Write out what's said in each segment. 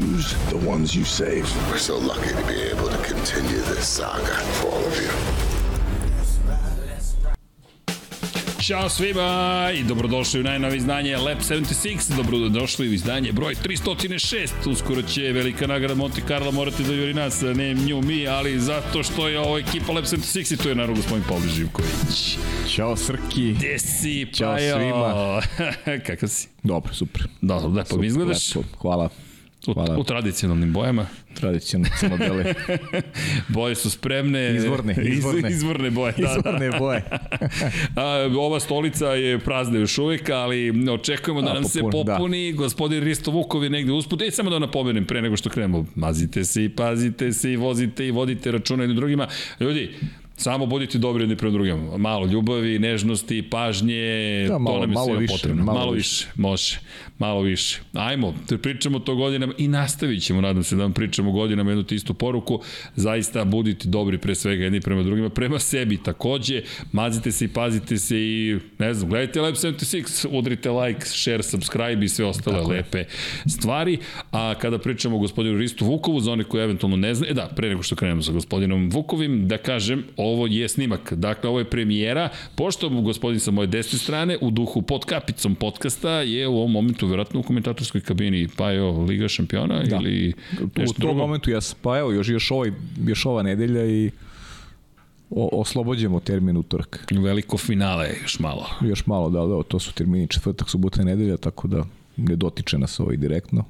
the ones you save? We're so lucky to be able to continue this saga for all of you. Ćao svima i dobrodošli u najnovi izdanje Lab 76, dobrodošli u izdanje broj 306, uskoro će velika nagrada Monte Carlo morati da juri nas, ne nju mi, ali zato što je ovo ekipa Lab 76 i to je naravno gospodin Pavle Živković. Ćao Srki. Gde si, Ćao Pajo? svima. Kakav si? Dobro, super. Dobro, lepo mi izgledaš. Lepo. Hvala. Hvala. U, u tradicionalnim bojama. Tradicionalne crno-bele. boje su spremne. Izvorne. Izvorne, izvorne boje. Da, izvorne da. boje. A, ova stolica je prazna još uvijek, ali očekujemo da A, nam popun, se popuni. Da. Gospodin Risto Vukov je negde usput. E, samo da napomenem pre nego što krenemo. Mazite se i pazite se i vozite i vodite računa jednim drugima. Ljudi, Samo budite dobri jedni prema drugima. Malo ljubavi, nežnosti, pažnje, da, malo, to nam je malo više, potrebno. Malo, malo više. više, može. Malo više. Ajmo, te pričamo to godinama i nastavit ćemo, nadam se da vam pričamo godinama jednu istu poruku. Zaista budite dobri pre svega jedni prema drugima, prema sebi takođe. Mazite se i pazite se i, ne znam, gledajte Lab 76, udrite like, share, subscribe i sve ostale Tako lepe je. stvari. A kada pričamo o gospodinu Ristu Vukovu, za one koje eventualno ne znaju, e da, pre nego što krenemo sa gospodinom Vukovim, da kažem, ovo je snimak. Dakle, ovo je premijera. Pošto gospodin sa moje desne strane, u duhu pod kapicom podcasta, je u ovom momentu verovatno u komentatorskoj kabini pa evo Liga šampiona da. ili nešto U tom drugo? momentu ja pa evo još, još, ovaj, još ova nedelja i o, oslobođemo termin utorak. Veliko finale još malo. Još malo, da, da, to su termini četvrtak, subota i nedelja, tako da ne dotiče nas ovaj direktno.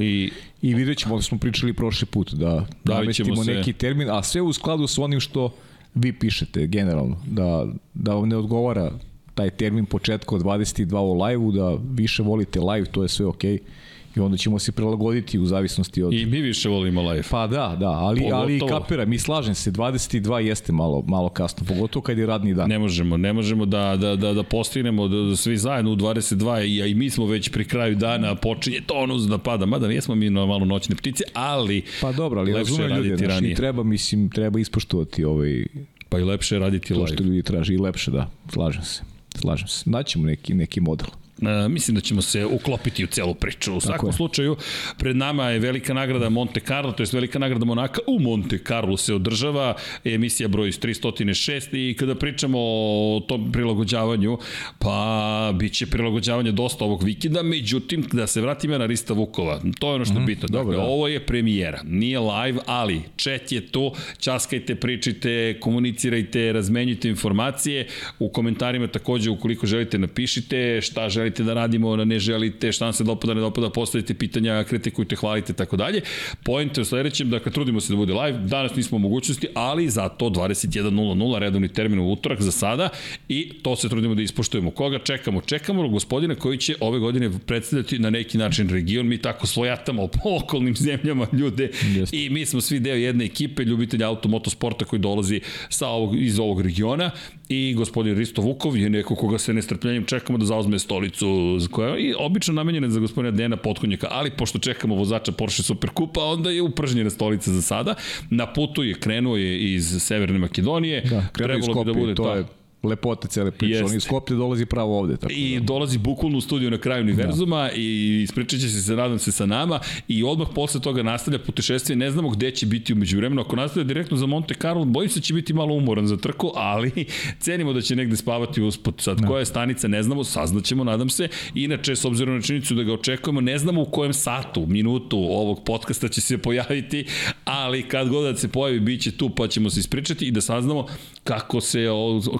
I, I vidjet ćemo, da smo pričali prošli put, da namestimo se... neki termin, a sve u skladu sa onim što vi pišete generalno, da, da vam ne odgovara taj termin početka od 22 u live-u, da više volite live, to je sve okej. Okay i onda ćemo se prilagoditi u zavisnosti od... I mi više volimo live. Pa da, da, ali, pogotovo... ali kapira, mi slažem se, 22 jeste malo, malo kasno, pogotovo kad je radni dan. Ne možemo, ne možemo da, da, da, da postignemo da, da svi zajedno u 22 i, i mi smo već pri kraju dana, počinje tonus da pada, mada nismo mi na malo noćne ptice, ali... Pa dobro, ali razumijem ljudi, znači, treba, mislim, treba ispoštovati ovaj... Pa i lepše raditi to live. To što ljudi traži i lepše, da, slažem se. Slažem se. Naćemo neki, neki model. Uh, mislim da ćemo se uklopiti u celu priču. U svakom slučaju, pred nama je velika nagrada Monte Carlo, to je velika nagrada Monaka u Monte Carlo se održava, emisija broj 306 i kada pričamo o tom prilagođavanju, pa bit će prilagođavanje dosta ovog vikenda, međutim, da se vratimo na Rista Vukova, to je ono što je mm, bitno. Dakle, dobro, da. ovo je premijera, nije live, ali chat je tu, časkajte, pričajte, komunicirajte, razmenjujte informacije, u komentarima takođe, ukoliko želite, napišite šta želite želite da radimo, ne želite, šta vam se dopada, ne dopada, postavite pitanja, kritikujte, hvalite, tako dalje. Point je u sledećem, dakle, trudimo se da bude live, danas nismo u mogućnosti, ali zato 21.00, redovni termin u utorak za sada i to se trudimo da ispoštujemo. Koga čekamo? Čekamo gospodina koji će ove godine predstavljati na neki način region, mi tako svojatamo po okolnim zemljama ljude Just. i mi smo svi deo jedne ekipe ljubitelja automotosporta koji dolazi sa ovog, iz ovog regiona i gospodin Risto Vukov je neko koga se nestrpljenjem čekamo da zauzme stolicu koja je obično namenjena za gospodina Dena Potkonjaka, ali pošto čekamo vozača Porsche Superkupa, onda je upržnjena stolica za sada. Na putu je krenuo je iz Severne Makedonije. Da, krenuo iz Skopje, da bude to je lepota cele priče. On iz Skoplja dolazi pravo ovde. Tako I da. dolazi bukvalno u studiju na kraju univerzuma da. i ispričat će se, nadam se, sa nama i odmah posle toga nastavlja putešestvije. Ne znamo gde će biti umeđu vremenu. Ako nastavlja direktno za Monte Carlo, bojim se da će biti malo umoran za trku, ali cenimo da će negde spavati usput. Sad, da. koja je stanica, ne znamo, saznaćemo, nadam se. Inače, s obzirom na činjenicu da ga očekujemo, ne znamo u kojem satu, minutu ovog podcasta će se pojaviti, ali kad god da se pojavi, bit će tu, pa ćemo se ispričati i da saznamo kako se,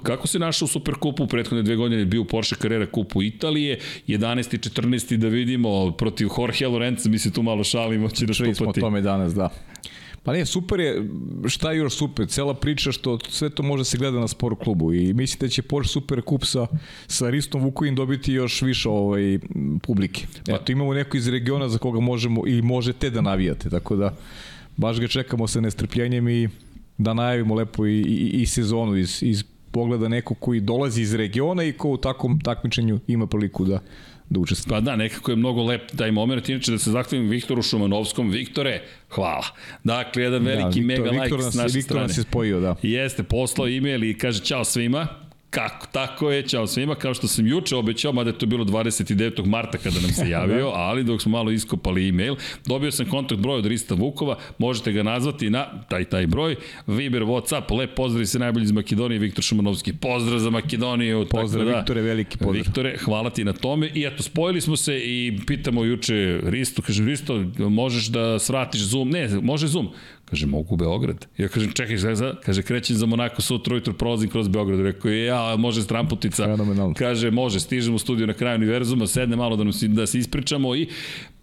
kako se se našao u Superkupu, u prethodne dve godine je bio u Porsche Carrera kupu Italije, 11. i 14. da vidimo protiv Jorge Lorenza, mi se tu malo šalimo, će da štupati. Čuli smo o tome danas, da. Pa ne, super je, šta je još super, cela priča što sve to može se gleda na sport klubu i mislim da će Porsche Super Kup sa, sa Ristom Vukovim dobiti još više ovaj, publike. Pa. Eto, imamo neko iz regiona za koga možemo i možete da navijate, tako da baš ga čekamo sa nestrpljenjem i da najavimo lepo i, i, i sezonu iz, iz pogleda neko koji dolazi iz regiona i ko u takvom takmičenju ima priliku da da učestvuje. Pa da, nekako je mnogo lep taj moment. Inače da se zahvalim Viktoru Šumanovskom. Viktore, hvala. Dakle, jedan da, veliki da, Viktor, mega like s naše Viktor strane. Viktor nas je spojio, da. Jeste, poslao e-mail i kaže čao svima Kako? Tako je, čao svima, kao što sam juče obećao, mada je to bilo 29. marta kada nam se javio, ali dok smo malo iskopali e-mail, dobio sam kontakt broj od Rista Vukova, možete ga nazvati na taj taj broj, Viber, Whatsapp, lep pozdrav se najbolji iz Makedonije, Viktor Šumanovski, pozdrav za Makedoniju. Pozdrav, da, Viktore, veliki pozdrav. Viktore, hvala ti na tome i eto, spojili smo se i pitamo juče Risto, kaže Risto, možeš da svratiš Zoom? Ne, može Zoom. Kaže, mogu u Beograd. Ja kažem, čekaj, za, kaže, krećem za Monako sutra ujutro, prolazim kroz Beograd. Rekao ja, može stramputica. Fenomenalno. Kaže, može, stižem u studiju na kraju univerzuma, sedne malo da, nam, da se ispričamo i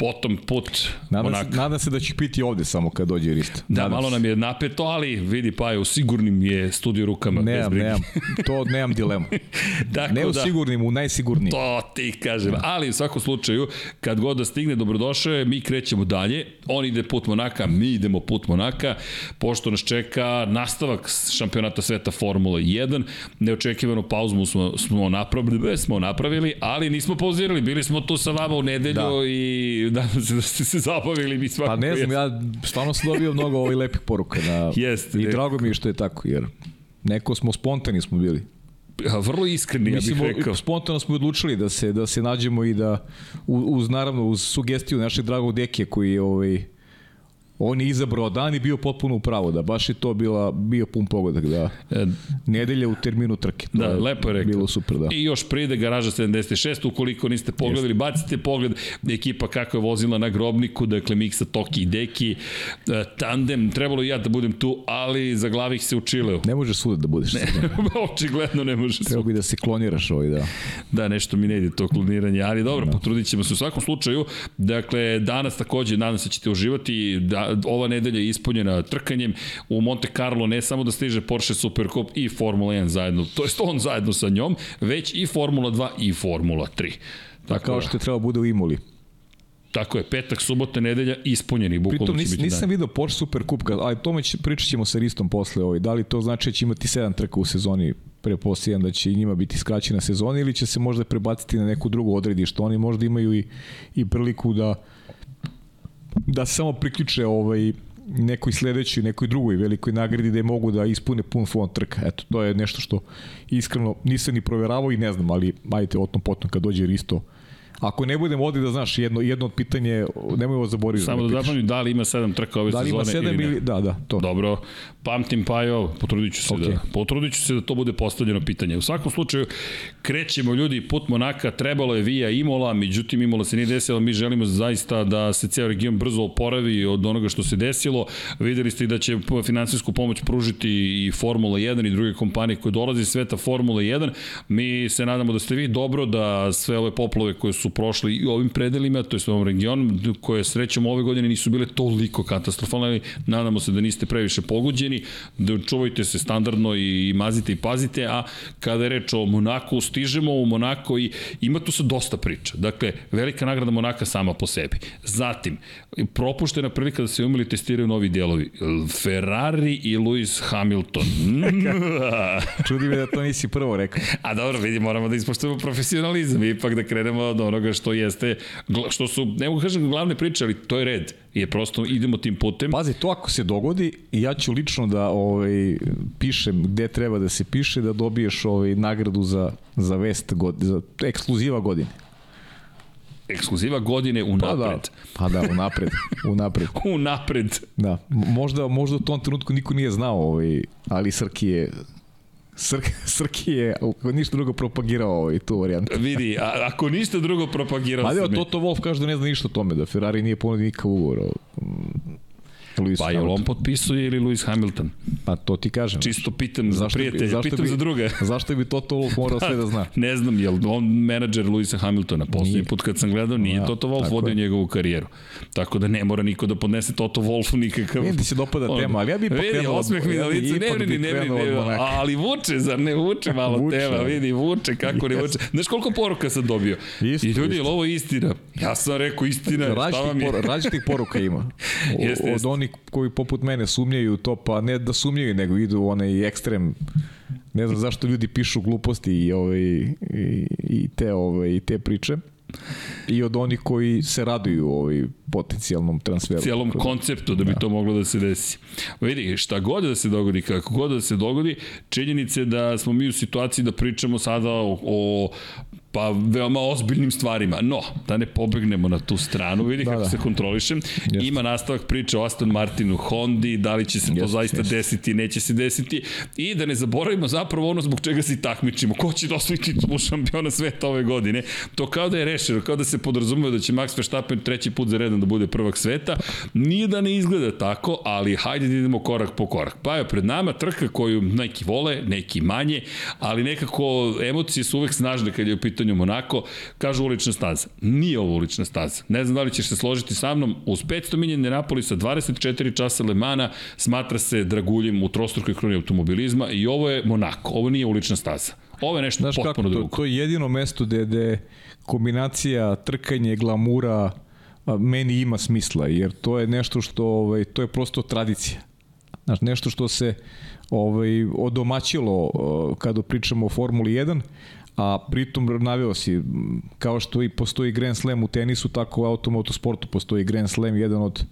potom put nadam Monako. Se, nadam se da će piti ovde samo kad dođe Rist. Da, nadam malo se. nam je napeto, ali vidi, pa je u sigurnim je studio rukama. Nemam, nemam, to nemam dilemu. dakle, ne u da, sigurnim, u najsigurnijim. To ti kažem. Ali u svakom slučaju, kad god da stigne, dobrodošao je, mi krećemo dalje. On ide put Monaka, mi idemo put Monaka Monaka, pošto nas čeka nastavak šampionata sveta Formula 1. Neočekivanu pauzu smo, smo napravili, smo napravili, ali nismo pauzirali. Bili smo tu sa vama u nedelju da. i da se da ste se zabavili mi svakako. Pa ne znam, ja stvarno sam dobio mnogo ovih lepih poruka. Na, Jeste. I drago mi je što je tako, jer neko smo spontani smo bili. Ja, vrlo iskreni, Mislim, ja bih rekao. Spontano smo odlučili da se da se nađemo i da uz naravno uz sugestiju našeg dragog Dekija koji je ovaj on je izabrao dan i bio potpuno upravo, da baš je to bila, bio pun pogodak, da e, nedelja u terminu trke. Da, je lepo je rekao. Bilo super, da. I još pride garaža 76, ukoliko niste pogledali, bacite pogled, ekipa kako je vozila na grobniku, dakle Miksa, Toki i Deki, e, tandem, trebalo i ja da budem tu, ali za glavih se u Čileu. Ne može suda da budeš. Ne, očigledno ne može Treba bi da se kloniraš ovaj, da. Da, nešto mi ne ide to kloniranje, ali dobro, da. potrudit ćemo se u svakom slučaju. Dakle, danas takođe, nadam se da ćete uživati, da, ova nedelja je ispunjena trkanjem u Monte Carlo ne samo da stiže Porsche Supercup i Formula 1 zajedno, to jest on zajedno sa njom, već i Formula 2 i Formula 3. Tako, kao što je trebalo bude u Imoli. Tako je, petak, subota, nedelja ispunjeni, Pritom, nis, nisam vidio Porsche Super Cup, ali tome će, pričat ćemo sa Ristom posle ovaj. Da li to znači da će imati 7 trka u sezoni prepostavljam da će i njima biti skraćena sezona ili će se možda prebaciti na neku drugu odredište. Oni možda imaju i, i priliku da da se samo priključe ovaj, nekoj sledećoj, nekoj drugoj velikoj nagradi da je mogu da ispune pun fond trka. Eto, to je nešto što iskreno nisam ni proveravao i ne znam, ali ajte o tom potom kad dođe Risto Ako ne budemo ovde da znaš jedno jedno od pitanje, nemoj zaboraviti. Samo da zapamtim da li ima 7 trka ove sezone ili Da li ima 7 ili, da, da, to. Dobro. Pamtim Pajo, potrudit ću se okay. da potrudit ću se da to bude postavljeno pitanje. U svakom slučaju krećemo ljudi put Monaka, trebalo je Vija Imola, međutim Imola se nije desilo, mi želimo zaista da se ceo region brzo oporavi od onoga što se desilo. Videli ste i da će finansijsku pomoć pružiti i Formula 1 i druge kompanije koje dolaze iz sveta Formula 1. Mi se nadamo da ste vi dobro da sve ove poplove koje su prošli i ovim predelima, to je ovom regionu, koje srećom ove godine nisu bile toliko katastrofalne, ali nadamo se da niste previše pogođeni, da čuvajte se standardno i mazite i pazite, a kada je reč o Monaku, stižemo u Monako i ima tu se dosta priča. Dakle, velika nagrada Monaka sama po sebi. Zatim, propuštena prilika da se umili testiraju novi dijelovi. Ferrari i Lewis Hamilton. Čudi me da to nisi prvo rekao. A dobro, vidi, moramo da ispoštujemo profesionalizam, ipak da krenemo od onoga što jeste, što su, ne mogu kažem glavne priče, ali to je red. Je prosto idemo tim putem. Pazi, to ako se dogodi, ja ću lično da ovaj, pišem gde treba da se piše, da dobiješ ovaj, nagradu za, za vest, god, za ekskluziva godine ekskluziva godine u napred. Pa da, pa da u napred. U napred. u napred. Da. Možda, možda u tom trenutku niko nije znao, ovaj, ali Srki je Srk, Srki je ako ništa drugo propagirao ovaj, tu varijantu. Vidi, a, ako ništa drugo propagirao sam. Ali Toto Wolf kaže da ne zna ništa o tome, da Ferrari nije ponudio nikakav ugovor. Lewis Pa je on potpisuje ili Lewis Hamilton? Pa to ti kažem. Čisto pitam za prijatelja, zašto pitam bi, za druge. zašto bi Toto Wolff morao sve da zna? ne znam, je on menadžer Luisa Hamiltona? Poslednji put kad sam gledao, nije ja, Toto Wolff vodio je. njegovu karijeru. Tako da ne mora niko da podnese Toto Wolffu nikakav... Vidim ti se dopada on, tema, ali ja bih pokrenuo... Vidi, osmeh mi na licu, ne vidi, ne vidi, ali vuče, zar ne vuče malo vuče. tema, vidi, vuče, kako ne vuče. Znaš koliko poruka sam dobio? Isto, I ljudi, ovo je istina. Ja sam rekao istina, šta vam je? Različitih poruka ima. O, jeste, od onih koji poput mene sumnjaju to, pa ne da sumnjaju, nego idu u onaj ekstrem ne znam zašto ljudi pišu gluposti i, ovaj, i, i, te, ovaj, i te priče i od onih koji se raduju ovaj potencijalnom transferu. Cijelom konceptu da bi da. to moglo da se desi. Vidi, šta god da se dogodi, kako god da se dogodi, činjenice da smo mi u situaciji da pričamo sada o, o pa veoma ozbiljnim stvarima. No, da ne pobegnemo na tu stranu, vidi da, kako da. se kontrolišem. Jeste. Ima nastavak priče o Aston Martinu, Hondi, da li će se to Jeste, zaista Jeste. desiti, neće se desiti. I da ne zaboravimo zapravo ono zbog čega se i takmičimo. Ko će dosviti titulu šampiona sveta ove godine? To kao da je rešeno, kao da se podrazumuje da će Max Verstappen treći put za redom da bude prvak sveta. Nije da ne izgleda tako, ali hajde da idemo korak po korak. Pa je pred nama trka koju neki vole, neki manje, ali nekako emocije su uvek snažne kad je u pitanju Monako, kažu ulična staza. Nije ovo ulična staza. Ne znam da li ćeš se složiti sa mnom. Uz 500 milija Napolisa, 24 časa Lemana, smatra se draguljem u trostrukoj kroni automobilizma i ovo je Monako. Ovo nije ulična staza. Ovo je nešto Znaš potpuno kako, drugo. To, to je jedino mesto gde, gde kombinacija trkanje, glamura, meni ima smisla, jer to je nešto što, ovaj, to je prosto tradicija. Znaš, nešto što se ovaj, odomaćilo kada pričamo o Formuli 1, a pritom naveo si, kao što i postoji Grand Slam u tenisu, tako u automotosportu postoji Grand Slam, jedan od,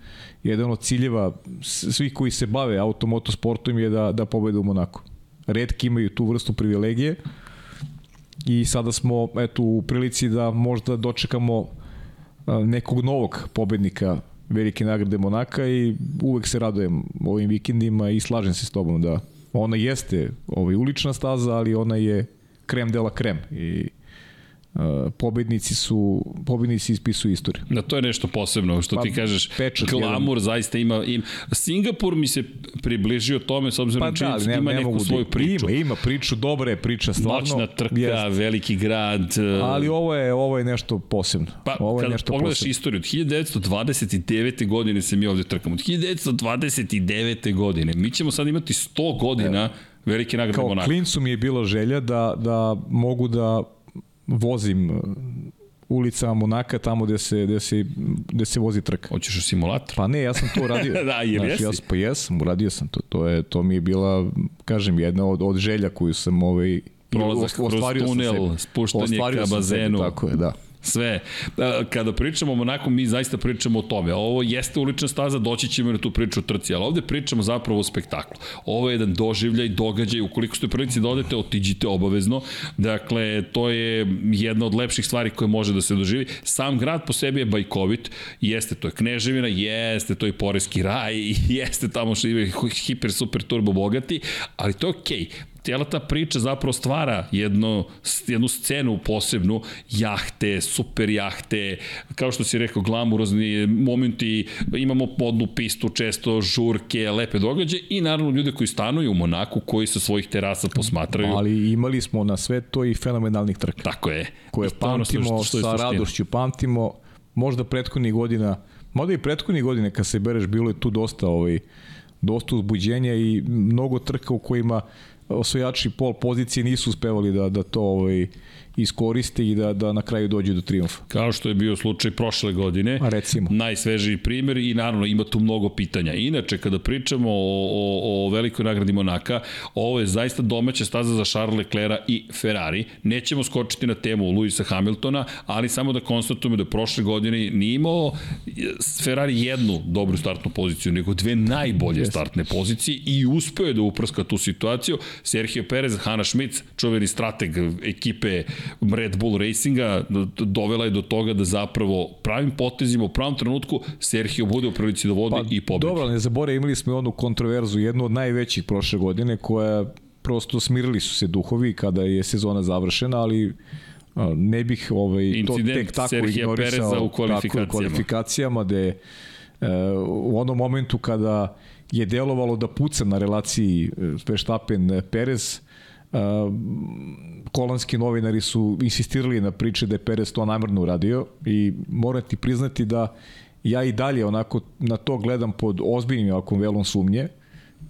jedan od ciljeva svih koji se bave automotosportom je da, da pobede u Monaku. Redki imaju tu vrstu privilegije i sada smo eto, u prilici da možda dočekamo nekog novog pobednika velike nagrade Monaka i uvek se radujem ovim vikendima i slažem se s tobom da ona jeste ovaj, ulična staza, ali ona je krem dela krem i Uh, pobednici su pobednici ispisuju istoriju. Da to je nešto posebno što pa, ti kažeš. Glamur jedan. zaista ima im Singapur mi se približio tome s obzirom pa, da, ne, ima ne neku da svoju priču. Ima, ima priču, dobra je priča stvarno. Noćna trka, jest. veliki grad. Uh, Ali ovo je ovo je nešto posebno. Pa ovo je kada nešto pogledaš posebno. istoriju od 1929. godine se mi ovde trkamo. Od 1929. godine. Mi ćemo sad imati 100 godina Evo veliki nagrad Kao Monaka. klincu mi je bila želja da, da mogu da vozim uh, ulicama Monaka tamo gde se, gde se, gde se vozi trka. Hoćeš u simulator? Pa ne, ja sam to uradio. da, jer znači, jesi? Ja, pa jesam, uradio sam to. To, je, to mi je bila, kažem, jedna od, od želja koju sam ovaj, Prolazak kroz tunel, spuštanje ka bazenu. Sebi, tako je, da sve. Kada pričamo o Monaku, mi zaista pričamo o tome. Ovo jeste ulična staza, doći ćemo na tu priču o trci, ali ovde pričamo zapravo o spektaklu. Ovo je jedan doživljaj, događaj, ukoliko ste prilici da odete, otiđite obavezno. Dakle, to je jedna od lepših stvari koje može da se doživi. Sam grad po sebi je bajkovit, jeste to je Kneževina, jeste to je Poreski raj, jeste tamo što je hiper, super, turbo bogati, ali to je okej. Okay cijela ta priča zapravo stvara jedno, jednu scenu posebnu, jahte, super jahte, kao što si rekao, glamurozni momenti, imamo podnu pistu, često žurke, lepe događaje i naravno ljude koji stanuju u Monaku, koji sa svojih terasa posmatraju. Ali imali smo na sve to i fenomenalnih trka. Tako je. Koje pamtimo, što, što sa radošću pamtimo, možda prethodnih godina, možda i prethodnih godine kad se bereš, bilo je tu dosta ovaj, dosta uzbuđenja i mnogo trka u kojima osvojači pol pozicije nisu uspevali da, da to ovaj, iskoriste i da, da na kraju dođe do triumfa. Kao što je bio slučaj prošle godine. A recimo. Najsvežiji primer i naravno ima tu mnogo pitanja. Inače, kada pričamo o, o, o velikoj nagradi Monaka, ovo je zaista domaća staza za Charles Leclerc i Ferrari. Nećemo skočiti na temu Luisa Hamiltona, ali samo da konstatujemo da prošle godine nije imao Ferrari jednu dobru startnu poziciju, nego dve najbolje yes. startne pozicije i uspeo je da uprska tu situaciju. Sergio Perez, Hanna Schmitz, čuveni strateg ekipe Red Bull Racinga dovela je do toga da zapravo pravim potezima u pravom trenutku Sergio bude u prilici da vodi pa, i pobedi. Dobro, ne zabore, imali smo onu kontroverzu, jednu od najvećih prošle godine koja prosto smirili su se duhovi kada je sezona završena, ali ne bih ovaj, Incident to tek tako ignorisao u kvalifikacijama. Tako, u kvalifikacijama gde u onom momentu kada je delovalo da puca na relaciji Verstappen-Perez, kolanski novinari su insistirali na priče da je Perez to namrno uradio i moram ti priznati da ja i dalje onako na to gledam pod ozbiljnim ovakvom velom sumnje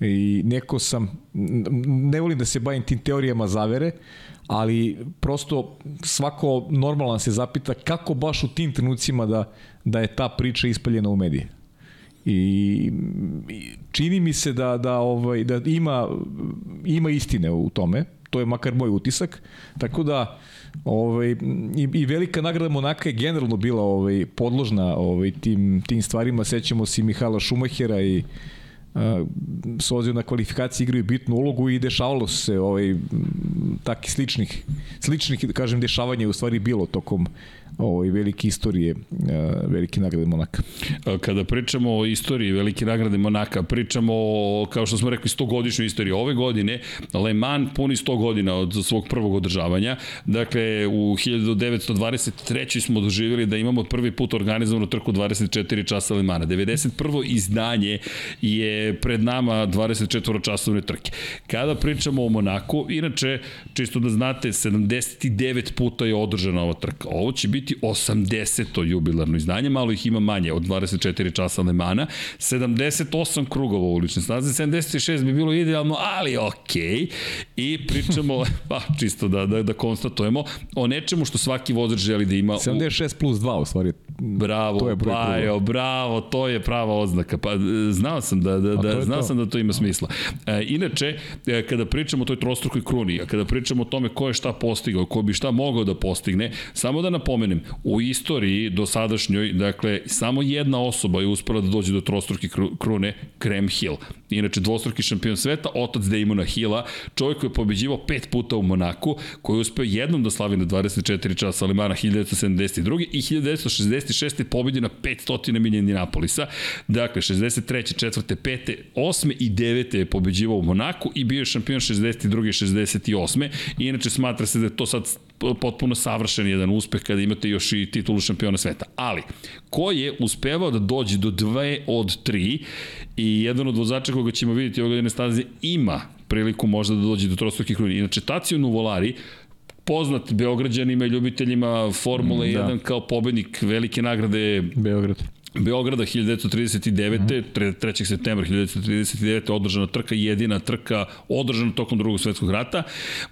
i neko sam, ne volim da se bavim tim teorijama zavere, ali prosto svako normalan se zapita kako baš u tim trenucima da, da je ta priča ispaljena u medije. I čini mi se da da ovaj da ima ima istine u tome. To je makar moj utisak. Tako da ovaj i, i velika nagrada Monaka je generalno bila ovaj podložna ovaj tim tim stvarima. Sećamo se Mihala Šumahera i s obzirom na kvalifikaciji igraju bitnu ulogu i dešavalo se ovaj takih sličnih sličnih da kažem dešavanja u stvari bilo tokom ovaj, velike istorije velike nagrade Monaka. Kada pričamo o istoriji velike nagrade Monaka, pričamo o, kao što smo rekli, 100 godišnju istoriju. Ove godine Le Mans puni 100 godina od svog prvog održavanja. Dakle, u 1923. smo doživjeli da imamo prvi put organizovanu trku 24 časa Le Mans. 91. izdanje je pred nama 24 časovne trke. Kada pričamo o Monaku, inače, čisto da znate, 79 puta je održana ova trka. Ovo će biti biti 80. jubilarno izdanje, malo ih ima manje od 24 časa Lemana, 78 krugova ulične staze, 76 bi bilo idealno, ali okej. Okay. I pričamo, pa čisto da, da, da konstatujemo, o nečemu što svaki vozač želi da ima. 76 plus 2 u stvari. Bravo, to je Bajo, bravo, to je prava oznaka. Pa znao sam da, da, da, znao to. sam da to ima smisla. E, inače, e, kada pričamo o toj trostrukoj kruni, a kada pričamo o tome ko je šta postigao, ko bi šta mogao da postigne, samo da napomenem, u istoriji do sadašnjoj, dakle, samo jedna osoba je uspela da dođe do trostruke krune, Graham Hill. Inače, dvostruki šampion sveta, otac Damona Hilla, čovjek koji je pobeđivao pet puta u Monaku, koji je uspeo jednom da slavi na 24 časa Alemana 1972. i 1966. pobedio na 500 milija Indianapolisa. Dakle, 63. 4. 5. 8. i 9. je pobeđivao u Monaku i bio je šampion 62. i 68. I inače smatra se da je to sad potpuno savršen jedan uspeh kada imate još i titulu šampiona sveta. Ali, ko je uspevao da dođe do dve od tri i jedan od vozača koga ćemo vidjeti ove godine staze ima priliku možda da dođe do trostrukih kruni. Inače, Tacio Nuvolari, poznat Beograđanima i ljubiteljima Formule da. 1 kao pobednik velike nagrade Beograd Beograda 1939. Mm -hmm. 3. septembra 1939. održana trka, jedina trka održana tokom drugog svetskog rata.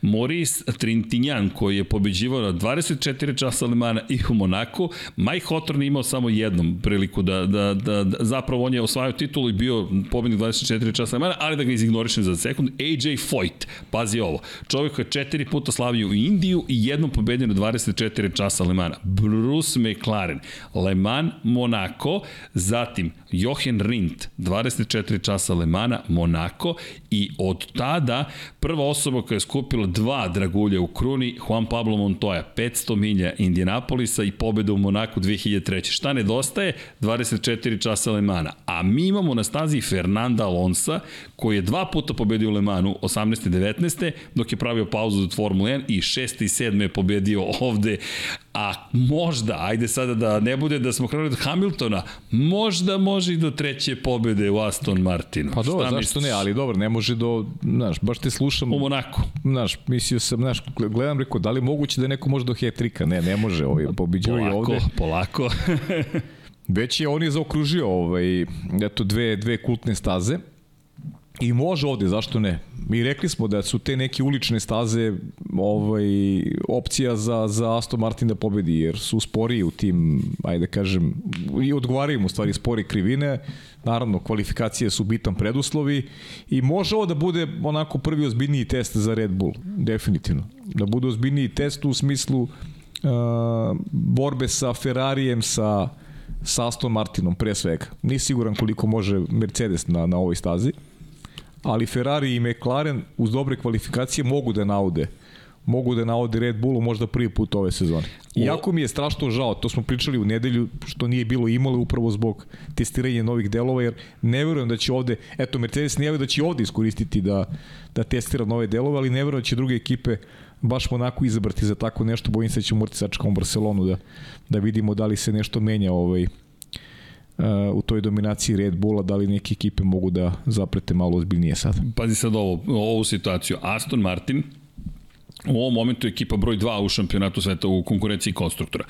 Maurice Trintignant koji je pobeđivao na 24 časa Alemana i u Monaku. Mike Hawthorne imao samo jednom priliku da, da, da, da zapravo on je osvajao titulu i bio pobednik 24 časa Alemana, ali da ga izignorišem za sekund. AJ Foyt, pazi ovo, čovjek koji je četiri puta slavio u Indiju i jednom pobedio na 24 časa Alemana. Bruce McLaren, Le Mans, Monaco, Monako, zatim Jochen Rindt, 24 časa Lemana, Monako i od tada prva osoba koja je skupila dva dragulja u kruni, Juan Pablo Montoya, 500 milja Indianapolisa i pobeda u Monaku 2003. Šta nedostaje? 24 časa Lemana. A mi imamo na stazi Fernanda Alonsa, koji je dva puta pobedio u Lemanu, 18. i 19. dok je pravio pauzu od Formule 1 i 6. i 7. je pobedio ovde a možda, ajde sada da ne bude da smo krenuli od Hamiltona, možda može i do treće pobede u Aston Martinu. Pa dobro, zašto misliš? ne, ali dobro, ne može do, znaš, baš te slušam. U Monaku. Znaš, mislio sam, znaš, gledam, rekao, da li moguće da neko može do hetrika? Ne, ne može, ovaj, pobiđao i ovde. Polako, Već je on je zaokružio ovaj, eto, dve, dve kultne staze. I može ovde, zašto ne? Mi rekli smo da su te neke ulične staze ovaj, opcija za, za Aston Martin da pobedi, jer su sporiji u tim, ajde da kažem, i odgovaraju mu stvari spori krivine, naravno kvalifikacije su bitan preduslovi i može ovo da bude onako prvi ozbiljniji test za Red Bull, definitivno. Da bude ozbiljniji test u smislu uh, borbe sa Ferrarijem, sa, sa Aston Martinom pre svega. Nisi siguran koliko može Mercedes na, na ovoj stazi ali Ferrari i McLaren uz dobre kvalifikacije mogu da naude mogu da navode Red Bullu možda prvi put ove sezone. Iako mi je strašno žao, to smo pričali u nedelju, što nije bilo imale upravo zbog testiranja novih delova, jer ne verujem da će ovde, eto Mercedes nije da će ovde iskoristiti da, da testira nove delove, ali ne verujem da će druge ekipe baš onako izabrati za tako nešto, bojim se da ćemo morati sačekamo u Barcelonu da, da vidimo da li se nešto menja ovaj, u toj dominaciji Red Bulla, da li neke ekipe mogu da zaprete malo ozbiljnije sad. Pazi sad ovo, ovu situaciju. Aston Martin, u ovom momentu je ekipa broj 2 u šampionatu sveta u konkurenciji konstruktora.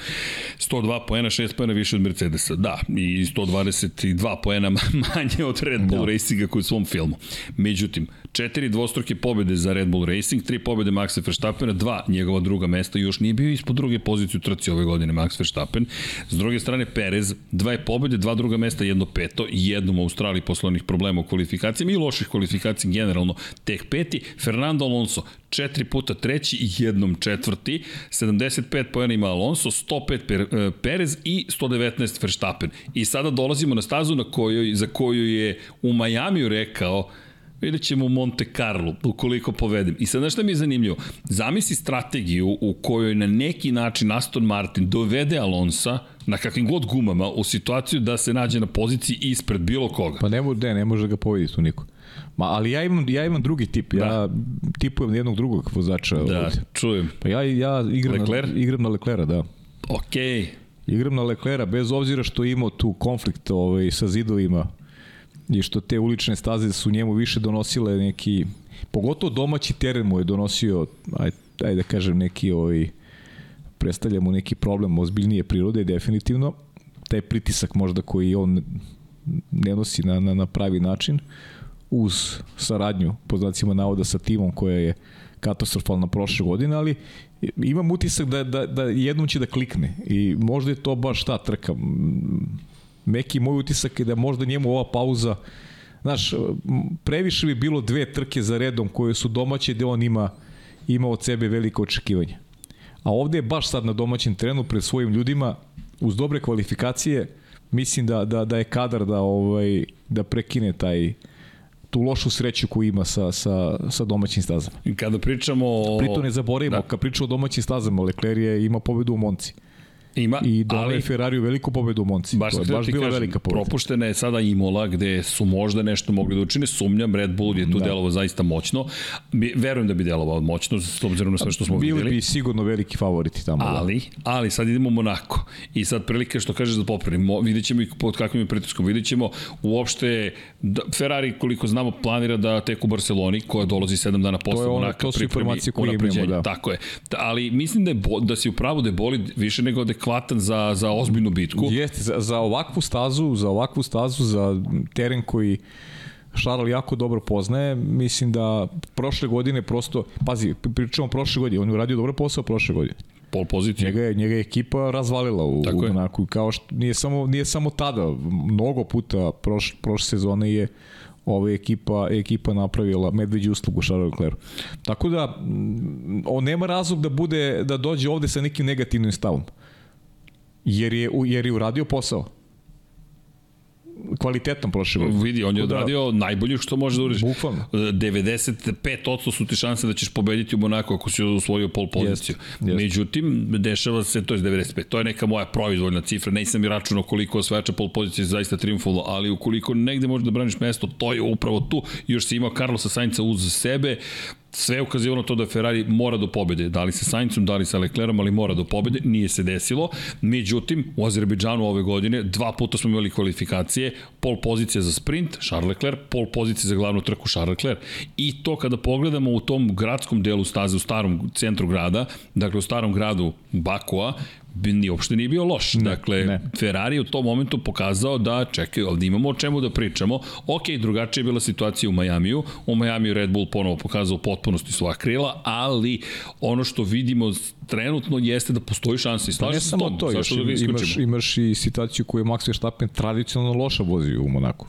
102 poena, 6 poena više od Mercedesa. Da, i 122 poena manje od Red Bull da. Racinga koji u svom filmu. Međutim, četiri dvostruke pobede za Red Bull Racing, tri pobede Maxa Verstappena, dva njegova druga mesta, još nije bio ispod druge pozicije u trci ove godine Max Verstappen. S druge strane Perez, dva je pobede, dva druga mesta, jedno peto, jednom u Australiji posle onih problema u kvalifikacijama i loših kvalifikacija generalno, tek peti. Fernando Alonso, četiri puta treći i jednom četvrti, 75 pojena ima Alonso, 105 per, uh, Perez i 119 Verstappen. I sada dolazimo na stazu na kojoj, za koju je u Majamiju rekao Vidjet ćemo u Monte Carlo, ukoliko povedem. I sad nešto mi je zanimljivo. Zamisli strategiju u kojoj na neki način Aston Martin dovede Alonsa na kakvim god gumama u situaciju da se nađe na poziciji ispred bilo koga. Pa ne, ne, ne može ga povediti tu niko. Ma, ali ja imam, ja imam drugi tip. Da. Ja tipujem jednog drugog vozača. Da, ovdje. čujem. Pa ja, ja igram, Lecler? na, igram na Leclera, da. Okej. Okay. Igram na Leclera, bez obzira što imao tu konflikt ovaj, sa zidovima i što te ulične staze su njemu više donosile neki, pogotovo domaći teren mu je donosio, aj, aj da kažem, neki ovaj, predstavlja mu neki problem ozbiljnije prirode, definitivno. Taj pritisak možda koji on ne nosi na, na, na pravi način uz saradnju, po znacima navoda, sa timom koja je katastrofalna prošle godine, ali imam utisak da, da, da jednom će da klikne i možda je to baš ta trka. Meki moj utisak je da možda njemu ova pauza Znaš, previše bi bilo dve trke za redom koje su domaće gde on ima, ima od sebe veliko očekivanje. A ovde je baš sad na domaćem terenu pred svojim ljudima uz dobre kvalifikacije mislim da, da, da je kadar da, ovaj, da prekine taj, tu lošu sreću koju ima sa, sa, sa domaćim stazama. Kada pričamo o... Pritom ne zaboravimo, da. kad pričamo o domaćim stazama, Leclerc je ima pobedu u Monci. Ima, I ali, je Ferrari veliku pobedu u Monci. Baš, to je baš bila kažem, velika pobeda. Propuštena je sada Imola gde su možda nešto mogli da učine. Sumnjam, Red Bull je tu da. delovao zaista moćno. Verujem da bi delovao moćno, s obzirom na sve što smo Bili videli. Bili bi sigurno veliki favoriti tamo. Da. Ali, da. ali sad idemo u Monako. I sad prilike što kažeš da popravimo. Vidjet ćemo i pod kakvim je pritiskom. Vidjet ćemo uopšte da, Ferrari koliko znamo planira da tek u Barceloni koja dolazi 7 dana posle to Monaka to su informacije koje imamo, da. Tako je. Ali mislim da je bo, da si upravo da je bolid više nego adekvatan za za ozbiljnu bitku. Jeste, za, za ovakvu stazu, za ovakvu stazu, za teren koji Šaral jako dobro poznaje, mislim da prošle godine prosto, pazi, pričamo prošle godine, on je uradio dobro posao prošle godine. Pol pozicije. Njega je, njega je ekipa razvalila u, Tako u onako, kao što nije samo, nije samo tada, mnogo puta proš, prošle sezone je ova ekipa, ekipa napravila medveđu uslugu Charles Leclerc. Tako da, on nema razlog da bude, da dođe ovde sa nekim negativnim stavom jer je, jer je uradio posao kvalitetan prošle godine. Vidi, on je da, odradio najbolje što može da uradiš. Bukvalno. 95% su ti šanse da ćeš pobediti u Monaku ako si osvojio pol poziciju. Jest, jest. Međutim, dešava se, to je 95. To je neka moja proizvoljna cifra. Nisam i računao koliko osvajača pol pozicije zaista triumfalo, ali ukoliko negde možeš da braniš mesto, to je upravo tu. Još si imao Carlosa Sainca uz sebe, sve ukazivalo to da Ferrari mora do pobede. Da li sa Saincom, da li sa Leclerom, ali mora do pobede. Nije se desilo. Međutim, u Azerbejdžanu ove godine dva puta smo imali kvalifikacije. Pol pozicija za sprint, Charles Leclerc, pol pozicija za glavnu trku, Charles Leclerc. I to kada pogledamo u tom gradskom delu staze, u starom centru grada, dakle u starom gradu Bakua, ni uopšte nije bio loš. Ne, dakle, ne. Ferrari je u tom momentu pokazao da, čekaj, ovdje imamo o čemu da pričamo. Ok, drugačija je bila situacija u Majamiju. U Majamiju Red Bull ponovo pokazao potpunosti svoja krila, ali ono što vidimo trenutno jeste da postoji šansa. I pa ne samo tom, to, još da imaš, imaš i situaciju koju je Max Verstappen tradicionalno loša vozi u Monaku.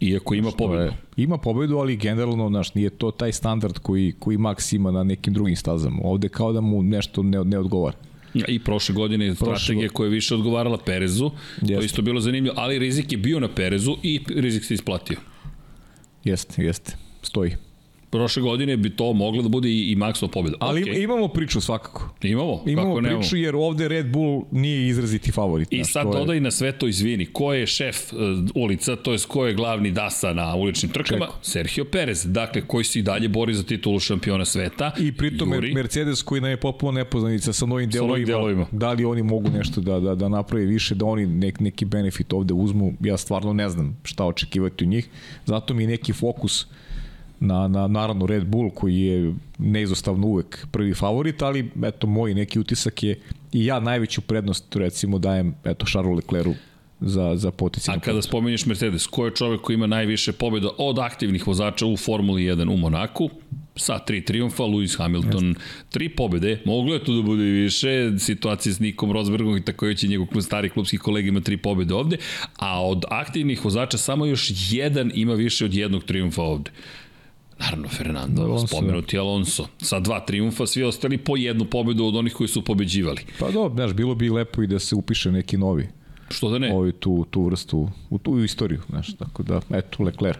Iako ima pobedu. Je, ima pobedu, ali generalno, znaš, nije to taj standard koji, koji Max ima na nekim drugim stazama. Ovde kao da mu nešto ne, ne odgovara. I prošle godine prošle... strategija koja je više odgovarala Perezu, Jeste. to isto bilo zanimljivo, ali rizik je bio na Perezu i rizik se isplatio. Jeste, jeste, stoji. Prošle godine bi to moglo da bude i, i Maxova pobjeda. Ali okay. imamo priču svakako. Imamo, imamo kako priču jer ovde Red Bull nije izraziti favorit. I sad dodaj je... na sve to izvini, ko je šef uh, ulica, to je ko je glavni dasa na uličnim trkama? Čeko. Sergio Perez, dakle koji se i dalje bori za titulu šampiona sveta. I pritom Juri. Mercedes koji nam je popuno nepoznanica sa novim delovima, delovima. Da li oni mogu nešto da, da, da naprave više, da oni nek, neki benefit ovde uzmu, ja stvarno ne znam šta očekivati u njih. Zato mi je neki fokus na, na naravno Red Bull koji je neizostavno uvek prvi favorit, ali eto moj neki utisak je i ja najveću prednost recimo dajem eto Charles Leclercu za, za poticanje. A kada spomenješ Mercedes, ko je čovek koji ima najviše pobjeda od aktivnih vozača u Formuli 1 u Monaku? Sa tri triumfa, Lewis Hamilton, Jeste. tri pobede, moglo je tu da bude više, situacija s Nikom Rosbergom i tako će njegov stari klubski kolega ima tri pobede ovde, a od aktivnih vozača samo još jedan ima više od jednog triumfa ovde. Naravno, Fernando, Alonso. spomenuti Alonso. Sa dva triumfa, svi ostali po jednu pobedu od onih koji su pobeđivali. Pa dobro, znaš, bilo bi lepo i da se upiše neki novi. Što da ne? Ovi tu, tu vrstu, u tu istoriju, znaš, tako da, eto, Leclerc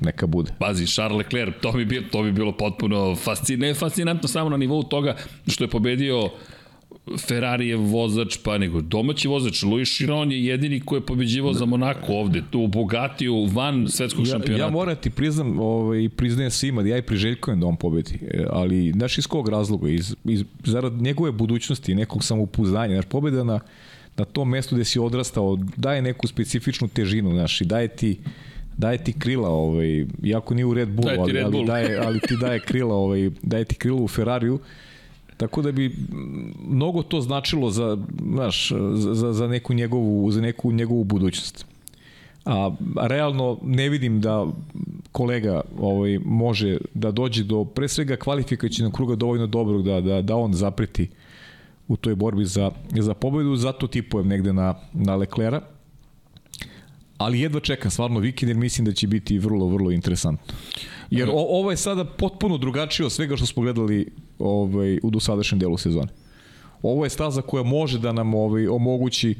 neka bude. Pazi, Charles Leclerc, to bi, bilo, to bi bilo potpuno fascin, ne fascinantno samo na nivou toga što je pobedio Ferrari je vozač, pa nego domaći vozač. Louis Chiron je jedini koji je pobeđivao za Monako ovde, tu u Bogatiju, van svetskog ja, šampionata. Ja moram ti priznam, ovaj, priznajem svima da ja i priželjkujem da on pobedi, e, ali znaš iz kog razloga, iz, iz, zarad njegove budućnosti, nekog samoupuzdanja, znaš, pobeda na, na tom mestu gde si odrastao, daje neku specifičnu težinu, znaš, i daje ti daje ti krila, ovaj, jako nije u Red Bullu, daje ali, Red Bull. ali, daje, ali ti daje krila, ovaj, daje ti krila u Ferrariju, Tako da bi mnogo to značilo za, znaš, za, za neku njegovu, za neku njegovu budućnost. A realno ne vidim da kolega ovaj može da dođe do pre svega kvalifikacijnog kruga dovoljno dobrog da da da on zapreti u toj borbi za za pobedu, zato tipujem negde na na Leclera. Ali jedva čekam stvarno vikend jer mislim da će biti vrlo vrlo interesantno. Jer o, ovo je sada potpuno drugačije od svega što smo gledali ovaj, u dosadašnjem delu sezone. Ovo je staza koja može da nam ovaj, omogući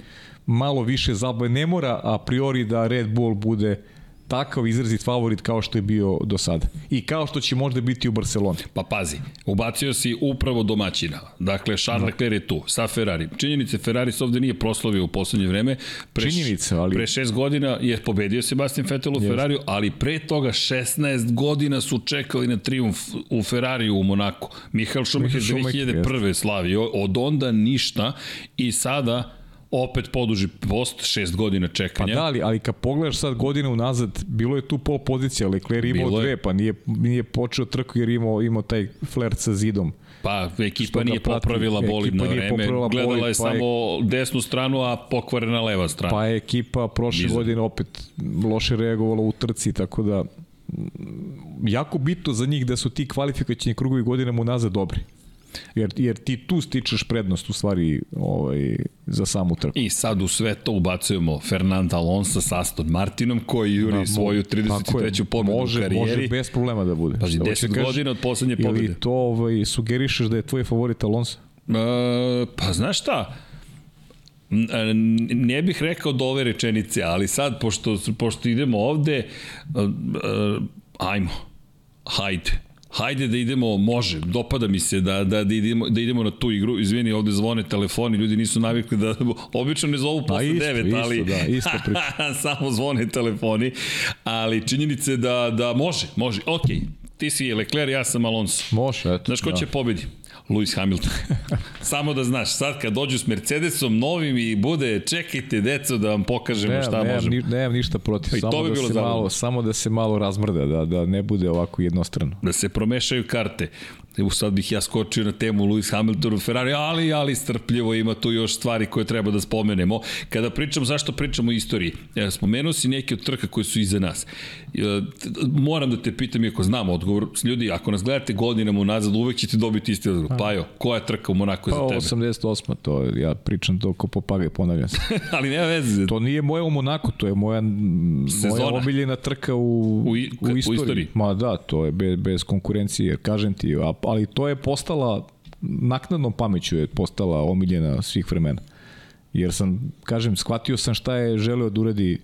malo više zabave. Ne mora a priori da Red Bull bude uh, takav izrazit favorit kao što je bio do sada. I kao što će možda biti u Barceloni. Pa pazi, ubacio si upravo domaćina. Dakle, Charles no. Leclerc je tu, sa Ferrari. Činjenice, Ferrari se ovde nije proslavio u poslednje vreme. Pre, Činjenica, ali... Pre šest godina je pobedio Sebastian Vettel u yes. Ferrariju, ali pre toga 16 godina su čekali na triumf u Ferrariju u Monaku. Michael Schumacher 2001. slavio, od onda ništa i sada opet poduži post, šest godina čekanja. Pa da, ali, ali kad pogledaš sad godinu unazad, bilo je tu pol pozicija, Leclerc imao bilo dve, je. pa nije, nije počeo trku jer imao, imao taj flert sa zidom. Pa ekipa nije prati, popravila bolid na vreme, gledala bolid, je pa samo je, desnu stranu, a pokvarena leva strana. Pa je ekipa prošle Nizam. godine opet loše reagovala u trci, tako da jako bitno za njih da su ti kvalifikaćeni krugovi godinama unazad dobri. Jer, jer ti tu stičeš prednost u stvari ovaj, za samu trku. I sad u sve to ubacujemo Fernanda Alonso sa Aston Martinom koji juri da, svoju 33. pobedu može, u karijeri. Može bez problema da bude. Pazi, 10 godina od poslednje pobede. Ili to ovaj, sugerišeš da je tvoj favorit Alonso? E, pa znaš šta? E, ne bih rekao do ove rečenice, ali sad, pošto, pošto idemo ovde, uh, uh, ajmo, hajde hajde da idemo, može, dopada mi se da, da, da, idemo, da idemo na tu igru, izvini, ovde zvone telefoni, ljudi nisu navikli da, obično ne zovu posle pa 9, isto, ali da, isto samo zvone telefoni, ali činjenice da, da može, može, okej, ti si Leclerc, ja sam Alonso. Može, eto. Znaš ko da. će pobedi? Lewis Hamilton. Samo da znaš, sad kad dođu s Mercedesom novim i bude čekajte deco da vam pokažemo ne, šta ne, možemo. Ni, nemam ništa protiv, I samo, da bilo se malo, samo da se malo razmrda, da, da ne bude ovako jednostrano. Da se promešaju karte. Evo sad bih ja skočio na temu Lewis Hamilton Ferrari, ali, ali strpljivo ima tu još stvari koje treba da spomenemo. Kada pričam, zašto pričamo o istoriji? Ja, spomenuo si neke od trka koje su iza nas. Moram da te pitam, iako znam odgovor, ljudi, ako nas gledate godinama unazad, uvek ćete dobiti isti odgovor. Pa jo, koja trka u Monaku pa, za tebe? 88. To, ja pričam to ko popagaj, ponavljam se. ali nema veze. To nije moja u Monaku, to je moja, Sezona. moja omiljena trka u, u, u, istoriji. u istoriji. Ma da, to je bez, bez konkurencije, kažem ti, a ali to je postala, naknadnom pameću je postala omiljena svih vremena. Jer sam, kažem, shvatio sam šta je želeo da uradi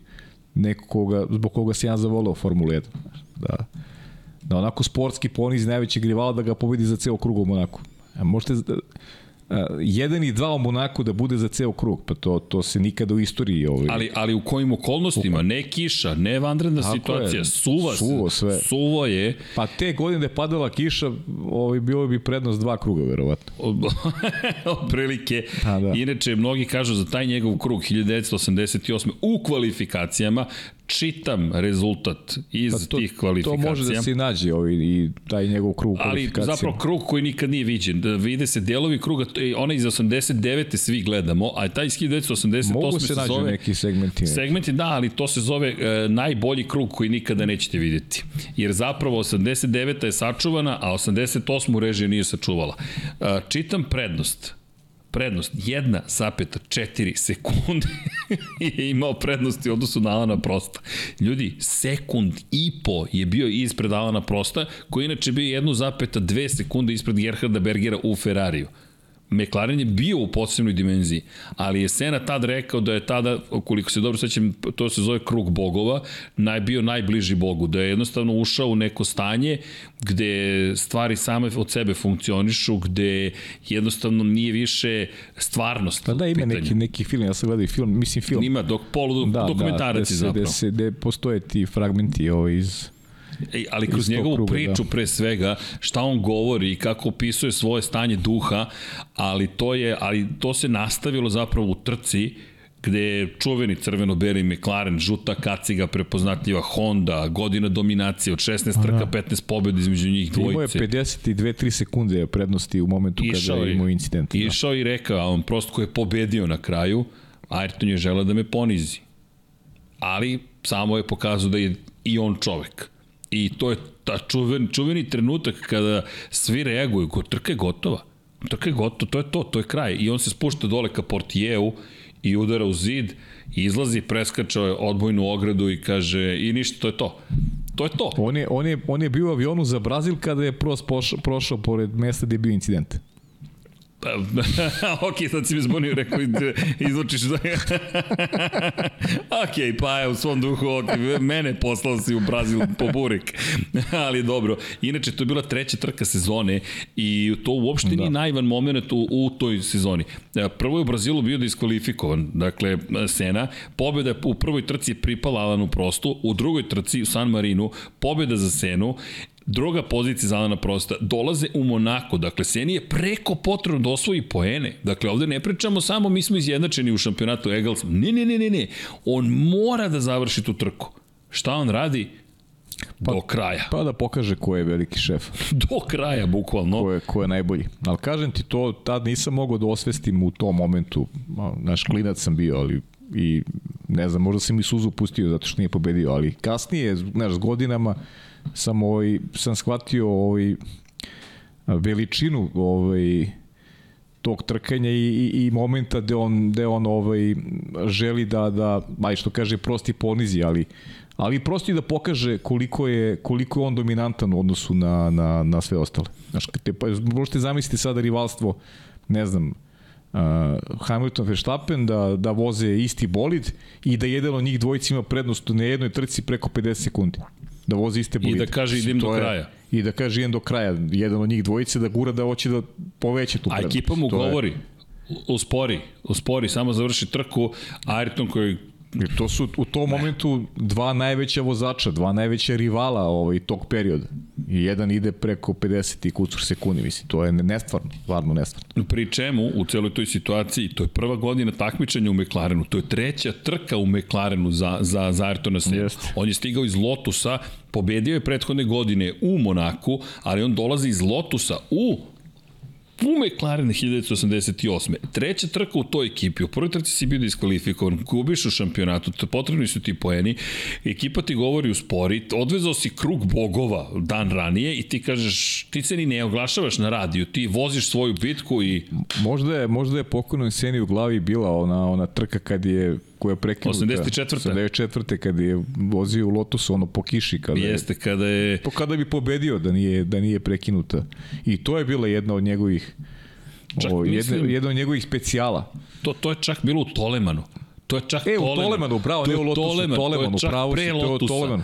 nekoga, zbog koga se ja zavoleo Formulu 1. Da, Da onako sportski ponizi najvećeg rivala da ga pobedi za ceo krug u Monaku. A možete jedan i dva u Monaku da bude za ceo krug, pa to, to se nikada u istoriji... Ovaj... Ali, ali u kojim okolnostima? Ne kiša, ne vanredna Tako situacija, je, suva, suvo, sve. suvo je. Pa te godine da je padala kiša, ovaj, bilo bi prednost dva kruga, verovatno. Prilike. Pa, da. Inače, mnogi kažu za taj njegov krug 1988. u kvalifikacijama čitam rezultat iz pa to, tih kvalifikacija. To može da se nađe ovaj, i taj njegov krug Ali zapravo krug koji nikad nije viđen. Da vide se delovi kruga, ona iz 89. svi gledamo, a taj iz 1988. Mogu se, se nađe zove, neki segmenti. Segmenti, da, ali to se zove e, najbolji krug koji nikada nećete videti. Jer zapravo 89. je sačuvana, a 88. režija nije sačuvala. E, čitam prednost prednost 1,4 sekunde je imao prednosti u odnosu na Alana Prosta. Ljudi, sekund i po je bio ispred Alana Prosta, koji inače bio 1,2 sekunde ispred Gerharda Bergera u Ferrariju. McLaren je bio u posebnoj dimenziji, ali je Sena tad rekao da je tada, koliko se dobro sećam, to se zove krug bogova, naj, bio najbliži bogu, da je jednostavno ušao u neko stanje gde stvari same od sebe funkcionišu, gde jednostavno nije više stvarnost. Pa da, ima neki, neki film, ja sam gledao i film, mislim film. Ima dok, polu da, dokumentarac da, zapravo. Da, se, gde postoje ti fragmenti ovo iz Ej, ali kroz njegovu kruga, priču da. pre svega, šta on govori i kako opisuje svoje stanje duha, ali to je, ali to se nastavilo zapravo u trci, gde je čuveni crveno-beli McLaren, žuta kaciga, prepoznatljiva Honda, godina dominacije od 16 trka, 15 pobjeda između njih dvojice. Imao je 52-3 sekunde prednosti u momentu išao kada je imao incident. Da. Išao i rekao, on prosto ko je pobedio na kraju, Ayrton je želeo da me ponizi. Ali samo je pokazao da je i on čovek. I to je ta čuven, čuveni trenutak kada svi reaguju, ko trka je gotova. Trka je gotova, to je to, to je kraj. I on se spušta dole ka portijevu i udara u zid, izlazi, preskača odbojnu ogradu i kaže i ništa, to je to. To je to. On je, on je, on je bio u avionu za Brazil kada je prošao, prošao pored mesta gde je bio incident. Pa, ok, sad si mi zbunio, rekao, izvučiš da... ok, pa je u svom duhu, ok, mene poslao si u Brazil po burik. Ali dobro. Inače, to je bila treća trka sezone i to uopšte da. najvan moment u, u toj sezoni. E, prvo je u Brazilu bio diskvalifikovan, dakle, Sena. Pobjeda u prvoj trci je pripala Alanu Prostu, u drugoj trci u San Marinu, pobjeda za Senu Druga pozicija za Alana Prosta dolaze u Monako, dakle Seni je preko potrebno da osvoji poene. Dakle, ovde ne pričamo samo mi smo izjednačeni u šampionatu Egals. Ne, ne, ne, ne, ne. On mora da završi tu trku. Šta on radi? Pa, do kraja. Pa da pokaže ko je veliki šef. do kraja, bukvalno. Ko je, ko je najbolji. Ali kažem ti, to tad nisam mogao da osvestim u tom momentu. Naš klinac sam bio, ali i ne znam, možda sam i suzu pustio zato što nije pobedio, ali kasnije, znaš, s godinama, sam, ovaj, sam shvatio ovaj, veličinu ovaj, tog trkanja i, i, i momenta gde on, gde on ovaj, želi da, da aj što kaže, prosti ponizi, ali ali prosti da pokaže koliko je, koliko je on dominantan u odnosu na, na, na sve ostale. Znaš, te, pa, možete zamisliti sada rivalstvo, ne znam, uh, Hamilton Verstappen da, da voze isti bolid i da jedan od njih dvojica ima prednost na jednoj trci preko 50 sekundi da vozi iste bolide. I da kaže idem do kraja. I da kaže idem do kraja. Jedan od njih dvojice da gura da hoće da poveća tu prednost. A ekipa mu to govori, je... uspori, uspori, samo završi trku, Ayrton koji to su u tom momentu dva najveća vozača, dva najveća rivala ovaj, tog perioda. I jedan ide preko 50 i kucur sekundi, mislim, to je nestvarno, stvarno nestvarno. Pri čemu, u celoj toj situaciji, to je prva godina takmičenja u McLarenu, to je treća trka u McLarenu za, za, za Ayrtona Senna. On je stigao iz Lotusa, pobedio je prethodne godine u Monaku, ali on dolazi iz Lotusa u u McLaren 1988. Treća trka u toj ekipi, u prvoj trci si bio diskvalifikovan, gubiš u šampionatu, potrebni su ti poeni, ekipa ti govori u spori, odvezao si krug bogova dan ranije i ti kažeš, ti se ni ne oglašavaš na radiju, ti voziš svoju bitku i... Možda je, možda je pokojnoj sceni u glavi bila ona, ona trka kad je koja je prekinuta. 84. 84. kada je vozio u Lotusu, ono po kiši. Kada Jeste, kada je... Po kada bi pobedio da nije, da nije prekinuta. I to je bila jedna od njegovih Čak, o, jedna, mislim, jedna od njegovih specijala. To, to je čak bilo u Tolemanu. To je čak e, Toleman. u Tolemanu, bravo, ne u Lotusu, Toleman, Toleman, to je čak pre Lotusa. To je Toleman.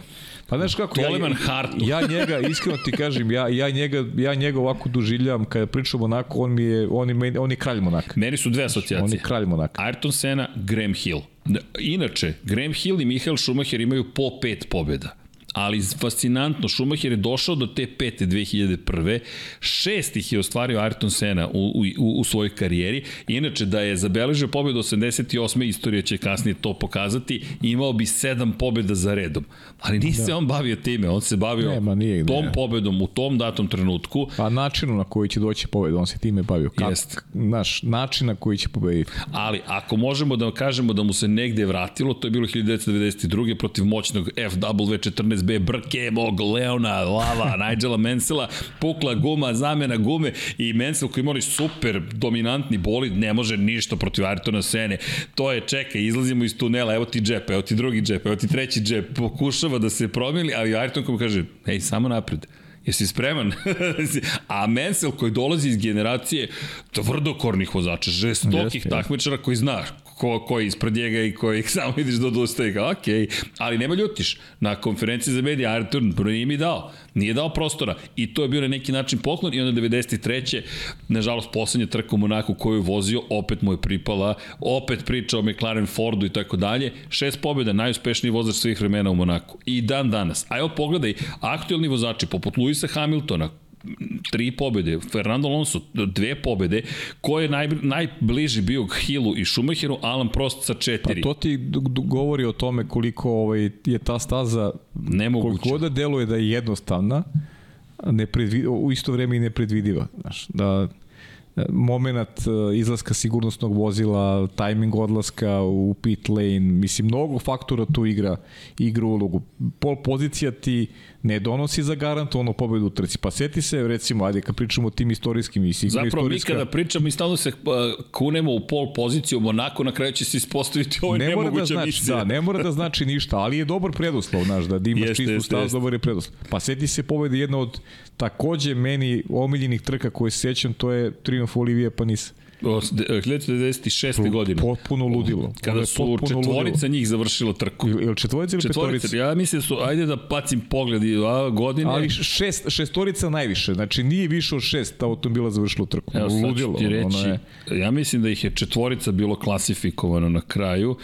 Pa znaš kako, Toleman ja, Hartu. ja njega, iskreno ti kažem, ja, ja, njega, ja njega ovako doživljam, kada pričam Monako, on mi je, on je, on je kralj Monaka. Meni su dve asocijacije. On je kralj Monaka. Ayrton Senna, Graham Hill. Inače, Graham Hill i Michael Schumacher imaju po pet pobjeda ali fascinantno, Schumacher je došao do te pete 2001. Šest ih je ostvario Ayrton Senna u, u, u svojoj karijeri. Inače, da je zabeležio pobedu 88. istorija će kasnije to pokazati, imao bi sedam pobeda za redom. Ali nije da. se on bavio time, on se bavio Nema, nije, tom ne. pobedom u tom datom trenutku. Pa načinu na koji će doći pobeda, on se time bavio. Kak, Jest. Naš način na koji će pobediti. Ali ako možemo da kažemo da mu se negde vratilo, to je bilo 1992. protiv moćnog FW14 B Brke, mog Leona, Lava, Nigela Mansella, pukla guma, zamena gume i Mansell koji imali super dominantni bolid, ne može ništa protiv Ayrtona Sene. To je, čekaj, izlazimo iz tunela, evo ti džep, evo ti drugi džep, evo ti treći džep, pokušava da se promili, ali Ayrton koji kaže, hej, samo napred Jesi spreman? A Mansell koji dolazi iz generacije tvrdokornih vozača, žestokih takmičara koji zna ko, ko je ispred njega i koji samo vidiš da odustaje. Kao, ok, ali nema ljutiš. Na konferenciji za medija Artur nije mi dao. Nije dao prostora. I to je bio na neki način poklon i onda 93. Nažalost, poslednja trka u Monaku koju je vozio, opet mu je pripala, opet priča o McLaren Fordu i tako dalje. Šest pobjeda, najuspešniji vozač svih vremena u Monaku. I dan danas. A evo pogledaj, aktualni vozači poput Luisa Hamiltona, tri pobede, Fernando Alonso dve pobede, ko je naj, najbliži bio Hillu i Schumacheru, Alan Prost sa četiri. Pa to ti govori o tome koliko ovaj, je ta staza, Nemoguće. koliko da deluje da je jednostavna, nepredvi, u isto vreme i nepredvidiva. Znaš, da moment e, izlaska sigurnosnog vozila, tajming odlaska u pit lane, mislim, mnogo faktora tu igra, igra ulogu. Pol pozicija ti ne donosi za garantovanu pobedu u trci. Pa seti se, recimo, ajde, kad pričamo o tim istorijskim i sigurno Zapravo, istorijska... mi kada pričamo i stalno se uh, kunemo u pol poziciju, Monako na kraju će se ispostaviti ovo ne nemoguća da znači, misija. Da, ne mora da znači ništa, ali je dobar preduslov, znaš, da, da imaš čistu stav, dobar je preduslov. Pa seti se pobede jedna od takođe meni omiljenih trka koje se sećam, to je Triumf Olivije Panisa. 1996. Eh, godine. Potpuno ludilo. Kada su četvorica ludilo. njih završila trku. Ili četvorica ili četvorica? petorica? Ja mislim da su, ajde da pacim pogled i a, godine. Ali šest, šestorica najviše, znači nije više od šest automobila završilo trku. Evo, ludilo. Ti reći, je... ja mislim da ih je četvorica bilo klasifikovano na kraju.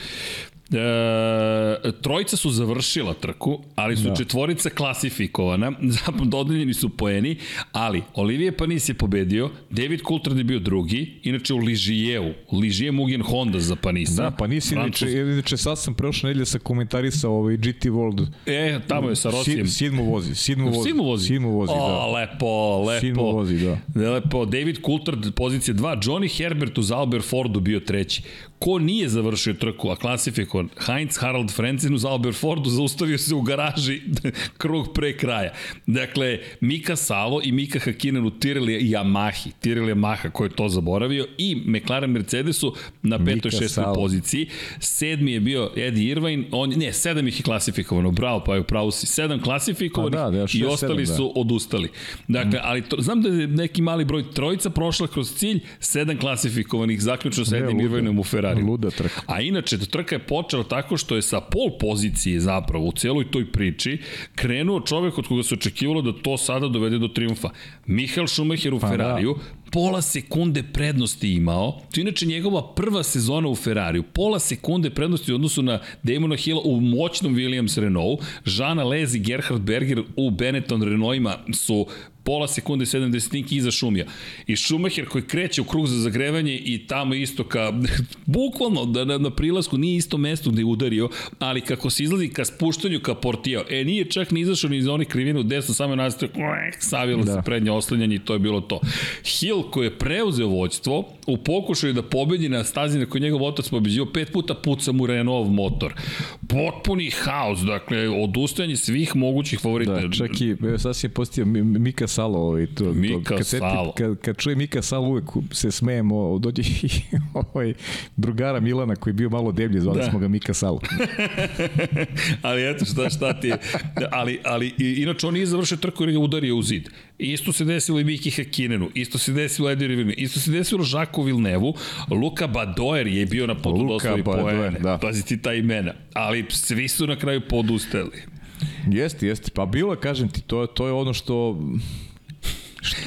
E, trojica su završila trku, ali su da. četvorica klasifikovana, dodeljeni su poeni, ali Olivije Panis je pobedio, David Coulthard je bio drugi, inače u Ližijevu, Ližije Mugen Honda za Panisa. Da, Panis inače, inače sad sam prošle nedelje sa komentarisa ovaj GT World. E, tamo je sa Rosijem. Sidmo vozi, Sidmo vozi. Sidmo vozi. Sidmo vozi, o, da. lepo, lepo. Sidmo vozi, da. Lepo, David Coulthard pozicija 2, Johnny Herbert uz Albert Fordu bio treći. Ko nije završio trku, a klasifikovan, Heinz Harald Frenzen uz Albert Fordu zaustavio se u garaži krug pre kraja. Dakle, Mika Salo i Mika Hakinen u Tirelija i Yamahi, Tirelija Yamaha ko je to zaboravio i McLaren Mercedesu na petoj, šestoj poziciji. Sedmi je bio Eddie Irvine, on, ne, sedam ih je klasifikovano, bravo, pa je upravo si, sedam klasifikovanih pa da, da, šest, i ostali sedam, da. su odustali. Dakle, ali to, znam da je neki mali broj trojica prošla kroz cilj, sedam klasifikovanih, zaključno sa Eddie Irvineom u Ferrari. Luda trka. A inače, trka je počela tako što je sa pol pozicije zapravo u celoj toj priči krenuo čovek od koga se očekivalo da to sada dovede do triumfa. Michael Schumacher u pa, da. Ferrariju, da pola sekunde prednosti imao. To je inače njegova prva sezona u Ferrariju. Pola sekunde prednosti u odnosu na Damona Hilla u moćnom Williams Renault. Žana Lez i Gerhard Berger u Benetton Renaultima su pola sekunde 70 iza Šumija. I Schumacher koji kreće u krug za zagrevanje i tamo isto ka, bukvalno da na, na prilasku nije isto mesto gde je udario, ali kako se izlazi ka spuštanju ka portijao, e nije čak ni izašao ni iz onih krivina u desno, samo je nastavio, savilo da. se prednje oslanjanje i to je bilo to. Hill koji je preuzeo vođstvo u pokušaju da pobedi na stazi na kojoj njegov otac pobeđio pet puta puca mu Renault motor. Potpuni haos, dakle, odustajanje svih mogućih favorita. Da, čak i, sad si je postio Mika Salo, ovaj, to, Mika to, kad Salo. kad, kad čuje Mika Salo, uvek se smejemo, dođe ovaj drugara Milana koji je bio malo deblji, zvali da. smo ga Mika Salo. ali eto, šta, šta ti je. Ali, ali inače on nije završio trku jer ga udario u zid. Isto se desilo i Miki Hakinenu, isto se desilo Eddie Rivine, isto se desilo Žaku Vilnevu, Luka Badoer je bio na da osvoji poene. Da. Pazi ti ta imena. Ali svi su na kraju podustali. Jeste, jeste. Pa bilo, kažem ti, to, to je ono što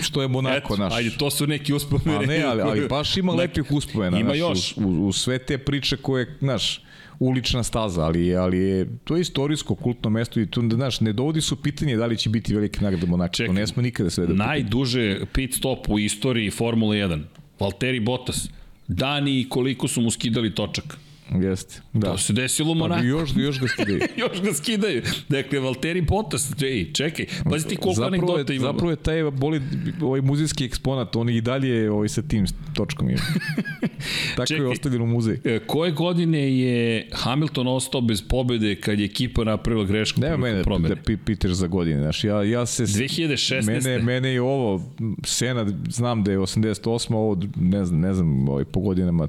što je Monako Eto, naš. Ajde, to su neki uspomene. A ne, ali, ali baš ima lepih uspomena. Ima naš, još. U, u, u, sve te priče koje, znaš, ulična staza, ali, ali je, to je istorijsko kultno mesto i tu, znaš, ne dovodi su pitanje da li će biti veliki nagrada Monaka. Čekaj, to ne smo nikada sve da Najduže pit stop u istoriji Formule 1. Valtteri Bottas. Dani i koliko su mu skidali točak. Jeste. Da. To se desilo u Monaku. Pa, još, još ga skidaju. još ga skidaju. Dakle, Valtteri Bottas, ej, čekaj, pazi ti koliko anegdota imamo. Zapravo je taj boli, ovaj muzijski eksponat, on i dalje ovaj, sa tim točkom je. Tako čekaj, je ostavljen u muzej. E, koje godine je Hamilton ostao bez pobede kad je ekipa napravila grešku? Ne, mene promene. da pitaš za godine. Znaš, ja, ja se... 2016. Mene, mene je ovo, Sena, znam da je 88, ovo, ne znam, ne znam ovaj, po godinama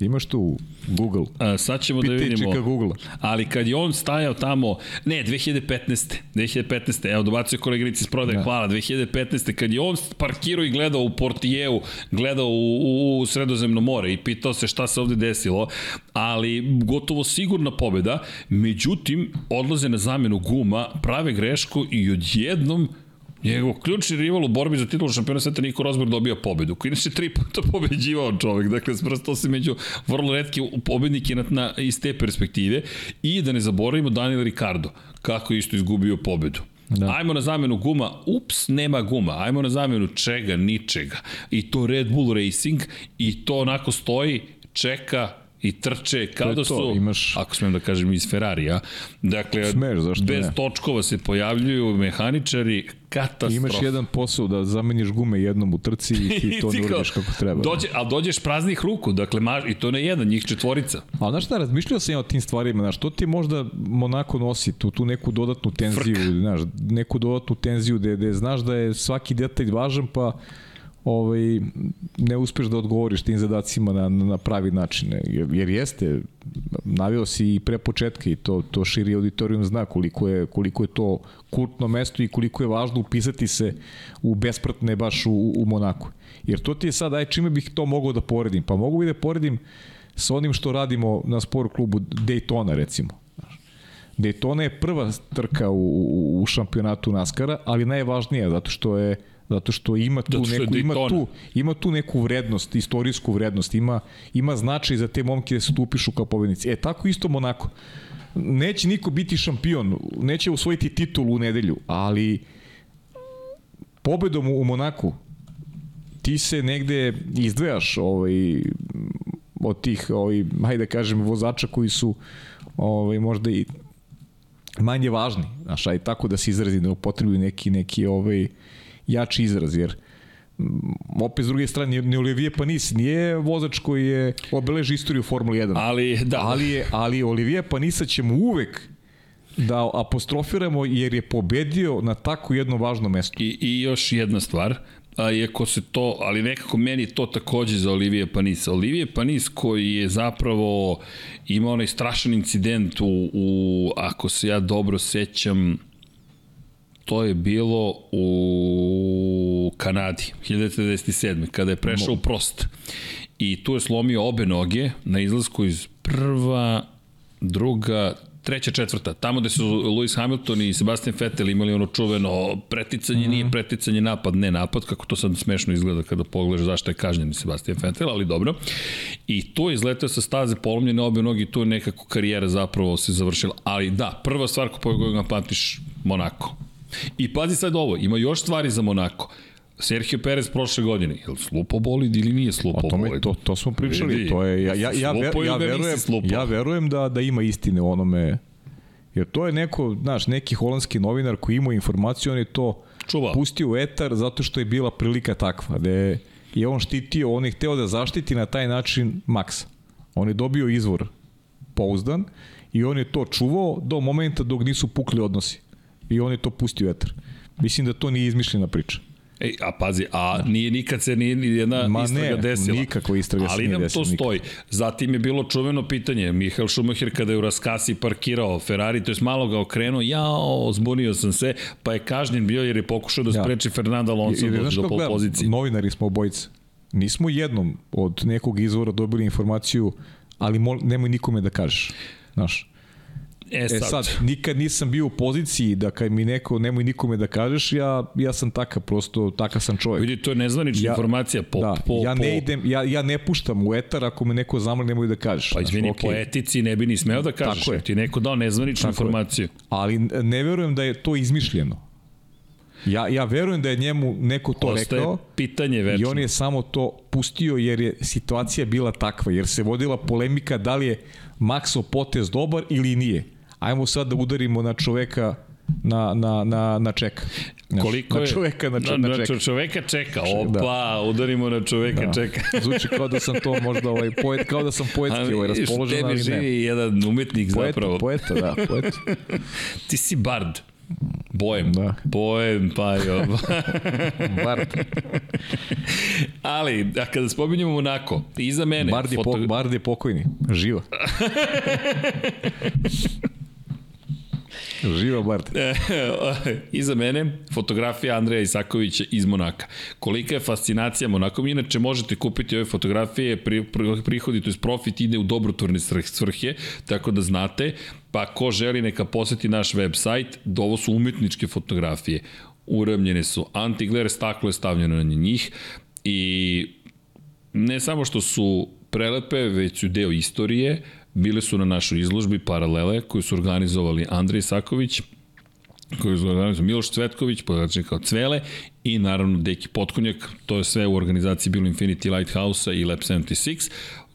Imaš tu Google. A, sad ćemo Pitaj da vidimo. Čika Google. Ali kad je on stajao tamo, ne, 2015. 2015. Evo, dobacio koleginici iz prodaje, da. hvala. 2015. kad je on parkirao i gledao u Portijevu, gledao u, u, u Sredozemno more i pitao se šta se ovde desilo, ali gotovo sigurna pobeda. Međutim, odlaze na zamenu guma, prave grešku i odjednom Njegov ključni rival u borbi za titulu šampiona sveta Niko Rosberg dobio pobedu. Koji inače tri puta pobeđivao čovek. Dakle, sprstao se među vrlo redki pobednike na, na, iz te perspektive. I da ne zaboravimo Daniel Ricardo. Kako je isto izgubio pobedu. Da. Ajmo na zamenu guma, ups, nema guma. Ajmo na zamenu čega, ničega. I to Red Bull Racing i to onako stoji, čeka, i trče kao da su, imaš... ako smem da kažem, iz Ferrarija. Dakle, Smeš, zašto bez ne? točkova se pojavljuju mehaničari, katastrofa. Imaš jedan posao da zameniš gume jednom u trci i ti to ne uradiš kako treba. Dođe, ali dođeš praznih ruku, dakle, maž, i to ne jedan, njih četvorica. A znaš šta, razmišljao sam ja o tim stvarima, znaš, to ti možda Monako nosi, tu, tu neku dodatnu tenziju, Frk. znaš, neku dodatnu tenziju gde, gde znaš da je svaki detalj važan, pa ovaj, ne uspeš da odgovoriš tim zadacima na, na pravi način. Jer, jer jeste, navio si i pre početka i to, to širi auditorijum zna koliko je, koliko je to kultno mesto i koliko je važno upisati se u bespratne baš u, u Monaku. Jer to ti je sad, aj čime bih to mogao da poredim? Pa mogu bi da poredim sa onim što radimo na sport klubu Daytona recimo. Daytona je prva trka u, u, u šampionatu Naskara, ali najvažnija zato što je zato što ima tu što neku ima tu ima tu neku vrednost, istorijsku vrednost, ima ima značaj za te momke da se tu upišu kao pobednici. E tako isto Monako. Neće niko biti šampion, neće osvojiti titulu u nedelju, ali pobedom u Monaku ti se negde izdvajaš ovaj od tih ovaj hajde da kažem vozača koji su ovaj možda i manje važni, znaš, aj tako da se izrazi da upotrebuju neki neki ovaj jači izraz, jer opet s druge strane, ni Olivier Panis nije vozač koji je obeleži istoriju Formule 1. Ali, da. Ali, je, ali Olivier Panisa ćemo uvek da apostrofiramo jer je pobedio na tako jedno važno mesto. I, i još jedna stvar, a iako se to, ali nekako meni to takođe za Olivije Panisa. Olivije Panis koji je zapravo imao onaj strašan incident u, u ako se ja dobro sećam, to je bilo u Kanadi, 1997. kada je prešao u prost. I tu je slomio obe noge na izlasku iz prva, druga, treća, četvrta. Tamo gde su Lewis Hamilton i Sebastian Vettel imali ono čuveno preticanje, mm -hmm. nije preticanje, napad, ne napad, kako to sad smešno izgleda kada pogledaš zašto je kažnjen Sebastian Vettel, ali dobro. I tu je izletao sa staze polomljene obe noge i tu je nekako karijera zapravo se završila. Ali da, prva stvar koju ga pamtiš, Monako I pazi sad ovo, ima još stvari za Monako. Sergio Perez prošle godine, je li slupo bolid ili nije slupo o tome, bolid? To, to smo pričali, Vidi, to je, ja, ja, ja, ver, ja, verujem, ja verujem da, da ima istine o onome, jer to je neko, znaš, neki holandski novinar koji ima informaciju, on je to Čuva. pustio u etar zato što je bila prilika takva, da je, je on štitio, on je hteo da zaštiti na taj način Maxa. On je dobio izvor pouzdan i on je to čuvao do momenta dok nisu pukli odnosi i on je to pustio etar. Mislim da to nije izmišljena priča. Ej, a pazi, a nije nikad se nije ni jedna Ma istraga ne, desila. nikako istraga Ali se nije desila. Ali nam to stoji. Nikad. Zatim je bilo čuveno pitanje, Mihael Schumacher kada je u Raskasi parkirao Ferrari, to je malo ga okrenuo, jao, zbunio sam se, pa je kažnjen bio jer je pokušao da spreči ja. Fernanda Alonso do, do pol pozicije. Novinari smo obojice. Nismo jednom od nekog izvora dobili informaciju, ali mol, nemoj nikome da kažeš. Znaš, E sad. e sad, nikad nisam bio u poziciji da kad mi neko, nemoj nikome da kažeš, ja, ja sam takav, prosto takav sam čovjek. Vidi, to je nezvanična ja, informacija. Po, da, po, ja ne idem, ja, ja ne puštam u etar ako me neko zamr, nemoj da kažeš. Pa izvini, okay. po etici ne bi ni smeo da kažeš, Tako je. ti neko dao nezvaničnu Tako informaciju. Je. Ali ne verujem da je to izmišljeno. Ja, ja verujem da je njemu neko to Ostaje rekao pitanje večno. i on je samo to pustio jer je situacija bila takva, jer se vodila polemika da li je Maxo potez dobar ili nije. Ajmo sad da udarimo na čoveka na, na, na, na čeka. Znaš, Koliko na čoveka na, na, na čeka. Na čoveka čeka, opa, da. udarimo na čoveka da. čeka. Zvuči kao da sam to možda ovaj poet, kao da sam poetski ovaj raspoložen, ali ne. živi jedan umetnik poeta, zapravo. Poeta, da, poeta. Ti si bard. Bojem. Da. Bojem, pa jo. Bard. Ali, a kada spominjamo Monako, iza mene... Bard je, foto... po, Bard je pokojni. Živa. Živa Bard. Iza mene fotografija Andreja Isakovića iz Monaka. Kolika je fascinacija Monakom? Inače možete kupiti ove fotografije, pri, pri, prihodi, to je profit ide u dobrotvorne svrhe, tako da znate, pa ko želi neka poseti naš website, ovo su umetničke fotografije. Uramljene su, antiglare staklo je stavljeno na njih i ne samo što su prelepe, već su deo istorije, bile su na našoj izložbi Paralele koju su organizovali Andrej Saković, koju su organizovali Miloš Cvetković, podačnik kao Cvele i naravno Deki Potkonjak, to je sve u organizaciji bilo Infinity Lighthouse-a i Lab 76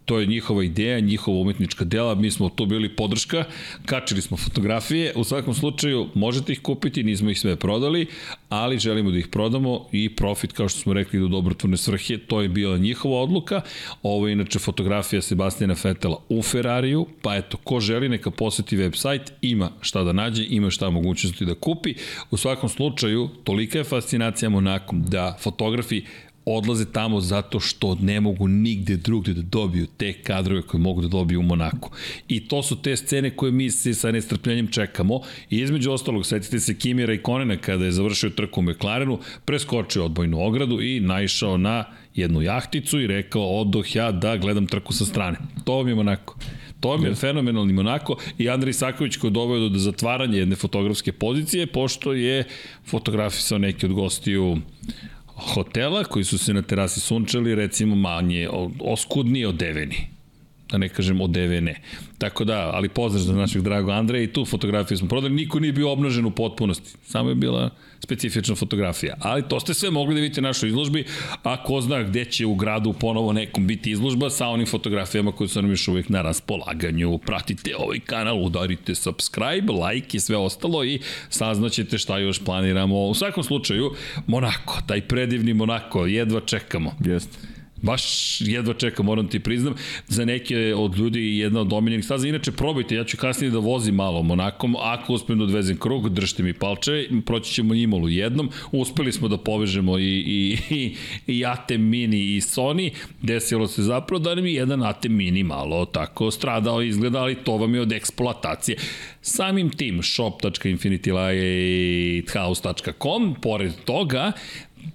to je njihova ideja, njihova umetnička dela, mi smo tu bili podrška, kačili smo fotografije, u svakom slučaju možete ih kupiti, nismo ih sve prodali, ali želimo da ih prodamo i profit, kao što smo rekli, do dobrotvorne svrhe, to je bila njihova odluka. Ovo je inače fotografija Sebastijana Fetela u Ferrariju, pa eto, ko želi neka poseti website, ima šta da nađe, ima šta mogućnosti da kupi. U svakom slučaju, tolika je fascinacija Monakom da fotografi odlaze tamo zato što ne mogu nigde drugde da dobiju te kadrove koje mogu da dobiju u Monaku. I to su te scene koje mi se sa nestrpljenjem čekamo. I između ostalog, setite se Kimira i Konena kada je završio trku u McLarenu, preskočio odbojnu ogradu i naišao na jednu jahticu i rekao odoh ja da gledam trku sa strane. To vam je Monako. To vam je fenomenalni Monako i Andrej Saković koji je doveo do zatvaranja jedne fotografske pozicije, pošto je fotografisao neki od gostiju hotela koji su se na terasi sunčali recimo manje, oskudnije odeveni da ne kažem odevene. Tako da, ali pozdrav za našeg drago Andreja i tu fotografiju smo prodali, niko nije bio obnažen u potpunosti, samo je bila specifična fotografija. Ali to ste sve mogli da vidite na našoj izložbi, a ko zna gde će u gradu ponovo nekom biti izložba sa onim fotografijama koje su nam još uvijek na raspolaganju. Pratite ovaj kanal, udarite subscribe, like i sve ostalo i saznaćete šta još planiramo. U svakom slučaju, Monako, taj predivni Monako, jedva čekamo. Jeste. Baš jedva čekam, moram ti priznam. Za neke od ljudi jedna od omiljenih staza. Inače, probajte, ja ću kasnije da vozim malo Monakom. Ako uspem da odvezem krug, držite mi palčeve, proći ćemo Imolu jednom. Uspeli smo da povežemo i, i, i, i Ate Mini i Sony. Desilo se zapravo da nam je jedan Ate Mini malo tako stradao izgleda, ali to vam je od eksploatacije. Samim tim, shop.infinitylighthouse.com, pored toga,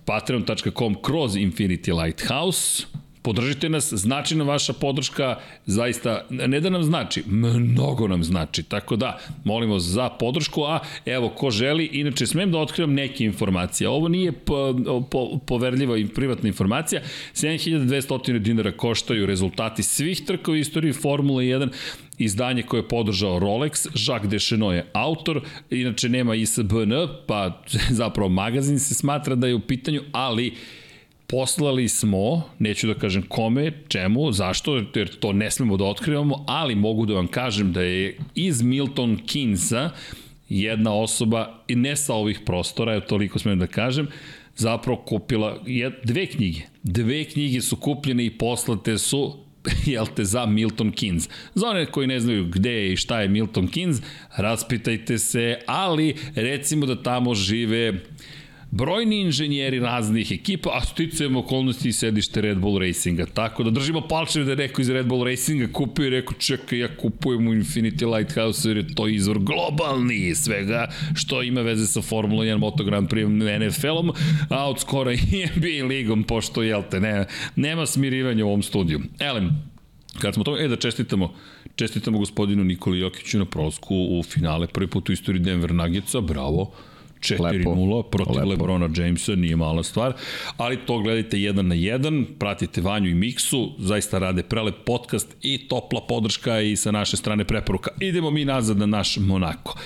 patreon.com kroz Infinity Lighthouse. Podržite nas, znači nam vaša podrška, zaista, ne da nam znači, mnogo nam znači, tako da, molimo za podršku, a evo, ko želi, inače smem da otkrivam neke informacije, ovo nije po, po, poverljiva i privatna informacija, 7200 dinara koštaju rezultati svih trka u istoriji Formule 1, izdanje koje je podržao Rolex, Jacques Deschenaux je autor, inače nema ISBN, pa zapravo magazin se smatra da je u pitanju, ali poslali smo, neću da kažem kome, čemu, zašto, jer to ne smemo da otkrivamo, ali mogu da vam kažem da je iz Milton Keynesa jedna osoba, i ne sa ovih prostora, toliko smem da kažem, zapravo kupila dve knjige. Dve knjige su kupljene i poslate su jel te, za Milton Keynes. Za one koji ne znaju gde je i šta je Milton Keynes, raspitajte se, ali recimo da tamo žive brojni inženjeri raznih ekipa, a sticujem okolnosti i sedište Red Bull Racinga. Tako da držimo palčeve da je neko iz Red Bull Racinga kupio i rekao čekaj ja kupujem u Infinity Lighthouse jer je to izvor globalni svega što ima veze sa Formula 1 Moto Grand Prix NFL-om, a od skora i NBA ligom, pošto jel te, ne, nema smirivanja u ovom studiju. Elem, Kad smo to, e da čestitamo, čestitamo gospodinu Nikoli Jokiću na prolasku u finale, prvi put u istoriji Denver Nuggetsa, bravo, 4-0 protiv Lepo. Lebrona Jamesa, nije mala stvar, ali to gledajte jedan na jedan, pratite Vanju i Miksu, zaista rade prelep podcast i topla podrška i sa naše strane preporuka. Idemo mi nazad na naš Monako.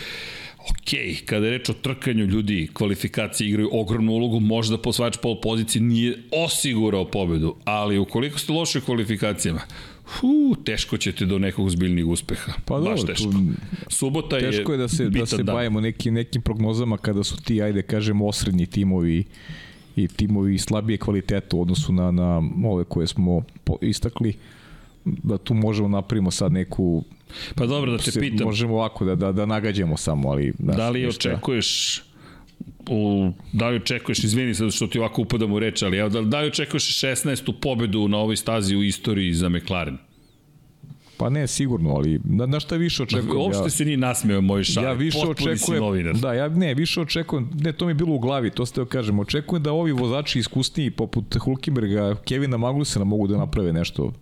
Ok, kada je reč o trkanju ljudi, kvalifikacije igraju ogromnu ulogu, možda posvač pol pozicije nije osigurao pobedu, ali ukoliko ste loši u kvalifikacijama, Hu, teško ćete do nekog zbiljnih uspeha. Pa Baš dobro, teško. Tu, Subota je Teško je da se, da se bavimo nekim, nekim prognozama kada su ti, ajde kažemo, osrednji timovi i timovi slabije kvaliteta u odnosu na, na ove koje smo istakli da tu možemo napravimo sad neku Pa dobro da te pitam. Možemo ovako da, da, da nagađamo samo, ali... Da, da li očekuješ u, da li očekuješ, izvini sad što ti ovako upadam u reč, ali da, da li očekuješ 16. pobedu na ovoj stazi u istoriji za McLaren? Pa ne, sigurno, ali na, na šta više očekujem? Uopšte ja, se nije nasmeo moj šal. Ja više očekujem, da, ja ne, više očekujem, ne, to mi je bilo u glavi, to ste kažem, očekujem da ovi vozači iskusniji poput Hulkenberga, Kevina Magnusena mogu da naprave nešto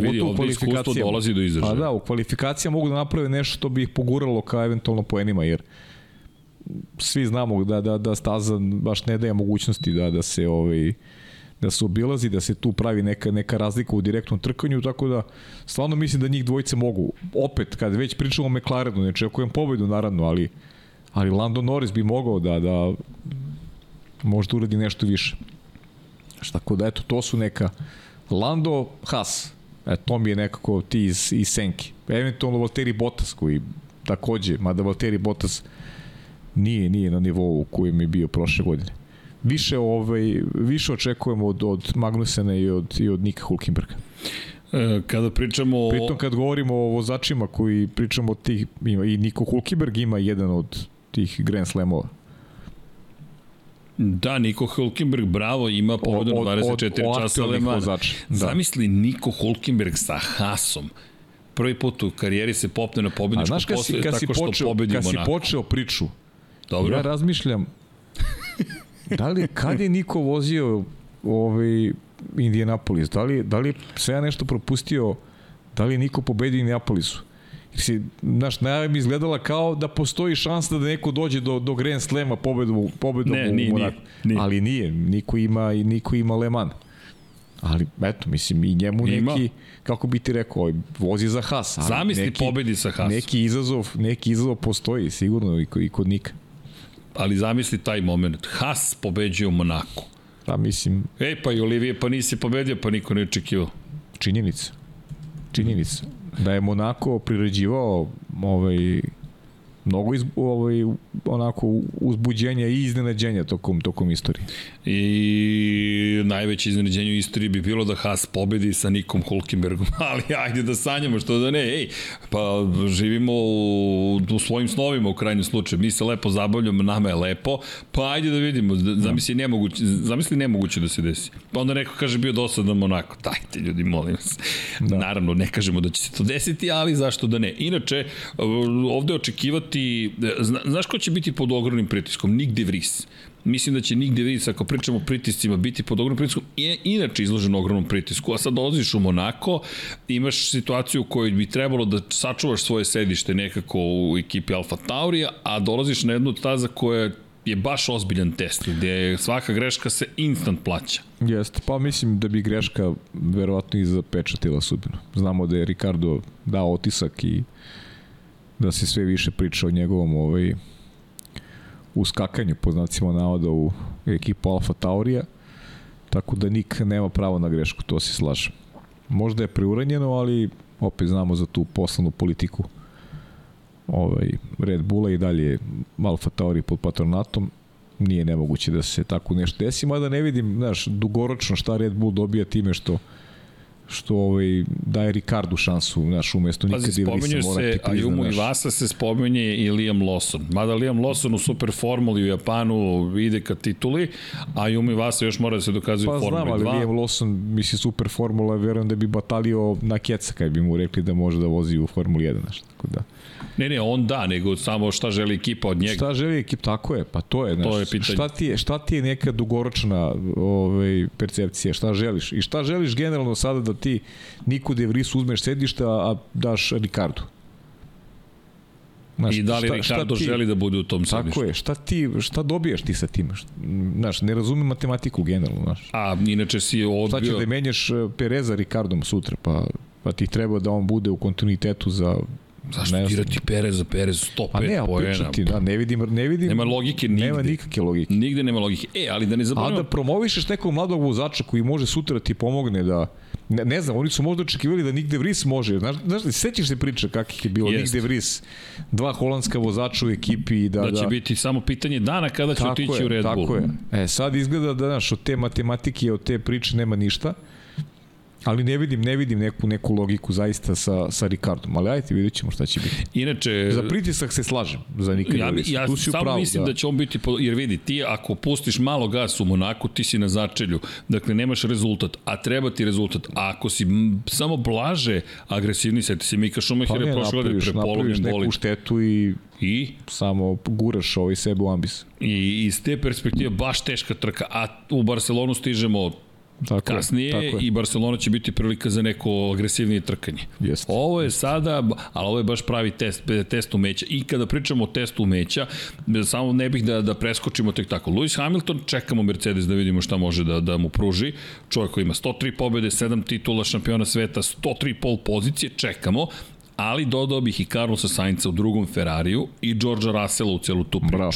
Vidi, ovde iskustvo dolazi do izražaja. Pa da, u kvalifikacijama mogu da naprave nešto što bi ih poguralo ka eventualno poenima, jer svi znamo da, da, da staza baš ne daje mogućnosti da, da se ovaj, da se obilazi, da se tu pravi neka, neka razlika u direktnom trkanju, tako da stvarno mislim da njih dvojice mogu. Opet, kad već pričamo o McLarenu, ne čekujem pobedu naravno, ali, ali Lando Norris bi mogao da, da možda uradi nešto više. Tako da, eto, to su neka Lando, Haas, e, to mi je nekako ti iz, iz Senki. Eventualno Valtteri Bottas koji takođe, mada Valtteri Bottas nije, nije na nivou u kojem je bio prošle godine. Više, ovaj, više očekujemo od, od Magnusena i od, i od Nika Hulkenberga. E, kada pričamo o... Pritom kad govorimo o vozačima koji pričamo o tih, ima, i Niko Hulkenberg ima jedan od tih Grand Slamova. Da, Niko Hulkenberg, bravo, ima povodu na 24 od, od časa Lemana. Da. Zamisli Niko Hulkenberg sa Hasom prvi put u karijeri se popne na pobedničku postoje tako što počeo, pobedi Kad si počeo priču, Dobro. ja razmišljam, da li, kad je Niko vozio ovaj Indianapolis, da li, da li se ja nešto propustio, da li Niko pobedio Indianapolisu? Jer si, znaš, najava mi izgledala kao da postoji šansa da neko dođe do, do Grand Slema pobedu, pobedom ne, u nije, Monaku. Nije, nije. Ali nije, niko ima, niko ima Le Mans. Ali, eto, mislim, i njemu Ima. neki, kako bi ti rekao, ovaj, vozi za Haas. Zamisli neki, pobedi sa Haasom. Neki izazov, neki izazov postoji, sigurno, i, i kod Nika. Ali zamisli taj moment. Haas pobeđuje u Monaku. Pa mislim... Ej, pa i Olivije, pa nisi pobedio, pa niko ne očekivao. Činjenica. Činjenica. Da je Monako priređivao ovaj, mnogo iz, ovaj, onako uzbuđenja i iznenađenja tokom, tokom istorije. I najveće iznenađenje u istoriji bi bilo da Haas pobedi sa Nikom Hulkenbergom, ali ajde da sanjamo, što da ne, ej, pa živimo u, u svojim snovima u krajnjem slučaju, mi se lepo zabavljamo, nama je lepo, pa ajde da vidimo, zamisli nemoguće, zamisli nemoguće da se desi. Pa onda neko kaže bio dosadan onako, dajte ljudi, molim se. Da. Naravno, ne kažemo da će se to desiti, ali zašto da ne. Inače, ovde očekivati biti, zna, znaš ko će biti pod ogromnim pritiskom? Nick De Vries. Mislim da će Nick De Vries, ako pričamo o pritiscima, biti pod ogromnim pritiskom, je inače izložen ogromnom pritisku, a sad dolaziš u Monako, imaš situaciju u kojoj bi trebalo da sačuvaš svoje sedište nekako u ekipi Alfa Taurija, a dolaziš na jednu taza koja je baš ozbiljan test, gde svaka greška se instant plaća. Jeste, pa mislim da bi greška verovatno i zapečatila sudbinu. Znamo da je Ricardo dao otisak i da se sve više priča o njegovom ovaj, uskakanju, po znacima navoda, u ekipu Alfa Taurija, tako da Nik nema pravo na grešku, to se slažem. Možda je preuranjeno, ali opet znamo za tu poslanu politiku ovaj, Red Bulla i dalje Alfa Tauri pod patronatom nije nemoguće da se tako nešto desi, mada ne vidim, znaš, dugoročno šta Red Bull dobija time što što ovaj, daje Ricardu šansu, znaš, umesto nikad Pazi, spomenju se, a Jumu i Vasa se spomenje i Liam Lawson. Mada Liam Lawson u super formuli u Japanu ide ka tituli, a Jumu i Vasa još mora da se dokazuje pa, u Formuli 2. Pa znam, ali Liam Lawson, misli super formula, verujem da bi batalio na keca kad bi mu rekli da može da vozi u Formuli 1, znaš, tako da. Ne, ne, on da, nego samo šta želi ekipa od njega. Šta želi ekipa, tako je, pa to je, znaš, to je pitanje. Šta ti je, šta ti je neka dugoročna ovaj, percepcija, šta želiš? I šta želiš generalno sada da ti Niko De Vries uzmeš sedišta, a daš Ricardo. Znaš, I da li šta, Ricardo šta ti, želi da bude u tom sedištu? Tako je, šta, ti, šta dobijaš ti sa tim? Znaš, ne razumem matematiku generalno, znaš. A inače si odbio... Šta ćeš da menjaš e, Pereza Ricardom sutra, pa, pa ti treba da on bude u kontinuitetu za Zašto ne dirati Perez za Perez 105 pa ne, poena? Ti, da, ne vidim, ne vidim. Nema logike nigde. Nema nikakve logike. Nigde nema logike. E, ali da ne zaboravimo... A da promovišeš nekog mladog vozača koji može sutra ti pomogne da ne, ne znam, oni su možda očekivali da Nick De Vries može. Znaš, znaš sećaš se priče kakih je bilo Jest. Nick De Vries, dva holandska vozača u ekipi i da, da će da, biti samo pitanje dana kada će otići je, u Red Bull. Tako je. E, sad izgleda da, znaš, od te matematike, od te priče nema ništa. Ali ne vidim, ne vidim neku, neku logiku zaista sa, sa Ricardom. Ali ajte, vidjet ćemo šta će biti. Inače... Za pritisak se slažem za Nika ja, Ja tu samo pravu, mislim da. da će on biti... Jer vidi, ti ako pustiš malo gas u Monaku, ti si na začelju. Dakle, nemaš rezultat, a treba ti rezultat. A ako si samo blaže agresivni, seti se Mika Šumacher pa prošle godine prepolovljen bolid. štetu i I? Samo guraš ovaj sebe u ambis. I iz te perspektive baš teška trka, a u Barcelonu stižemo Tako kasnije je, tako je. i Barcelona će biti prilika za neko agresivnije trkanje. Jeste. Ovo je sada, ali ovo je baš pravi test, test umeća. I kada pričamo o testu umeća, samo ne bih da, da preskočimo tek tako. Lewis Hamilton, čekamo Mercedes da vidimo šta može da, da mu pruži. Čovjek koji ima 103 pobede, 7 titula šampiona sveta, 103 pol pozicije, čekamo ali dodao bih i Carlosa Sainca u drugom Ferrariju i Georgea Russella u celu tu priču. Bravo.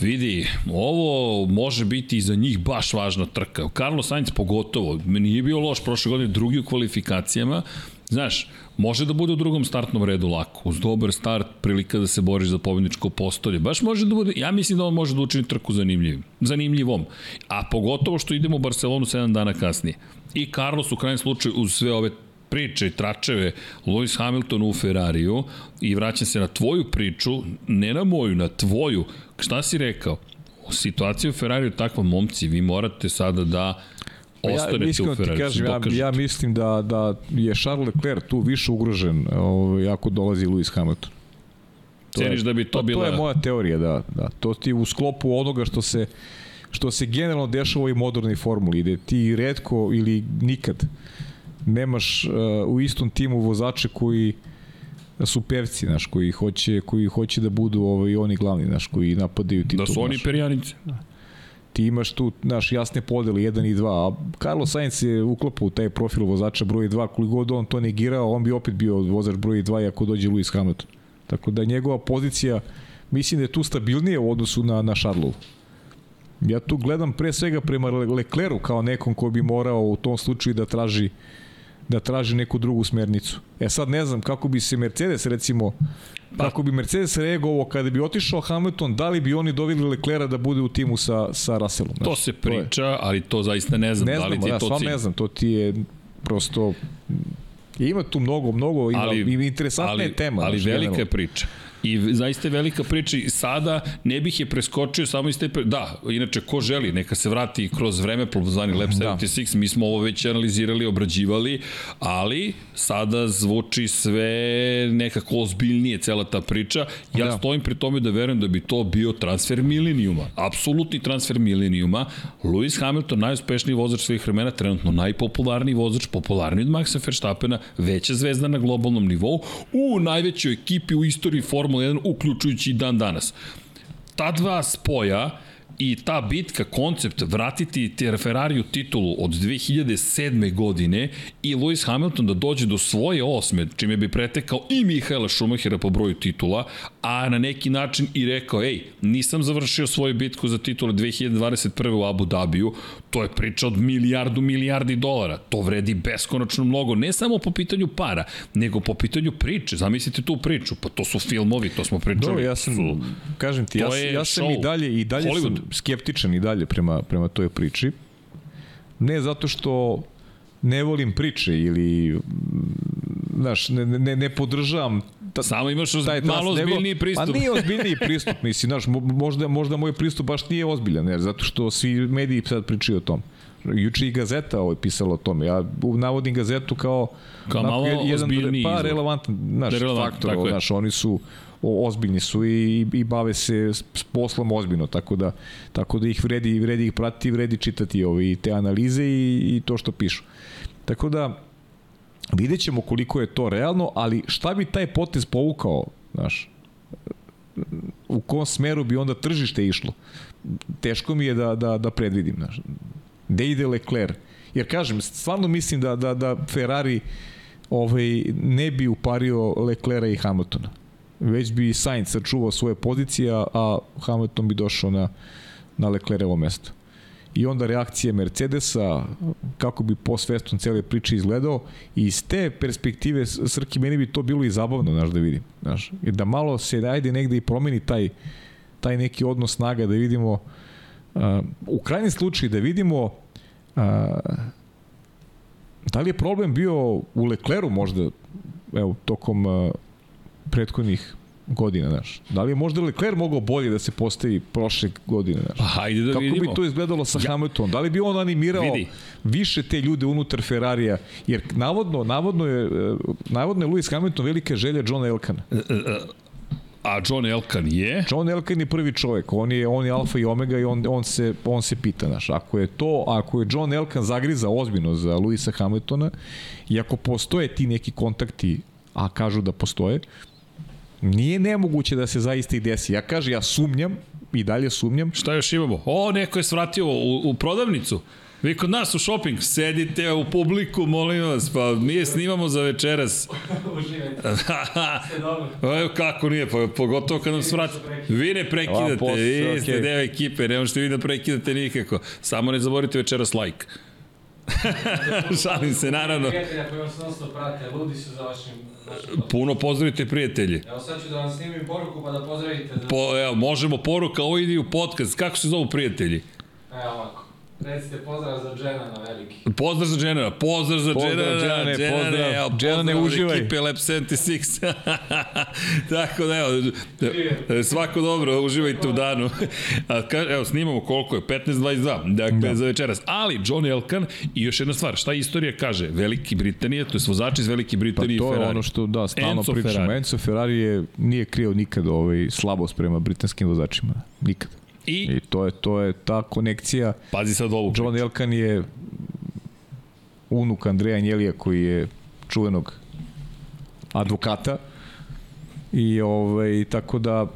Vidi, ovo može biti i za njih baš važna trka. Carlos Sainz pogotovo, nije bio loš prošle godine, drugi u kvalifikacijama, Znaš, može da bude u drugom startnom redu lako. Uz dobar start, prilika da se boriš za pobjedničko postolje. Baš može da bude, ja mislim da on može da učini trku zanimljivim, zanimljivom. A pogotovo što idemo u Barcelonu 7 dana kasnije. I Carlos u krajnjem slučaju uz sve ove priče i tračeve Lewis Hamilton u Ferrariju i vraćam se na tvoju priču, ne na moju, na tvoju. Šta si rekao? Situacija u Ferrariju takva, momci, vi morate sada da ostanete ja, u Ferrariju. Kažem, ja, ja mislim da, da je Charles Leclerc tu više ugrožen ovaj, ako dolazi Lewis Hamilton. To Ceniš je, da bi to, to bila... To je moja teorija, da. da. To ti u sklopu onoga što se što se generalno dešava u ovoj modernoj formuli, ide ti redko ili nikad nemaš uh, u istom timu vozače koji su pevci, znaš, koji hoće, koji hoće da budu ovaj, oni glavni, znaš, koji napadaju titul. Da su oni perjanice. Da. Ti imaš tu, znaš, jasne podele 1 i 2, a Carlos Sainz je uklopao u taj profil vozača broj 2, koliko god on to negirao, on bi opet bio vozač broj 2 ako dođe Lewis Hamilton. Tako da njegova pozicija, mislim da je tu stabilnije u odnosu na, na Šarlovu. Ja tu gledam pre svega prema Lecleru kao nekom ko bi morao u tom slučaju da traži uh, da traži neku drugu smernicu. E sad ne znam kako bi se Mercedes recimo Pa, kako bi Mercedes reagovao kada bi otišao Hamilton, da li bi oni doveli Leclera da bude u timu sa, sa Russellom? Znači, to se priča, to je... ali to zaista ne znam. Ne znam, da li ti ja to ne znam, to ti je prosto Ima tu mnogo, mnogo, ima, ali, interesantna ali, je tema. Ali velika je priča. I zaista je velika priča i sada ne bih je preskočio samo iz te... Da, inače, ko želi, neka se vrati kroz vreme, zvani Lab 76, da. mi smo ovo već analizirali, obrađivali, ali sada zvuči sve nekako ozbiljnije cela ta priča. Ja da. stojim pri tome da verujem da bi to bio transfer milenijuma. Apsolutni transfer milenijuma. Lewis Hamilton, najuspešniji vozač svih vremena, trenutno najpopularniji vozač, popularniji od Maxa Verstappena, veća zvezda na globalnom nivou, u najvećoj ekipi u istoriji Formula Formula 1, uključujući dan danas. Ta dva spoja i ta bitka, koncept vratiti Ferrari u titulu od 2007. godine i Lewis Hamilton da dođe do svoje osme, čime bi pretekao i Mihaela Schumachera po broju titula, a na neki način i rekao, ej, nisam završio svoju bitku za titule 2021. u Abu Dhabiju, to je priča od milijardu milijardi dolara, to vredi beskonačno mnogo, ne samo po pitanju para, nego po pitanju priče, zamislite tu priču, pa to su filmovi, to smo pričali. Do, ja sam, kažem ti, ja, ja sam show. i dalje, i dalje Hollywood. sam skeptičan i dalje prema, prema toj priči. Ne zato što ne volim priče ili znaš, ne, ne, ne podržavam ta, Samo imaš oz, taj, malo ozbiljniji pristup. Pa nije ozbiljniji pristup, mislim, znaš, možda, možda moj pristup baš nije ozbiljan, jer zato što svi mediji sad pričaju o tom. Juče i gazeta ovo je pisala o tome. Ja navodim gazetu kao, kao malo jedan, ozbiljniji pa relevantan naš faktor, znaš, oni su ozbiljni su i, i bave se s poslom ozbiljno, tako da, tako da ih vredi, vredi ih pratiti, vredi čitati ovi, te analize i, i to što pišu. Tako da, vidjet ćemo koliko je to realno, ali šta bi taj potez povukao, znaš, u kom smeru bi onda tržište išlo? Teško mi je da, da, da predvidim, znaš. Gde ide Leclerc? Jer kažem, stvarno mislim da, da, da Ferrari ovaj, ne bi upario Leclerca i Hamiltona. Već bi Sainz sačuvao svoje pozicije, a Hamilton bi došao na, na Leclercovo mesto. I onda reakcije Mercedesa, kako bi po svestom cele priče izgledao. I iz te perspektive Srki meni bi to bilo i zabavno, znaš, da vidim, znaš, da malo se ajde negde i promeni taj taj neki odnos snaga da vidimo uh, u krajnjem slučaju da vidimo uh, da li je problem bio u Lecleru možda evo tokom uh, prethodnih godina, znaš. Da li je možda Leclerc mogao bolje da se postavi prošle godine, znaš? Pa hajde da Kako vidimo. bi to izgledalo sa ja. Hamiltonom? Da li bi on animirao Vidi. više te ljude unutar Ferrarija? Jer navodno, navodno je, e, navodno je Lewis Hamilton velika želja Johna Elkana. E, e, a John Elkan je? John Elkan je prvi čovjek, on je on je alfa i omega i on on se on se pita, znaš, ako je to, ako je John Elkan zagriza ozbiljno za Luisa Hamiltona i ako postoje ti neki kontakti, a kažu da postoje, Nije nemoguće da se zaista i desi. Ja kažem, ja sumnjam, i dalje sumnjam. Šta još imamo? O, neko je svratio u, u prodavnicu. Vi kod nas u shopping sedite u publiku, molim vas, pa mi je snimamo za večeras. Uživajte. Evo kako nije, pa pogotovo kad nam svrati. Vi ne prekidate, vi ste okay. deo ekipe, ne možete vi da prekidate nikako. Samo ne zaboravite večeras like. Šalim se, naravno. Prijatelja koji vas non prate, ludi su za vašim Puno pozdravite prijatelji. Evo sad ću da vam snimim poruku pa da pozdravite. Da... Po, evo, možemo poruka, ovo ide u podcast. Kako se zovu prijatelji? Evo ovako. Recite pozdrav za Dženana veliki. Pozdrav za Dženana, pozdrav za pozdrav, Dženana, Dženane, Dženane, pozdrav, evo, Dženane, uživaj. Ekipe Lab 76. Tako da, evo, svako dobro, uživajte u danu. A, ka, evo, snimamo koliko je, 15.22, dakle, da. za večeras. Ali, John Elkan i još jedna stvar, šta istorija kaže? Veliki Britanije, to je vozač iz Velike Britanije pa to Ferrari. je ono što, da, stalno Enzo pričamo. Ferrari. Enzo Ferrari je, nije krio nikad ovaj slabost prema britanskim vozačima. Nikad. I, I to je to je ta konekcija. Pazi sad ovu. John Elkan je unuk Andreja Njelija koji je čuvenog advokata i ovaj tako da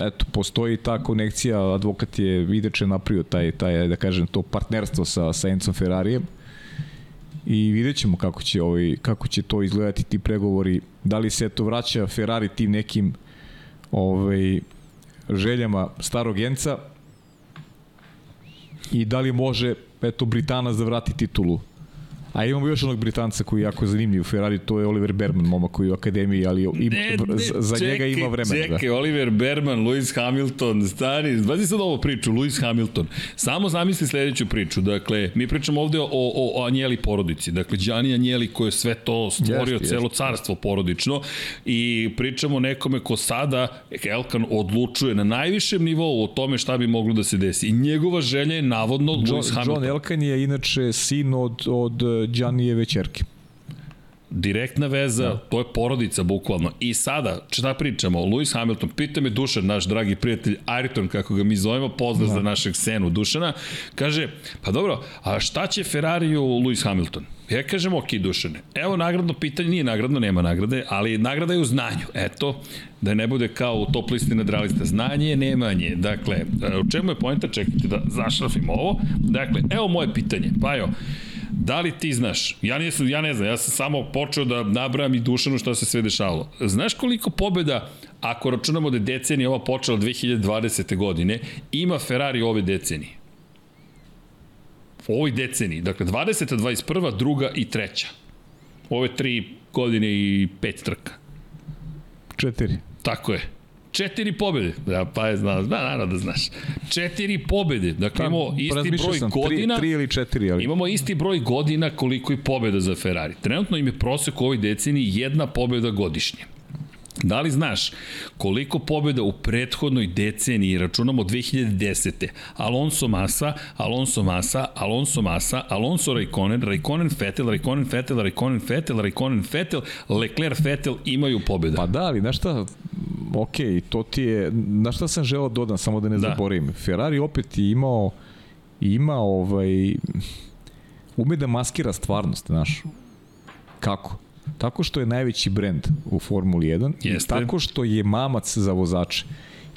eto postoji ta konekcija advokat je ideče napravio taj taj da kažem to partnerstvo sa sa Encom Ferrarijem i vidjet ćemo kako će ovaj kako će to izgledati ti pregovori da li se to vraća Ferrari tim nekim ovaj željama starog Jenca i da li može eto Britanac da vrati titulu A imamo još onog Britanca koji je jako zanimljiv u Ferrari, to je Oliver Berman, momak koji je u akademiji, ali im, ne, ne, za čekaj, njega ima vremena. Čekaj, da. Oliver Berman, Lewis Hamilton, stani, zbazi sad ovo priču, Lewis Hamilton. Samo zamisli sledeću priču, dakle, mi pričamo ovde o, o, o Anjeli porodici, dakle, Đani Anjeli koji je sve to stvorio, jest, celo jest. carstvo porodično i pričamo nekome ko sada, Elkan odlučuje na najvišem nivou o tome šta bi moglo da se desi. I njegova želja je navodno John, Lewis Hamilton. John Elkan je inače sin od, od Đanijeve čerke. Direktna veza, da. to je porodica bukvalno. I sada, šta pričamo? Lewis Hamilton, pita me Dušan, naš dragi prijatelj Ayrton, kako ga mi zovemo, pozdrav da. za našeg senu Dušana, kaže, pa dobro, a šta će Ferrari u Lewis Hamilton? Ja kažem, ok, Dušane, evo nagradno pitanje, nije nagradno, nema nagrade, ali nagrada je u znanju. Eto, da ne bude kao u top listi nadrealista. Znanje je nemanje. Dakle, u čemu je pojenta? Čekajte da zašrafim ovo. Dakle, evo moje pitanje. Pa evo, Da li ti znaš? Ja, nisam, ja ne znam, ja sam samo počeo da nabrajam i Dušanu šta se sve dešavalo. Znaš koliko pobjeda, ako računamo da je decenija ova počela 2020. godine, ima Ferrari ove decenije? U ovoj deceniji, dakle 20. 21. druga i treća. Ove tri godine i pet trka. Četiri. Tako je. Četiri pobede. Ja, pa je znao, zna, naravno da znaš. Četiri pobede. Dakle, imamo isti broj sam, godina. Tri, tri ili četiri, ali... Imamo isti broj godina koliko i pobeda za Ferrari. Trenutno im je prosek u ovoj deceniji jedna pobeda godišnje. Da li znaš koliko pobjeda u prethodnoj deceniji računamo 2010. Alonso Massa, Alonso Massa, Alonso Massa, Alonso Raikkonen, Raikkonen Vettel, Raikkonen Vettel, Raikkonen Vettel, Raikkonen Vettel, Leclerc Vettel imaju pobjeda. Pa da, ali znaš šta, ok, to ti je, znaš šta sam želao da dodam, samo da ne da. zaboravim. Ferrari opet je imao, ima ovaj, ume da maskira stvarnost, znaš. Kako? Tako što je najveći brend u Formuli 1 Jeste. i tako što je mamac za vozače.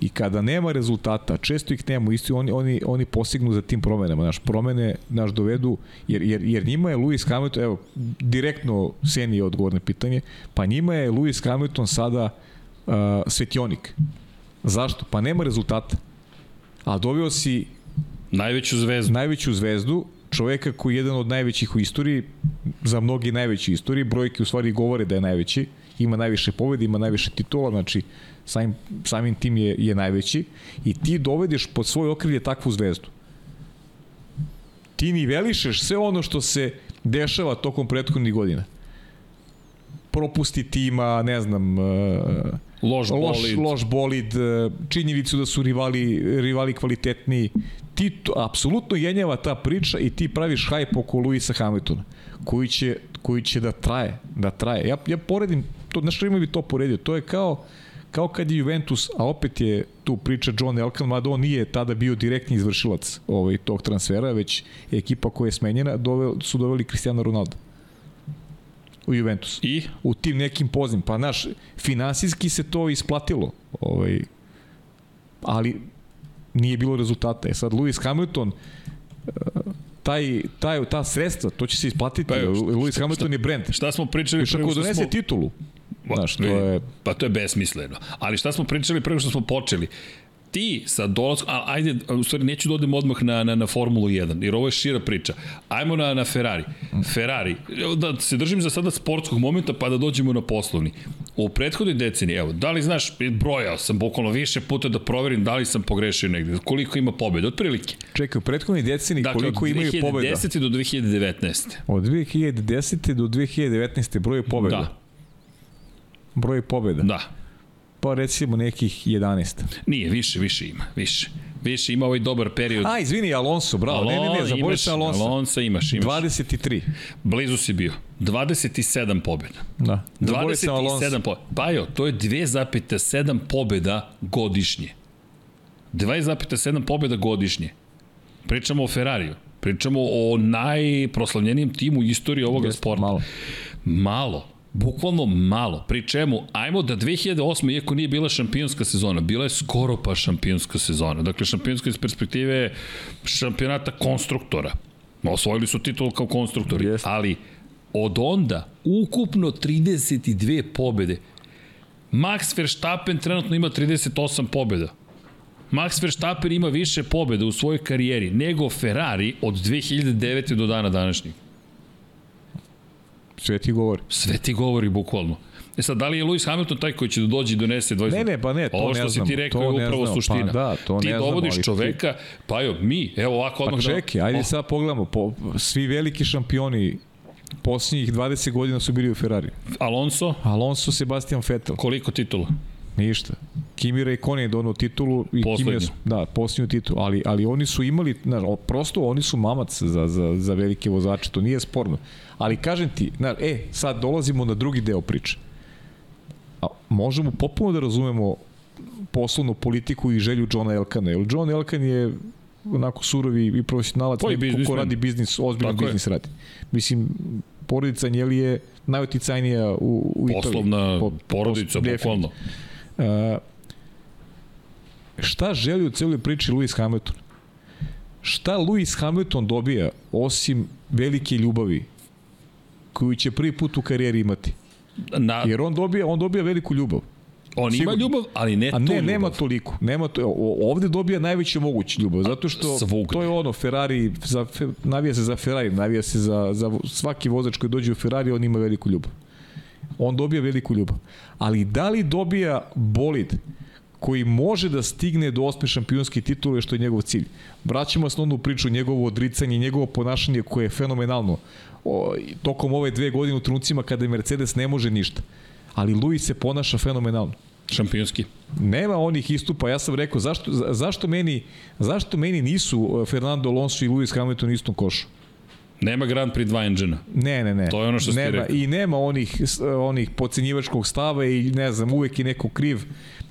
I kada nema rezultata, često ih nema, isto oni, oni, oni posignu za tim promenama. Naš promene naš dovedu, jer, jer, jer njima je Lewis Hamilton, evo, direktno Seni je odgovor na pitanje, pa njima je Lewis Hamilton sada uh, svetionik. Zašto? Pa nema rezultata. A doveo si najveću zvezdu. Najveću zvezdu, čoveka koji je jedan od najvećih u istoriji, za mnogi najveći u istoriji, brojke u stvari govore da je najveći, ima najviše pobjede, ima najviše titula, znači samim, samim tim je, je najveći i ti dovedeš pod svoj okrilje takvu zvezdu. Ti nivelišeš sve ono što se dešava tokom prethodnih godina. Propusti tima, ne znam, loš bolid, loš, loš bolid činjenicu da su rivali, rivali kvalitetniji. Ti to, apsolutno jenjava ta priča i ti praviš hajp oko Luisa Hamiltona, koji će, koji će da traje, da traje. Ja, ja poredim, to, znaš što bi to poredio, to je kao, kao kad je Juventus, a opet je tu priča John Elkan, mada on nije tada bio direktni izvršilac ovaj, tog transfera, već ekipa koja je smenjena, dove, su doveli Cristiano Ronaldo u Juventus. I? U tim nekim poznim. Pa, znaš, finansijski se to isplatilo. Ovaj, ali nije bilo rezultata. E sad, Lewis Hamilton, taj, taj, ta sredstva, to će se isplatiti. Pa, Lewis šta, Hamilton šta, je brend. Šta smo pričali preko što donese smo... titulu. Znaš, to je... Pa to je besmisleno. Ali šta smo pričali preko što smo počeli? Ti sa dolazkom, a ajde, u stvari neću da odem odmah na, na, na Formulu 1, jer ovo je šira priča. Ajmo na, na Ferrari. Ferrari, da se držim za sada sportskog momenta pa da dođemo na poslovni. U prethodnoj deceniji, evo, da li znaš, brojao sam bukvalno više puta da proverim da li sam pogrešio negde, koliko ima pobjeda, otprilike. Čekaj, u prethodnoj deceniji dakle, koliko imaju pobjeda? Dakle, od 2010. do 2019. Od 2010. do 2019. broj pobjeda? Da. Broj pobjeda? Da. Pa recimo nekih 11. Nije, više, više ima, više. Više ima ovaj dobar period. A, izvini, Alonso, bravo. Alon, ne, ne, ne, zaboravio sam Alonso. Alonso imaš, imaš. 23. Blizu si bio. 27 pobjeda. Da. 27 pobjeda. Pa jo, to je 2,7 pobjeda godišnje. 2,7 pobjeda godišnje. Pričamo o Ferrariju. Pričamo o najproslavljenijem timu u istoriji ovoga Jeste, sporta. Malo. Malo. Bukvalno malo. Pri čemu, ajmo da 2008. iako nije bila šampionska sezona, bila je skoro pa šampionska sezona. Dakle, šampionska iz perspektive šampionata konstruktora. Osvojili su titul kao konstruktori, Yes. ali od onda ukupno 32 pobede. Max Verstappen trenutno ima 38 pobeda. Max Verstappen ima više pobeda u svojoj karijeri nego Ferrari od 2009. do dana današnjeg. Sve ti govori. Sve ti govori, bukvalno. E sad, da li je Lewis Hamilton taj koji će da dođe i donese 20? Ne, ne, pa ne, to Ovo ne što znam. si ti rekao je upravo znam. suština. Pa da, to ti ne dovodiš znam, čoveka, ti... pa jo, mi, evo ovako odmah... Pa čekaj, ajde oh. sad pogledamo, po, svi veliki šampioni posljednjih 20 godina su bili u Ferrari. Alonso? Alonso, Sebastian Vettel. Koliko titula? Ništa. Kimi Raikkonen je donao titulu i je, da, posljednju titulu, ali, ali oni su imali, znaš, prosto oni su mamac za, za, za velike vozače, to nije sporno. Ali kažem ti, znaš, e, sad dolazimo na drugi deo priče. A, možemo popuno da razumemo poslovnu politiku i želju Johna Elkana, jer John Elkan je onako surovi i profesionalac, Pa i neko ko radi biznis, ozbiljan Tako biznis je. radi. Mislim, porodica Njeli je najoticajnija u, u Italiji. Poslovna Po- porodica, definitivno. bukvalno. Uh, šta želi u celoj priči Lewis Hamilton? Šta Lewis Hamilton dobija osim velike ljubavi koju će prvi put u karijeri imati? Na, Jer on dobija, on dobija veliku ljubav. on ima sigurno. ljubav, ali ne A ne, ljubav. nema toliko. Nema to, ovde dobija najveću moguću ljubav, zato što svugde. to je ono, Ferrari, za, navija se za Ferrari, navija se za, za svaki vozač koji dođe u Ferrari, on ima veliku ljubav. On dobija veliku ljubav. Ali da li dobija bolid koji može da stigne do osme šampionske titule, što je njegov cilj. Vraćamo se na onu priču, njegovo odricanje, njegovo ponašanje koje je fenomenalno. O, tokom ove dve godine u trenucima kada Mercedes ne može ništa. Ali Luis se ponaša fenomenalno. Šampionski. Nema onih istupa, ja sam rekao, zašto, za- zašto, meni, zašto meni nisu uh, Fernando Alonso i Lewis Hamilton u istom košu? Nema Grand Prix 2 engine Ne, ne, ne. To je ono što ti nema, rekao. I nema onih, onih pocenjivačkog stava i ne znam, uvek je neko kriv.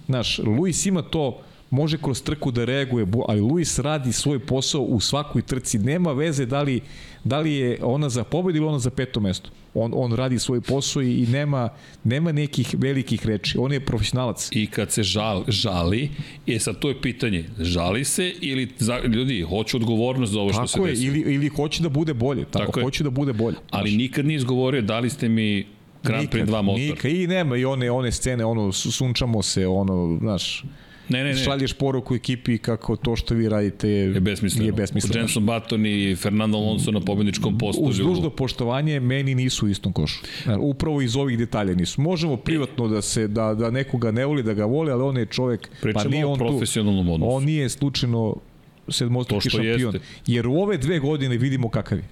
Znaš, Luis ima to može kroz trku da reaguje, ali Luis radi svoj posao u svakoj trci. Nema veze da li, da li je ona za pobed ili ona za peto mesto. On, on radi svoj posao i, i nema, nema nekih velikih reči. On je profesionalac. I kad se žal, žali, je sad to je pitanje, žali se ili za, ljudi, hoću odgovornost za ovo što tako se je, desi. Ili, ili hoće da bude bolje. Tako, tako hoće da bude bolje. Ali znaš. nikad nije izgovorio da li ste mi Grand Prix 2 motor. Nikad, i nema i one, one scene, ono, sunčamo se, ono, znaš, Ne, ne, ne. Šalješ poruku ekipi kako to što vi radite je, je besmisleno. Je besmisleno. Jenson Button i Fernando Alonso na pobedničkom postu. Uz dužno poštovanje, meni nisu u istom košu. Upravo iz ovih detalja nisu. Možemo privatno da se da, da nekoga ne voli, da ga voli, ali on je čovek... Pričamo pa nije on tu, odnosu. On nije slučajno sedmostruki šampion. Jeste. Jer u ove dve godine vidimo kakav je.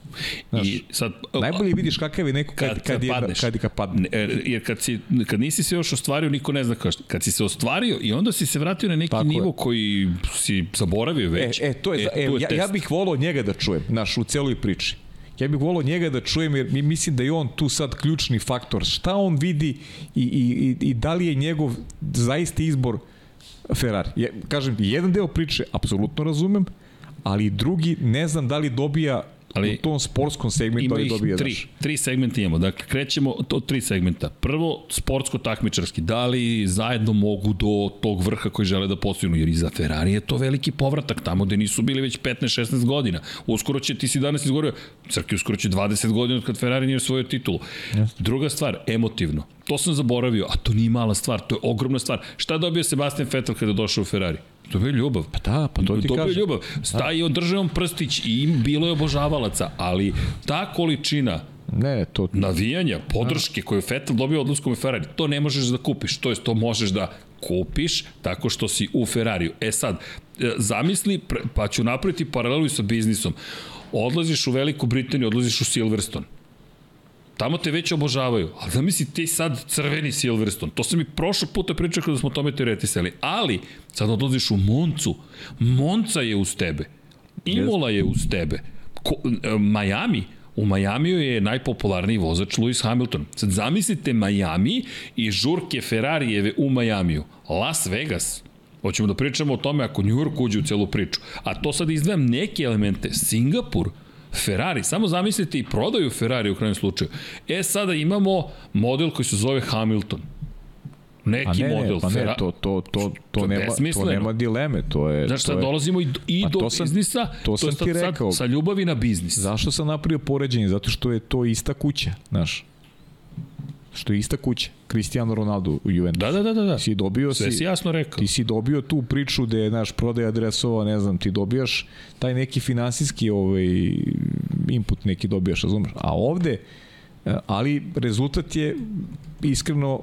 Znaš, I sad, najbolje vidiš kakav je neko kad, kad, kad, je, padneš, kad, kad padne. Jer kad, si, kad nisi se još ostvario, niko ne zna kao što. Kad si se ostvario i onda si se vratio na neki Tako nivo je. koji si zaboravio već. E, e to je, e, e, ja, ja bih volao njega da čujem, naš, u celoj priči. Ja bih volao njega da čujem jer mi mislim da je on tu sad ključni faktor. Šta on vidi i, i, i, i da li je njegov zaista izbor Ferrari. Je, kažem, jedan deo priče apsolutno razumem, ali drugi ne znam da li dobija ali u tom sportskom segmentu ali dobija tri, daš. tri segmenta imamo. Dakle, krećemo od tri segmenta. Prvo, sportsko-takmičarski. Da li zajedno mogu do tog vrha koji žele da postignu? Jer i za Ferrari je to veliki povratak tamo gde nisu bili već 15-16 godina. Uskoro će, ti si danas izgovorio, Crki uskoro će 20 godina od kad Ferrari nije svoju titulu. Yes. Druga stvar, emotivno. To sam zaboravio, a to nije mala stvar, to je ogromna stvar. Šta dobio Sebastian Vettel kada došao u Ferrari? Dobio ljubav. Pa da, pa to ti Dobio kažem. ljubav. Staje i održavam prstić i bilo je obožavalaca, ali ta količina Ne, to... Navijanja, podrške koju Vettel dobio odlaskom u Ferrari, to ne možeš da kupiš. To jest, to možeš da kupiš tako što si u Ferrariju. E sad, zamisli, pa ću napraviti paralelu i sa biznisom. Odlaziš u Veliku Britaniju, odlaziš u Silverstone Tamo te već obožavaju. Ali da misli ti sad crveni Silverstone. To sam i prošlog puta pričao kada smo o tome teoretisali. Ali, sad odlaziš u Moncu. Monca je uz tebe. Imola je uz tebe. Ko, e, Miami, U Majamiju je najpopularniji vozač Lewis Hamilton. Sad zamislite Miami i žurke Ferrarijeve u Majamiju. Las Vegas. Hoćemo da pričamo o tome ako New York uđe u celu priču. A to sad izdvajam neke elemente. Singapur, Ferrari, samo zamislite i prodaju Ferrari u krajnjem slučaju. E, sada imamo model koji se zove Hamilton. Neki ne, model pa ne, Ferrari. To, to, to, to, to, nema, to nema dileme. To je, Znaš, sad je... dolazimo i, i do to sam, biznisa, to, sam to ti rekao. Sad, sa ljubavi na biznis. Zašto sam napravio poređenje? Zato što je to ista kuća, znaš što je ista kuća, Cristiano Ronaldo u Juventus. Da, da, da, da. da. Si dobio Sve si, si jasno rekao. Ti si dobio tu priču da je naš prodaj adresova, ne znam, ti dobijaš taj neki finansijski ovaj, input neki dobijaš, razumeš? A ovde, eh, ali rezultat je iskreno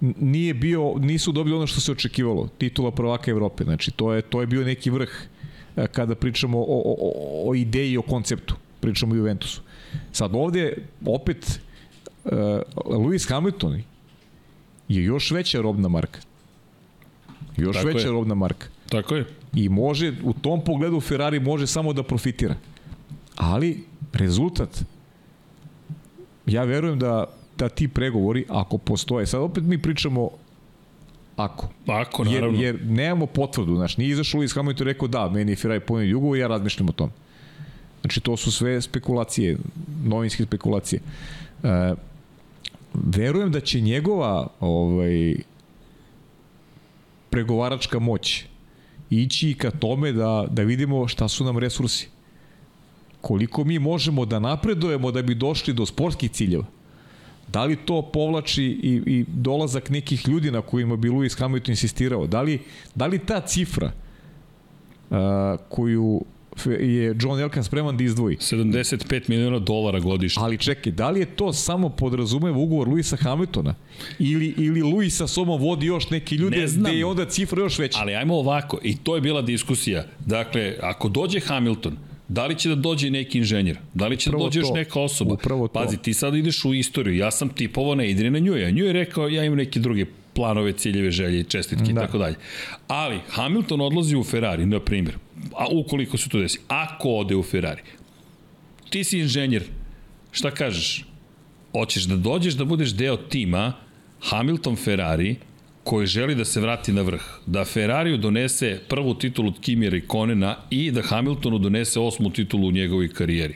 nije bio, nisu dobili ono što se očekivalo, titula prvaka Evrope. Znači, to je, to je bio neki vrh eh, kada pričamo o, o, o, ideji, o konceptu. Pričamo o Juventusu. Sad ovde, opet, Lewis Hamilton je još veća robna marka. Još Tako veća je. robna marka. Tako je. I može, u tom pogledu Ferrari može samo da profitira. Ali, rezultat, ja verujem da, da ti pregovori, ako postoje, sad opet mi pričamo ako. Ako, naravno. Jer, jer nemamo potvrdu, znači, nije izašao Lewis Hamilton i rekao da, meni je Ferrari ponio jugo i ja razmišljam o tom. Znači, to su sve spekulacije, novinske spekulacije. E, verujem da će njegova ovaj, pregovaračka moć ići ka tome da, da vidimo šta su nam resursi. Koliko mi možemo da napredujemo da bi došli do sportskih ciljeva. Da li to povlači i, i dolazak nekih ljudi na kojima bi Lewis Hamilton insistirao? Da li, da li ta cifra uh, koju je John Elkan spreman da izdvoji. 75 miliona dolara godišnje. Ali čekaj, da li je to samo podrazumeva ugovor Luisa Hamiltona? Ili, ili Luisa sobom vodi još neki ljudi gde je onda cifra još veća? Ali ajmo ovako, i to je bila diskusija. Dakle, ako dođe Hamilton, Da li će da dođe neki inženjer? Da li će da Upravo da dođe to. još neka osoba? Upravo to. Pazi, ti sad ideš u istoriju. Ja sam tipovao na Idrina Njuja. Nju je rekao, ja imam neke druge planove, ciljeve, želje, čestitke da. i tako dalje. Ali Hamilton odlazi u Ferrari, na primjer, a ukoliko se to desi, ako ode u Ferrari, ti si inženjer, šta kažeš? Hoćeš da dođeš da budeš deo tima Hamilton Ferrari, koji želi da se vrati na vrh, da Ferrariju donese prvu titulu od Kimi Rikonena i da Hamiltonu donese osmu titulu u njegovoj karijeri.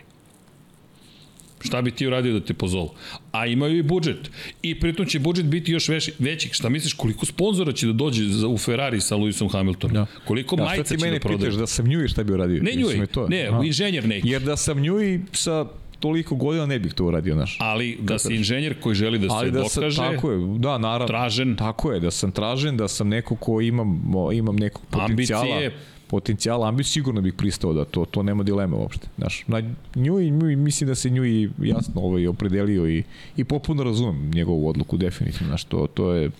Šta bi ti uradio da te pozovu? A imaju i budžet. I pritom će budžet biti još veći. veći. Šta misliš, koliko sponzora će da dođe za, u Ferrari sa Lewisom Hamiltonom? Da. Koliko da, majica će da prodaje? Šta ti mene pitaš da sam nju i šta bi uradio? Ne nju to. ne, Aha. inženjer neki. Jer da sam nju i sa toliko godina ne bih to uradio, znaš. Ali da si inženjer koji želi da se Ali da dokaže, sam, tako je, da, naravno. Tražen. Tako je, da sam tražen, da sam neko ko imam, imam nekog potencijala. Ambicije, potencijala, ambiciju sigurno bih pristao da to to nema dileme uopšte. Znaš, na nju i mislim da se nju i jasno ovaj opredelio i i popuno razumem njegovu odluku definitivno, znaš, to to je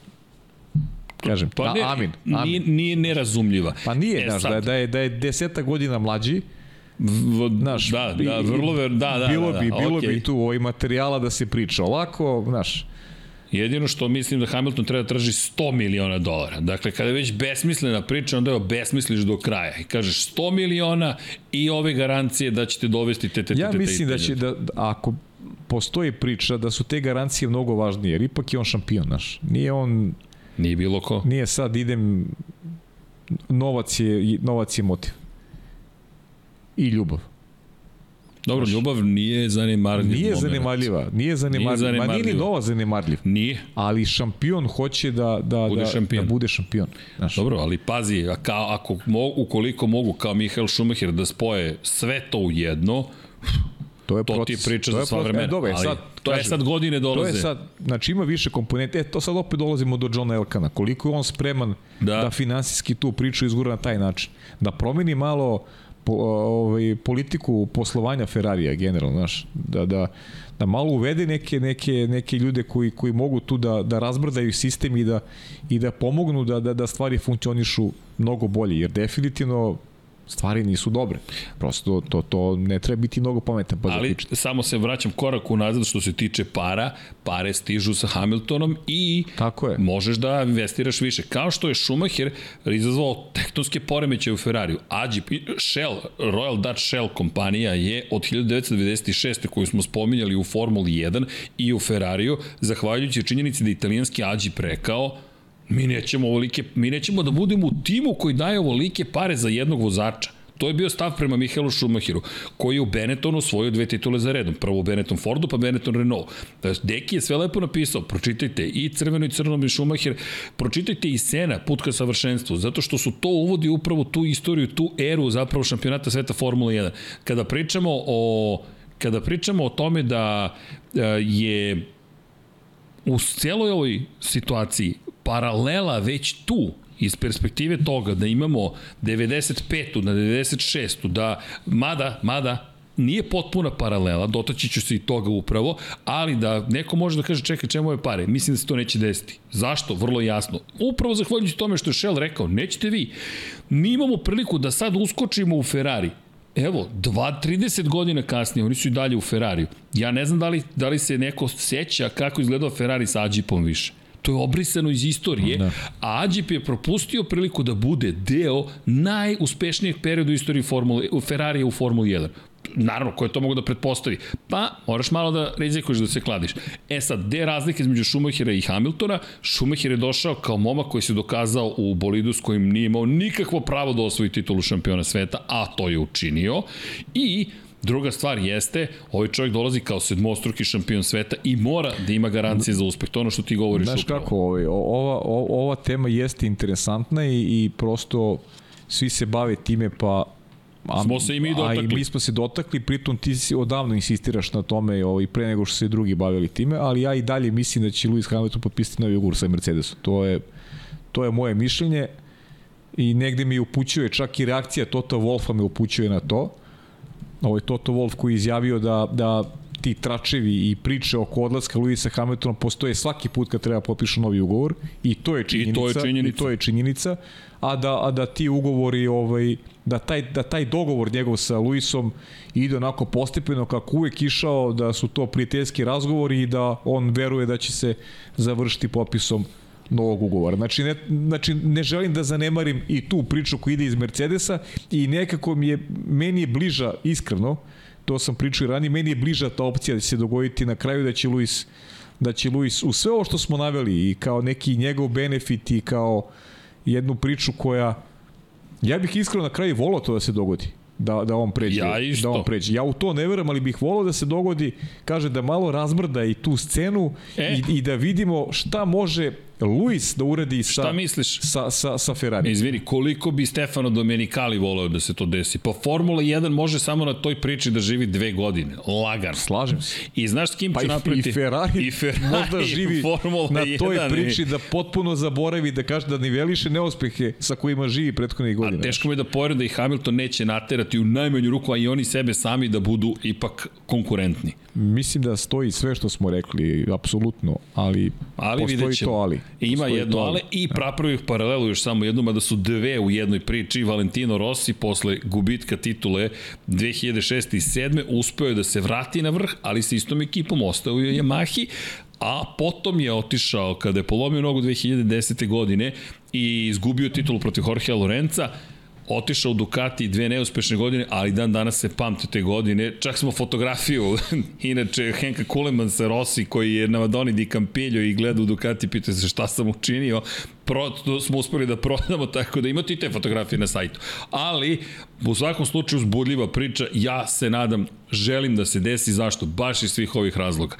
kažem, pa ne, amin, amin. Nije, nije nerazumljiva. Pa nije, e, znaš, da, da, je, da je deseta godina mlađi, znaš, da, da, vrlo ver, da, da, bilo da, bi, da, bilo okay. bi tu ovaj materijala da se priča ovako, znaš, Jedino što mislim da Hamilton treba da traži 100 miliona dolara. Dakle, kada je već besmislena priča, onda je besmisliš do kraja. I kažeš 100 miliona i ove garancije da ćete dovesti te, te, te, Ja mislim da će, da, ako postoji priča da su te garancije mnogo važnije, jer ipak je on šampion naš. Nije on... Nije bilo ko. Nije sad idem... Novac je, novac je motiv. I ljubav. Dobro, ljubav nije zanemarljiv Nije moment. zanemarljiva, nije zanemarljiva. Nije zanemarljiva. Ma nije ni Nova zanemarljiv. Nije. Ali šampion hoće da, da, bude da, šampion. da bude šampion. Znaš. Dobro, ali pazi, kao, ako mogu, ukoliko mogu kao Mihael Schumacher da spoje sve to u jedno, to je to proces. ti priča za sva vremena. E, dobro, ali sad, to kažem, je sad godine dolaze. To je sad, znači ima više komponente. E, to sad opet dolazimo do Johna Elkana. Koliko je on spreman da, da finansijski tu priču izgura na taj način. Da promeni malo po, ovaj, politiku poslovanja Ferrarija generalno, znaš, da, da, da malo uvede neke, neke, neke ljude koji, koji mogu tu da, da razbrdaju sistem i da, i da pomognu da, da, da stvari funkcionišu mnogo bolje, jer definitivno stvari nisu dobre. Prosto to, to ne treba biti mnogo pametan pa Ali zaključiti. samo se vraćam korak unazad što se tiče para, pare stižu sa Hamiltonom i Tako je. možeš da investiraš više. Kao što je Schumacher izazvao tektonske poremeće u Ferrariju. Ađip, Shell, Royal Dutch Shell kompanija je od 1996. koju smo spominjali u Formuli 1 i u Ferrariju, zahvaljujući činjenici da italijanski Ađip rekao Mi nećemo, ovolike, mi nećemo da budemo u timu koji daje ovolike pare za jednog vozača. To je bio stav prema Mihaelu Schumacheru, koji je u Benettonu osvojio dve titule za redom. Prvo u Benetton Fordu, pa Benetton Renault. Deki je sve lepo napisao, pročitajte i crveno i crno i Schumacher, pročitajte i Sena, put ka savršenstvu, zato što su to uvodi upravo tu istoriju, tu eru zapravo šampionata sveta Formula 1. Kada pričamo o kada pričamo o tome da e, je u celoj ovoj situaciji paralela već tu iz perspektive toga da imamo 95. na 96. da mada, mada nije potpuna paralela, dotaći ću se i toga upravo, ali da neko može da kaže čekaj čemu je pare, mislim da se to neće desiti. Zašto? Vrlo jasno. Upravo zahvaljujući tome što je Shell rekao, nećete vi. Mi imamo priliku da sad uskočimo u Ferrari, Evo, 2-30 godina kasnije, oni su i dalje u Ferrariju. Ja ne znam da li, da li se neko seća kako izgledao Ferrari sa Ađipom više. To je obrisano iz istorije, da. a Ađip je propustio priliku da bude deo najuspešnijeg perioda u istoriji Formule, Ferrarija u Formuli 1 naravno, ko je to mogu da pretpostavi? Pa, moraš malo da rizikuješ da se kladiš. E sad, gde je razlika između Schumachera i Hamiltona? Schumacher je došao kao momak koji se dokazao u bolidu s kojim nije imao nikakvo pravo da osvoji titulu šampiona sveta, a to je učinio. I Druga stvar jeste, ovaj čovjek dolazi kao sedmostruki šampion sveta i mora da ima garancije za uspeh. To ono što ti govoriš Znaš upravo. kako, ovaj, ova, ova tema jeste interesantna i, i prosto svi se bave time, pa A, smo se i mi dotakli. A i mi smo se dotakli, pritom ti si odavno insistiraš na tome ovaj, pre nego što se drugi bavili time, ali ja i dalje mislim da će Lewis Hamilton potpisati novi ugovor sa Mercedesom. To je, to je moje mišljenje i negde mi upućuje čak i reakcija Toto Wolfa me upućuje na to ovaj Toto Wolf koji je izjavio da, da ti tračevi i priče oko odlaska Luisa Hamiltona postoje svaki put kad treba potpišu novi ugovor. I to je činjenica i to je činjenica, i to je činjenica. A da a da ti ugovori ovaj da taj da taj dogovor njegov sa Luisom ide onako postepeno kako uvek išao da su to prijateljski razgovori i da on veruje da će se završiti potpisom novog ugovora. Znači ne, znači, ne želim da zanemarim i tu priču koja ide iz Mercedesa i nekako mi je, meni je bliža, iskreno, to sam pričao i ranije, meni je bliža ta opcija da će se dogoditi na kraju da će Luis da će Luis u sve ovo što smo naveli i kao neki njegov benefit i kao jednu priču koja ja bih iskreno na kraju volao to da se dogodi da, da on pređe. Ja isto. Da on pređe. Ja u to ne verujem, ali bih volao da se dogodi, kaže da malo razbrda i tu scenu e. i, i da vidimo šta može Luis da uradi sa, Šta misliš? sa, sa, sa Ferrari. Izvini, koliko bi Stefano Domenicali voleo da se to desi? Pa Formula 1 može samo na toj priči da živi dve godine. Lagan. Slažem se. I znaš s kim pa ću napraviti? I Ferrari, I Ferrari možda živi Formula na toj 1 priči da potpuno zaboravi, da kaže da niveliše neuspehe sa kojima živi prethodnih godina. A teško mi je da poverujem da i Hamilton neće naterati u najmanju ruku, a i oni sebe sami da budu ipak konkurentni. Mislim da stoji sve što smo rekli, apsolutno, ali, ali postoji to ali. Ima jedno ali i prapravih paralelu još samo jednom, da su dve u jednoj priči. Valentino Rossi posle gubitka titule 2006. i 7. uspeo je da se vrati na vrh, ali sa istom ekipom ostao u Yamahi, a potom je otišao kada je polomio nogu 2010. godine i izgubio titulu protiv Jorgea Lorenza, otišao u Ducati dve neuspešne godine, ali dan danas se pamte te godine. Čak smo fotografiju, inače Henka Kuleman sa Rossi koji je na Madoni di Campillo i gleda u Ducati, pita se šta sam učinio. Pro, to smo uspeli da prodamo, tako da imate i te fotografije na sajtu. Ali, u svakom slučaju, uzbudljiva priča, ja se nadam, želim da se desi, zašto? Baš iz svih ovih razloga.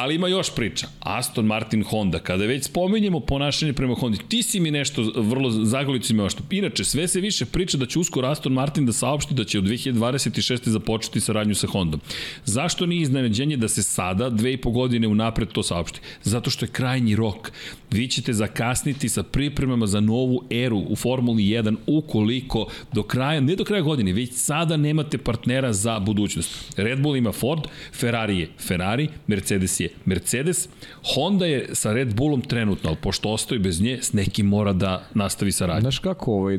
Ali ima još priča. Aston Martin Honda. Kada već spominjemo ponašanje prema Hondi, ti si mi nešto vrlo zagolicu imao što. Inače, sve se više priča da će uskoro Aston Martin da saopšti da će u 2026. započeti saradnju sa Hondom. Zašto nije iznenađenje da se sada, dve i po godine unapred to saopšti? Zato što je krajnji rok. Vi ćete zakasniti sa pripremama za novu eru u Formuli 1 ukoliko do kraja, ne do kraja godine, već sada nemate partnera za budućnost. Red Bull ima Ford, Ferrari je Ferrari, Mercedes je Mercedes, Honda je sa Red Bullom trenutno, ali pošto ostoji bez nje, s nekim mora da nastavi saradnju. Znaš kako ovaj...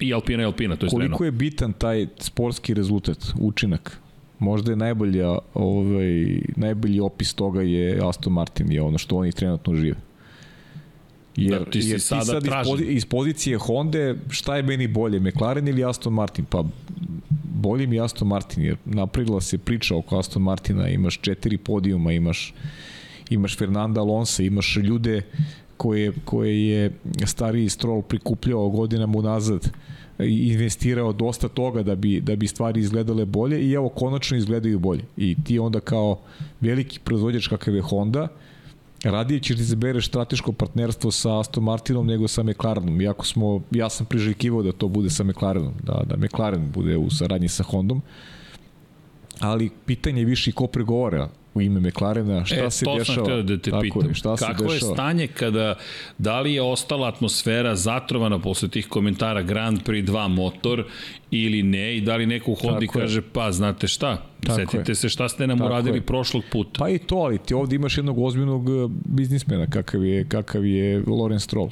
I Alpina i Alpina, to je Koliko Renault. je bitan taj sportski rezultat, učinak? Možda je najbolja, ovaj, najbolji opis toga je Aston Martin, je ono što oni trenutno žive. Jer, da, ti si jer sada ti sad tražen. iz, iz pozicije Honda, šta je meni bolje, McLaren ili Aston Martin? Pa bolje mi Aston Martin, jer napravila se priča oko Aston Martina, imaš četiri podijuma, imaš, imaš Fernanda Alonso, imaš ljude koje, koje je stariji Stroll prikupljao godinama unazad, i investirao dosta toga da bi, da bi stvari izgledale bolje i evo konačno izgledaju bolje. I ti onda kao veliki proizvođač kakav je Honda, radije ćeš da izbereš strateško partnerstvo sa Aston Martinom nego sa McLarenom. Iako smo, ja sam priželjkivao da to bude sa McLarenom, da, da McLaren bude u saradnji sa Hondom. Ali pitanje je više ko pregovara u ime McLarena, šta e, se to dešava. Sam da te Tako pitam. Je, šta Kako je dešava? stanje kada, da li je ostala atmosfera zatrovana posle tih komentara Grand Prix 2 motor ili ne i da li neko u Hondi Tako kaže je. pa znate šta, Tako setite je. se šta ste nam Tako uradili je. prošlog puta. Pa i to, ali ti ovde imaš jednog ozbiljnog eh, biznismena kakav je, kakav je Lorenz Stroll.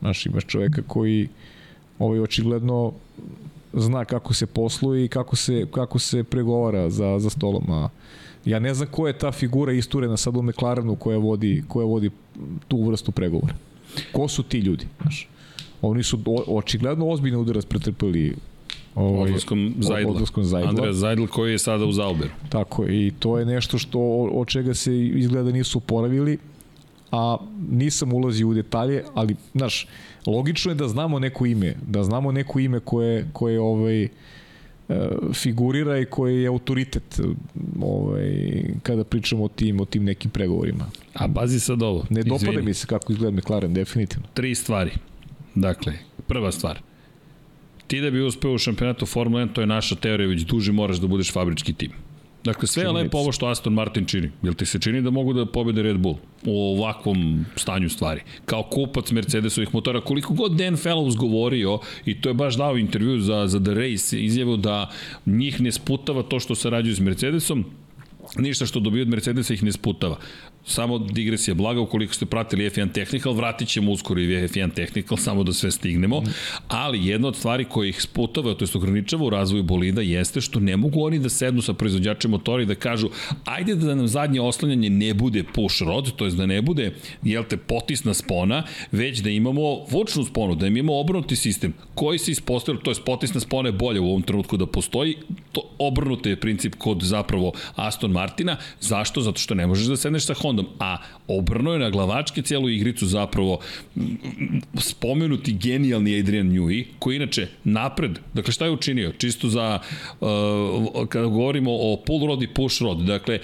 Znaš, imaš čoveka koji ovaj, očigledno zna kako se posluje i kako se, kako se pregovara za, za stolom. A ja ne znam ko je ta figura isturena sad u McLarenu koja vodi, koja vodi tu vrstu pregovora. Ko su ti ljudi? Znaš? Oni su o, očigledno ozbiljno udarac pretrpeli ovaj, odlaskom Zajdla. Odlaskom Zajdla. Andreja Zajdl koji je sada u Zauberu. Tako i to je nešto što od čega se izgleda nisu oporavili, a nisam ulazio u detalje, ali, znaš, logično je da znamo neko ime, da znamo neko ime koje, koje ovaj, figurira i koje je autoritet ovaj, kada pričamo o tim, o tim nekim pregovorima. A bazi sad ovo. Ne dopada mi se kako izgleda McLaren, definitivno. Tri stvari. Dakle, prva stvar. Ti da bi uspeo u šampionatu Formula 1, to je naša teorija, već duže moraš da budeš fabrički tim. Dakle, sve je lepo ovo što Aston Martin čini. Jel ti se čini da mogu da pobede Red Bull u ovakvom stanju stvari? Kao kupac Mercedesovih motora, koliko god Dan Fellows govorio, i to je baš dao intervju za, za The Race, izjavu da njih ne sputava to što sarađuju s Mercedesom, ništa što dobiju od Mercedesa ih ne sputava. Samo digresija blaga, ukoliko ste pratili F1 Technical, vratit ćemo uskoro i F1 Technical, samo da sve stignemo, ali jedna od stvari koja ih sputava, to je ograničava u razvoju bolida, jeste što ne mogu oni da sednu sa proizvođačem motora i da kažu, ajde da nam zadnje oslanjanje ne bude push rod, to je da ne bude, jel te, potisna spona, već da imamo vučnu sponu, da imamo obrnuti sistem, koji se ispostavili, to je potisna spona je bolja u ovom trenutku da postoji, to obrnuti je princip kod zapravo Aston Martin Martina. Zašto? Zato što ne možeš da sedneš sa Hondom. A obrno je na glavačke cijelu igricu zapravo spomenuti genijalni Adrian Newey, koji inače napred, dakle šta je učinio? Čisto za, uh, kada govorimo o pull rod i push rod, dakle,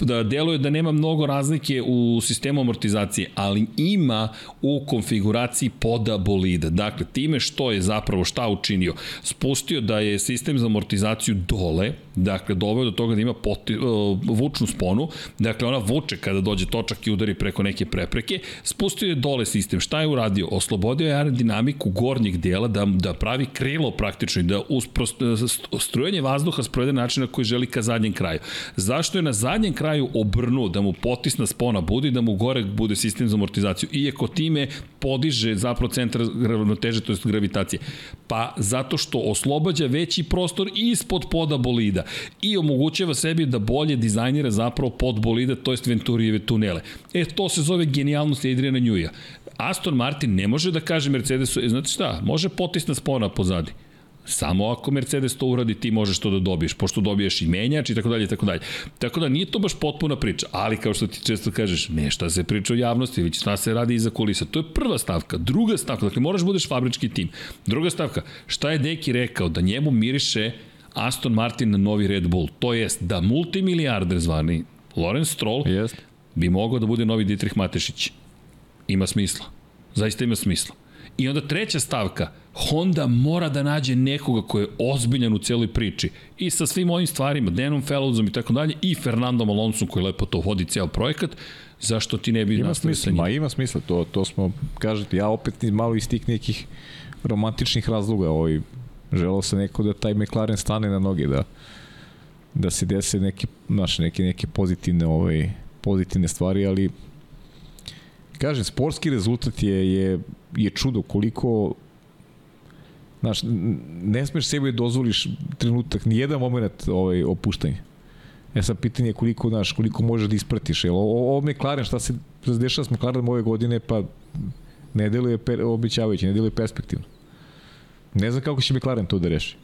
da, deluje da nema mnogo razlike u sistemu amortizacije, ali ima u konfiguraciji poda bolida. Dakle, time što je zapravo šta učinio? Spustio da je sistem za amortizaciju dole, dakle, doveo do toga da ima poti, uh, vučnu sponu, dakle, ona vuče kada dođe točak i udari preko neke prepreke, spustio je dole sistem. Šta je uradio? Oslobodio je aerodinamiku gornjeg dela da, da pravi krilo praktično i da usprost, strujanje vazduha sprovede način na koji želi ka zadnjem kraju. Zašto je na zadnjem kraju obrnuo da mu potisna spona bude i da mu gore bude sistem za amortizaciju, iako time podiže zapravo centar ravnoteže, to je gravitacije. Pa zato što oslobađa veći prostor ispod poda bolida i omogućava sebi da bolje dizajnira zapravo pod bolida, to jest Venturijeve tunele. E, to se zove genijalnost Adriana Njuja. Aston Martin ne može da kaže Mercedesu, e, znate šta, može potisna spona pozadi. Samo ako Mercedes to uradi, ti možeš to da dobiješ, pošto dobiješ i menjač i tako dalje tako dalje. Tako da nije to baš potpuna priča, ali kao što ti često kažeš, ne šta se priča o javnosti, već šta se radi iza kulisa. To je prva stavka. Druga stavka, dakle moraš budeš fabrički tim. Druga stavka, šta je Deki rekao? Da njemu miriše Aston Martin na novi Red Bull. To jest da multimilijarder zvani Lorenz Stroll jest. bi mogao da bude novi Dietrich Matešić. Ima smisla. Zaista ima smisla. I onda treća stavka, Honda mora da nađe nekoga ko je ozbiljan u celoj priči. I sa svim ovim stvarima, Denom Fellowsom i tako dalje, i Fernandom Alonsom koji lepo to vodi ceo projekat, zašto ti ne bi ima smisla, ma ima smisla, to, to smo, kažete, ja opet malo iz tih nekih romantičnih razloga, ovaj, želao se neko da taj McLaren stane na noge, da, da se dese neke, naše, neke, neke pozitivne, ovaj, pozitivne stvari, ali kažem, sportski rezultat je, je, je čudo koliko Znaš, ne smeš sebi da dozvoliš trenutak, ni jedan moment ovaj, opuštanja. E sad pitanje je koliko, znaš, koliko možeš da ispratiš. Jel, ovo McLaren, šta se dešava s McLarenom ove godine, pa ne deluje per, običavajući, ne deluje perspektivno. Ne znam kako će McLaren to da reši.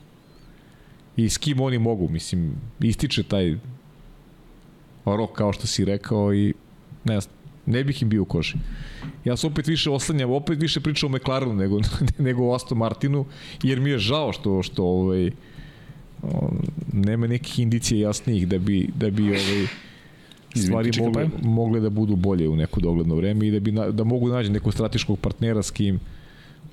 I s kim oni mogu, mislim, ističe taj rok kao što si rekao i ne znam, ne bih im bio u koži. Ja se opet više oslanjam, opet više pričam o McLarenu nego, nego o Aston Martinu, jer mi je žao što, što ovaj, nema nekih indicija jasnijih da bi, da bi ovaj, stvari mogle, mogle da budu bolje u neko dogledno vreme i da, bi, da mogu da nađe nekog strateškog partnera s kim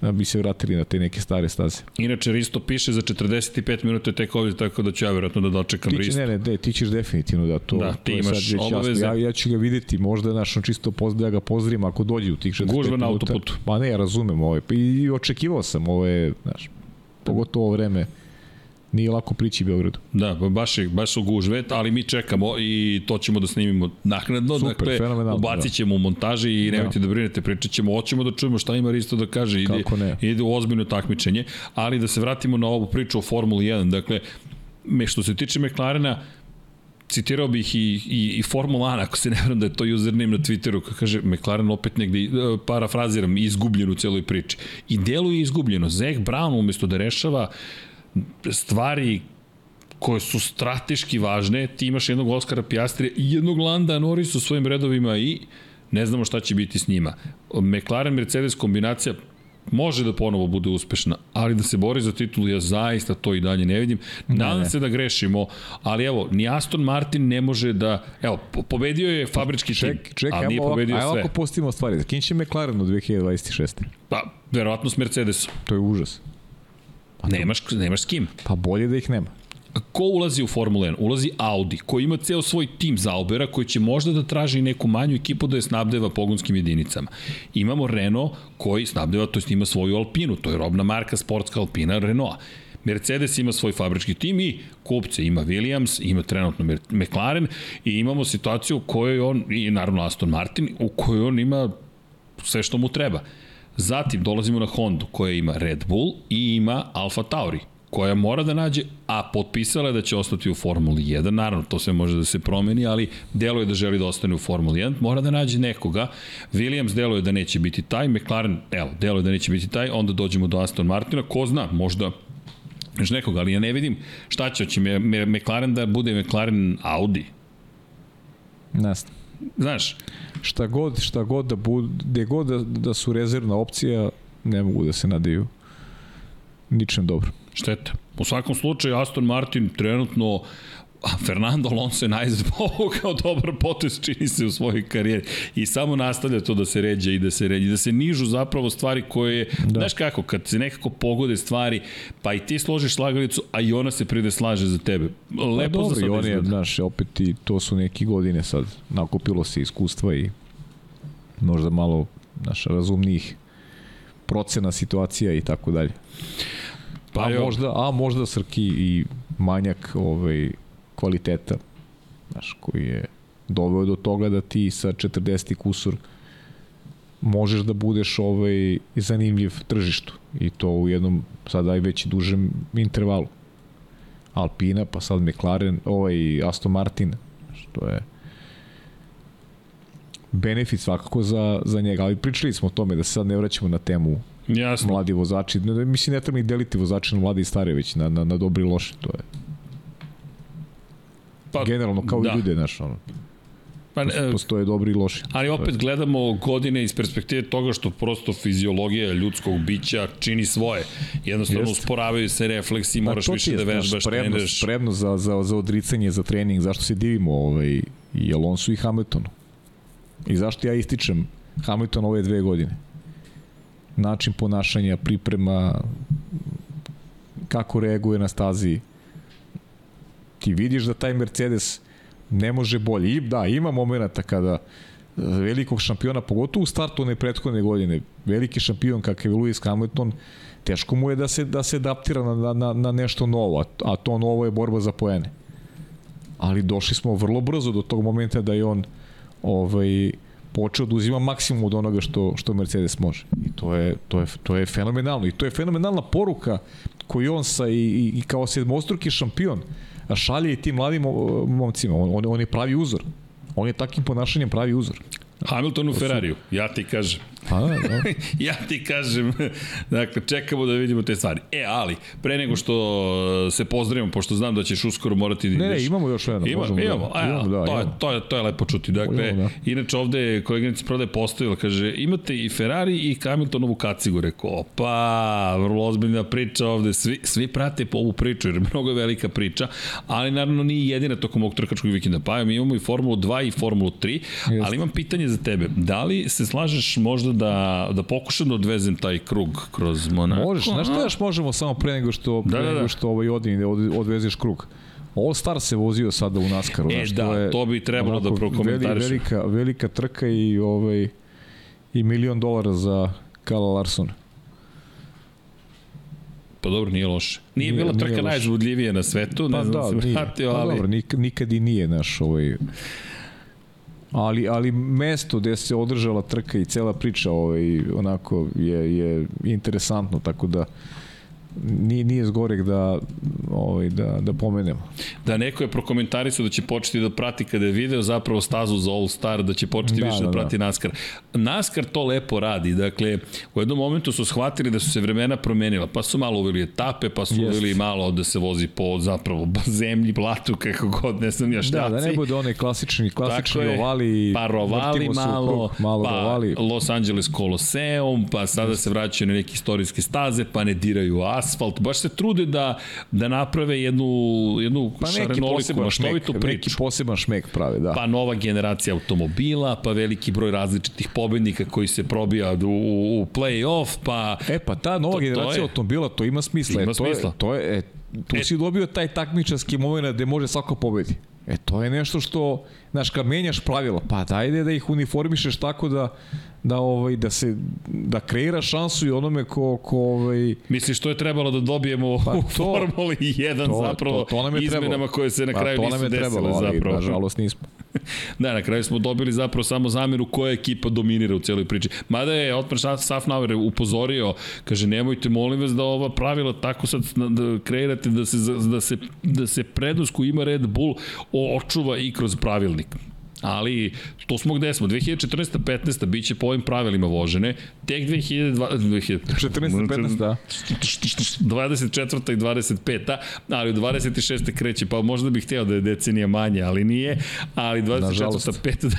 da bi se vratili na te neke stare staze. Inače, Risto piše za 45 minuta tek ovdje, tako da ću ja vjerojatno da dočekam ti će, Risto. Ne, ne, ne, ti ćeš definitivno da to... Da, ti to imaš obaveze. Ja, ja ću ga videti, možda naš, čisto pozdrav, da ga pozdravim ako dođe u tih 45 minuta. Gužva na autoputu. Pa ne, ja razumem ovo. Pa I očekivao sam ove, znaš, pogotovo ovo vreme nije lako prići Beogradu. Da, baš, je, baš su gužve, ali mi čekamo i to ćemo da snimimo naknadno. Super, dakle, ubacit ćemo da. u montaži i nemojte da, da brinete, pričat ćemo, hoćemo da čujemo šta ima Risto da kaže. Ide, ide u ozbiljno takmičenje, ali da se vratimo na ovu priču o Formuli 1. Dakle, me, što se tiče McLarena, citirao bih i, i, i Formula 1, ako se ne vram da je to username na Twitteru, kako kaže McLaren opet negde, e, parafraziram, izgubljen u celoj priči. I deluje izgubljeno. Zach Brown umesto da rešava stvari koje su strateški važne, ti imaš jednog Oskara Piastrija i jednog Landa Norris u svojim redovima i ne znamo šta će biti s njima. McLaren Mercedes kombinacija može da ponovo bude uspešna, ali da se bori za titulu, ja zaista to i dalje ne vidim. Nadam ne. se da grešimo, ali evo, ni Aston Martin ne može da... Evo, pobedio je fabrički ček, tim, ček, ali nije pobedio ovako, sve. Ajmo ako postavimo stvari, kim će McLaren u 2026. Pa, verovatno s Mercedesom. To je užas. Pa nemaš, nemaš s kim. Pa bolje da ih nema. Ko ulazi u Formula 1? Ulazi Audi, koji ima ceo svoj tim Zaubera, koji će možda da traži neku manju ekipu da je snabdeva pogonskim jedinicama. Imamo Renault, koji snabdeva, to jest ima svoju Alpinu, to je robna marka sportska Alpina Renault. Mercedes ima svoj fabrički tim i kupce ima Williams, ima trenutno McLaren i imamo situaciju u kojoj on, i naravno Aston Martin, u kojoj on ima sve što mu treba. Zatim dolazimo na Hondu koja ima Red Bull i ima Alfa Tauri koja mora da nađe, a potpisala je da će ostati u Formuli 1, naravno to sve može da se promeni, ali deluje da želi da ostane u Formuli 1, mora da nađe nekoga, Williams deluje da neće biti taj, McLaren, evo, deluje da neće biti taj, onda dođemo do Aston Martina, ko zna, možda još nekoga, ali ja ne vidim šta će, će McLaren da bude McLaren Audi, Jasno. Znaš, šta god, šta god da bude, god da, da su rezervna opcija, ne mogu da se nadaju ničem dobro. Šteta. U svakom slučaju Aston Martin trenutno a Fernando Alonso je najzad povukao dobar potez čini se u svojoj karijeri i samo nastavlja to da se ređe i da se ređe, da se nižu zapravo stvari koje, da. znaš kako, kad se nekako pogode stvari, pa i ti složiš slagalicu, a i ona se pride slaže za tebe. Lepo pa dobro, za i on je, znaš, opet i to su neki godine sad, nakupilo se iskustva i možda malo, znaš, razumnijih procena situacija i tako dalje. Pa a, možda, a možda Srki i manjak ovaj, kvaliteta znaš, koji je doveo do toga da ti sa 40 kusur možeš da budeš ovaj zanimljiv tržištu i to u jednom sada i već dužem intervalu. Alpina, pa sad McLaren, ovaj Aston Martin, što je benefit svakako za, za njega, ali pričali smo o tome da se sad ne vraćamo na temu Jasno. mladi vozači. Mislim, ne treba ih deliti vozači na mladi i stare, već na, na, na dobri i loše. To je pa, generalno kao da. i ljude, znaš, ono. Pa, e, postoje dobri i loši. Ali opet gledamo godine iz perspektive toga što prosto fiziologija ljudskog bića čini svoje. Jednostavno Jest. usporavaju se refleksi, pa moraš pa, više da vežbaš, spremnost, treniraš. Spremnost za, za, za odricanje, za trening, zašto se divimo ovaj, i Alonso i Hamiltonu. I zašto ja ističem Hamilton ove dve godine. Način ponašanja, priprema, kako reaguje na stazi, ti vidiš da taj Mercedes ne može bolje. I da, ima momenta kada e, velikog šampiona, pogotovo u startu one prethodne godine, veliki šampion kakav je Lewis Hamilton, teško mu je da se, da se adaptira na, na, na nešto novo, a to novo je borba za poene. Ali došli smo vrlo brzo do tog momenta da je on ovaj, počeo da uzima maksimum od onoga što, što Mercedes može. I to je, to, je, to je fenomenalno. I to je fenomenalna poruka koju on sa i, i, i kao sedmostruki šampion šalje i tim mladim momcima. On, on, on je pravi uzor. On je takim ponašanjem pravi uzor. Hamilton u Ferrariju, ja ti kažem. A, da. ja ti kažem, dakle, čekamo da vidimo te stvari. E, ali, pre nego što se pozdravimo, pošto znam da ćeš uskoro morati da ideš. Ne, ne, imamo još jedno. Ima, možemo imamo, da, a, imamo, da, to, imamo. Je, to, je, to je lepo čuti. Dakle, imamo, da. inače ovde koleginica prodaje postavila, kaže, imate i Ferrari i Hamiltonovu kacigu. Rekao, pa, vrlo ozbiljna priča ovde. Svi, svi prate po ovu priču, jer mnogo je velika priča, ali naravno nije jedina tokom ovog trkačkog vikenda. Pa imamo i Formulu 2 i Formulu 3, Just. ali imam pitanje za tebe. Da li se slažeš možda da, da pokušam da odvezem taj krug kroz Monako. Možeš, znaš šta još možemo samo pre nego što, da, pre da, da. nego što ovaj odin, od, odvezeš krug? All Star se vozio sada u Naskaru. E, da, to, je, to bi trebalo da prokomentariš. Velika, velika trka i, ovaj, i milion dolara za Kala Larsona. Pa dobro, nije loše. Nije, nije bila trka najzbudljivija na svetu, pa ne znam da, da se vratio, pa ali... Pa dobro, nik, nikad i nije naš ovaj ali, ali mesto gde se održala trka i cela priča ovaj, onako je, je interesantno, tako da nije, nije zgorek da, ovaj, da, da pomenemo. Da neko je prokomentarisao da će početi da prati kada je video zapravo stazu za All Star, da će početi da, više da, da prati da. NASCAR. NASCAR to lepo radi, dakle, u jednom momentu su shvatili da su se vremena promenila, pa su malo uveli etape, pa su Jest. uveli malo da se vozi po zapravo zemlji, blatu, kako god, ne znam ja šta. Da, da ne bude one klasični, klasični je, ovali, pa rovali malo, krug, malo pa rovali. Los Angeles Colosseum, pa sada Jest. se vraćaju na neke istorijske staze, pa ne diraju as asfalt, baš se trude da, da naprave jednu, jednu pa šarenoliku, maštovitu priču. Neki poseban šmek prave, da. Pa nova generacija automobila, pa veliki broj različitih pobednika koji se probija u, u, u play-off, pa... E, pa ta nova to, generacija to je, automobila, to ima smisla. Ima e, to smisla. Je, to je, e, tu e, si dobio taj takmičarski moment gde može svako pobedi. E, to je nešto što, znaš, kad menjaš pravila, pa dajde da ih uniformišeš tako da da ovaj da se da kreira šansu i onome ko ko ovaj misliš što je trebalo da dobijemo pa, to, u Formuli 1 to, zapravo to, to nam je izmenama trebalo. koje se na pa, kraju nisu desile trebalo, zapravo. Ali, nažalost nismo. da, na kraju smo dobili zapravo samo zamenu koja ekipa dominira u celoj priči. Mada je Otmar Safnauer upozorio, kaže nemojte molim vas da ova pravila tako sad da kreirate da se, da se, da se prednost ima Red Bull očuva i kroz pravilnik ali to smo gde smo. 2014. 15. bit će po ovim pravilima vožene, tek 2014. 15. da. 24. i 25. ali u 26. kreće, pa možda bih hteo da je decenija manje, ali nije, ali 24. 5.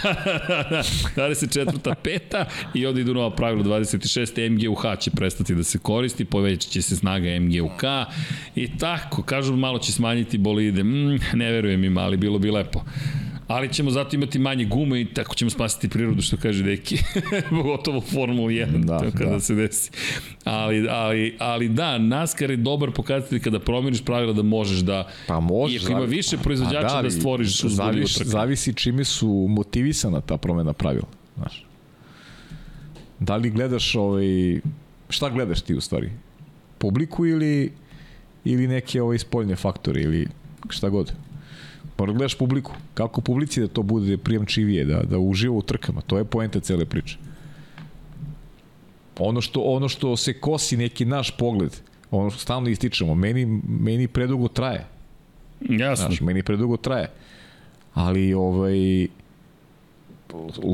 Da, 24. 5. i onda idu nova pravila 26. MGUH će prestati da se koristi, povećat će se snaga MGUK i tako, kažu malo će smanjiti bolide, mm, ne verujem im, ali bilo bi lepo ali ćemo zato imati manje gume i tako ćemo spasiti prirodu, što kaže Deki. Gotovo Formula 1, da, to kada da. se desi. Ali, ali, ali da, NASCAR je dobar pokazatelj kada promeniš pravila da možeš da... Pa možeš. Iako ima više proizvođača da, da stvoriš zavis, Zavisi čime su motivisana ta promena pravila. Znaš. Da li gledaš ovaj... Šta gledaš ti u stvari? Publiku ili ili neke ovaj spoljne faktore ili šta god? Mora gledaš publiku. Kako publici da to bude prijemčivije, da, da uživa u trkama. To je poenta cele priče. Ono što, ono što se kosi neki naš pogled, ono što stalno ističemo, meni, meni predugo traje. Jasno. Znaš, meni predugo traje. Ali, ovaj,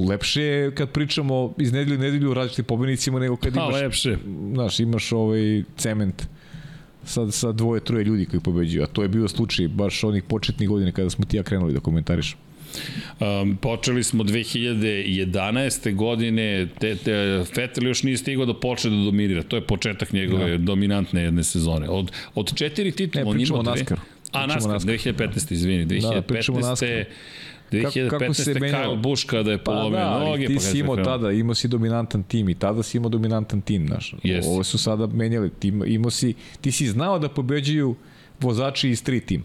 lepše je kad pričamo iz nedelje u nedelju različitim pobednicima nego kad imaš, lepše. Znaš, imaš ovaj cement sa, sa dvoje, troje ljudi koji pobeđuju, a to je bio slučaj baš onih početnih godina kada smo ti ja krenuli da komentarišemo. Um, počeli smo 2011. godine, te, te, Vettel još nije stigao da počne da dominira. To je početak njegove da. dominantne jedne sezone. Od, od četiri titula, ne, on ima dve. NASCAR. A, NASCAR, NASCAR, 2015. izvini. 2015. Da, 2015. Kako, kako se menjao? Kyle Busch kada je polomio pa da, noge. Ti pa si imao tada, imao si dominantan tim i tada si imao dominantan tim, znaš. Yes. Ovo su sada menjali. Ti, imao si, ti si znao da pobeđuju vozači iz tri tima.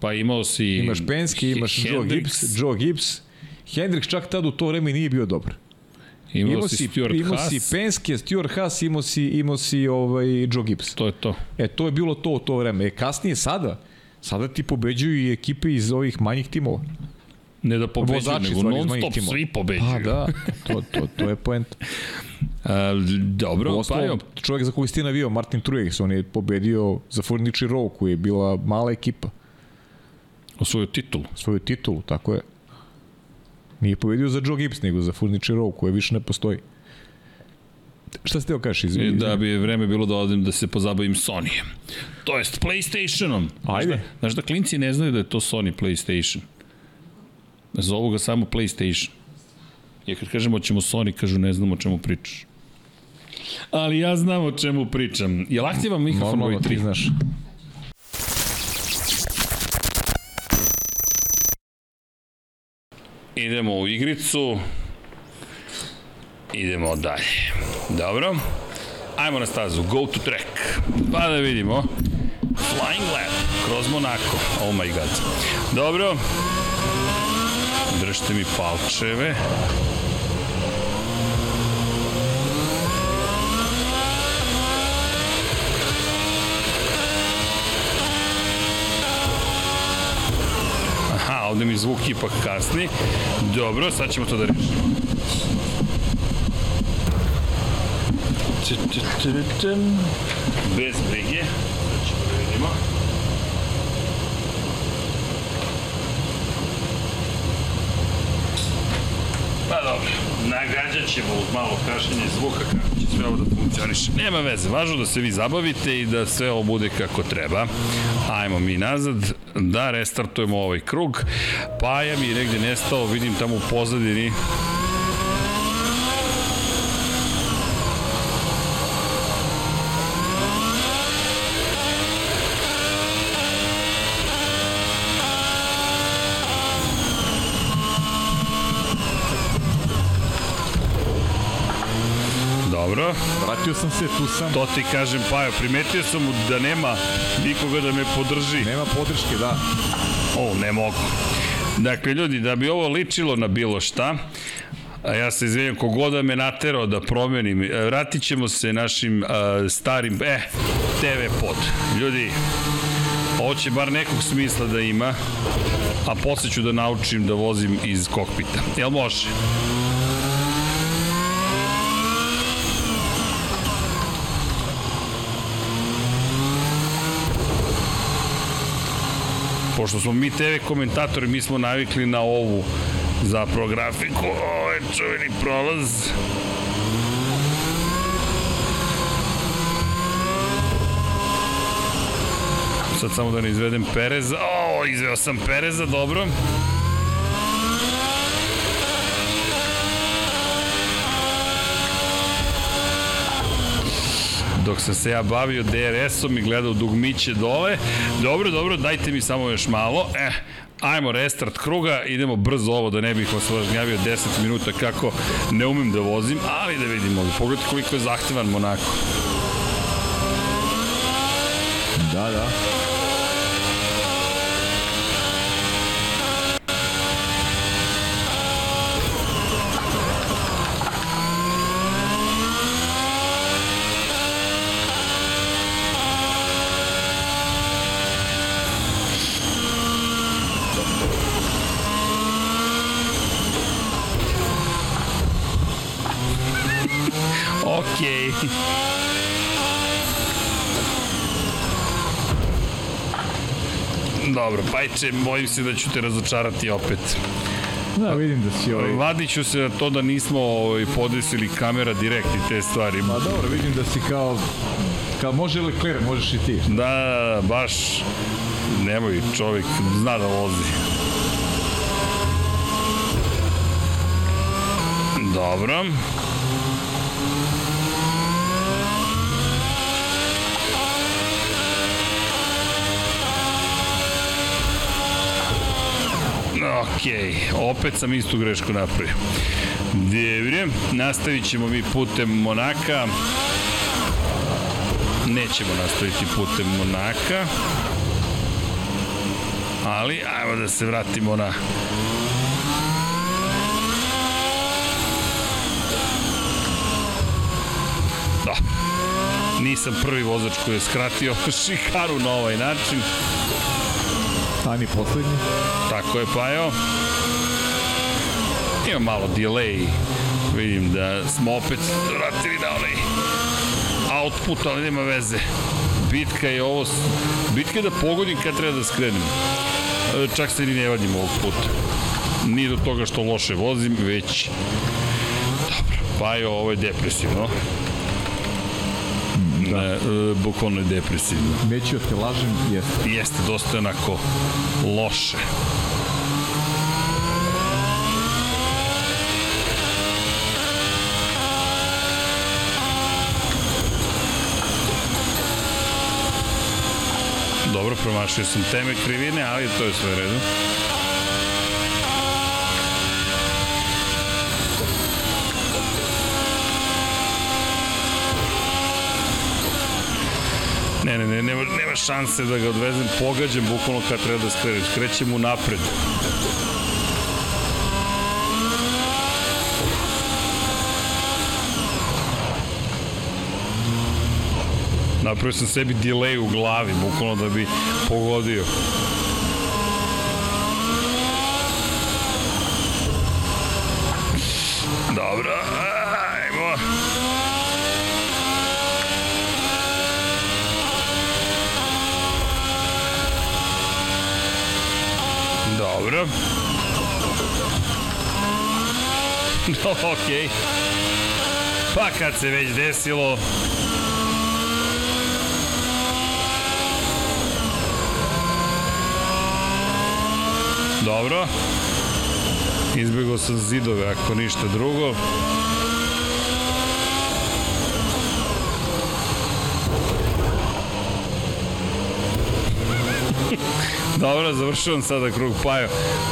Pa imao si... Imaš Penske, imaš Hendrix. Joe Gibbs, Joe Gibbs. Hendrix čak tad u to vreme nije bio dobar. Imao, imao si Stuart imao Haas. si Penske, Stuart Haas, imao si, imao si ovaj, Joe Gibbs. To je to. E, to je bilo to u to vreme. E, kasnije sada, Sada ti pobeđuju i ekipe iz ovih manjih timova. Ne da pobeđuju, Vozači, nego non stop timova. svi pobeđuju. Pa da, to, to, to je point. Uh, dobro, Oslo, pa jo. Čovjek za koju ste navio, Martin Truex, on je pobedio za Furniture Row, koji je bila mala ekipa. O svoju titulu. Svoju titulu, tako je. Nije pobedio za Joe Gibbs, nego za Furniture Row, koja više ne postoji. Šta ste kažeš? Izvini, izvini. Da bi vreme bilo da odim da se pozabavim Sonyjem. To jest PlayStationom. Ajde. Znaš da, znaš da klinci ne znaju da je to Sony PlayStation. Zovu ga samo PlayStation. Ja kad kažemo ćemo Sony, kažu ne znamo o čemu pričaš. Ali ja znam o čemu pričam. Je li aktivan mikrofon ovaj 3? znaš. Idemo u igricu. Idemo dalje. Dobro. Ajmo na stazu. Go to track. Pa da vidimo. Flying lap. Kroz Monako. Oh my god. Dobro. Držite mi palčeve. Aha, ovde mi zvuk ipak kasni. Dobro, sad ćemo to da rešimo. Bez brige. Ćemo da. Pa dobro, nagađat ćemo uz malo kašenje zvuka kako će sve ovo da funkcioniše. Nema veze, važno da se vi zabavite i da sve ovo bude kako treba. Ajmo mi nazad, da restartujemo ovaj krug. Paja mi je negde nestao, vidim tamo u pozadini Dobro. Vratio sam se, tu sam. To ti kažem, Pajo, primetio sam da nema nikoga da me podrži. Nema podrške, da. O, ne mogu. Dakle, ljudi, da bi ovo ličilo na bilo šta, a ja se izvinjam, kogoda me naterao da promenim, e, vratit ćemo se našim uh, starim, eh, TV pod. Ljudi, ovo će bar nekog smisla da ima, a posle ću da naučim da vozim iz kokpita. Jel može? Pošto smo mi TV komentatori, mi smo navikli na ovu zapravo grafiku. Ovo je čuveni prolaz. Sad samo da ne izvedem Pereza. O, izveo sam Pereza, dobro. Dok sam se ja bavio DRS-om i gledao dugmiće dole. Dobro, dobro, dajte mi samo još malo. Eh, ajmo restart kruga, idemo brzo ovo da ne bih vas važnjavio 10 minuta kako ne umem da vozim, ali da vidimo. Pogledajte koliko je zahtevan Monako. Da, da. Okej. Okay. Pajče, bojim se da ću te razočarati opet. Da, vidim da si ovaj... Vadit ću se na to da nismo ovaj, podesili kamera direkt i te stvari. Pa dobro, vidim da si kao... Kao može Leclerc, možeš i ti. Da, da, da, baš... Nemoj, čovjek zna da vozi. Dobro. Ok, opet sam istu grešku napravio. Dobro, nastavit ćemo mi putem Monaka. Nećemo nastaviti putem Monaka. Ali, ajmo da se vratimo na Da. Nisam prvi vozač koji je skratio šikaru na ovaj način. A ni poslednji? Tako je, Pajo. Ima malo delay. Vidim da smo opet vratili na onaj output, ali nema veze. Bitka je ovo... Bitka je da pogodim kad treba da skrenem. Čak se ni ne vadim ovog puta. Nije do toga što loše vozim, već... Dobro, Pajo, ovo je depresivno. Da. Ne, e, bukvalno je depresivno. Neću te lažem, jeste. Jeste, dosta onako loše. Dobro, promašio sam teme krivine, ali to je sve redu. Ne, ne, ne, nema, nema šanse da ga odvezem, pogađam bukvalno kad treba da skrenem, skrećem u napred. Napravio sam sebi delay u glavi, bukvalno da bi pogodio. Dobro, ajmo. Dobro. No, okej. Okay. Pa kad se već desilo, Dobro. Izbjegao sam zidove, ako ništa drugo. Dobro, završavam sada krug Pajo.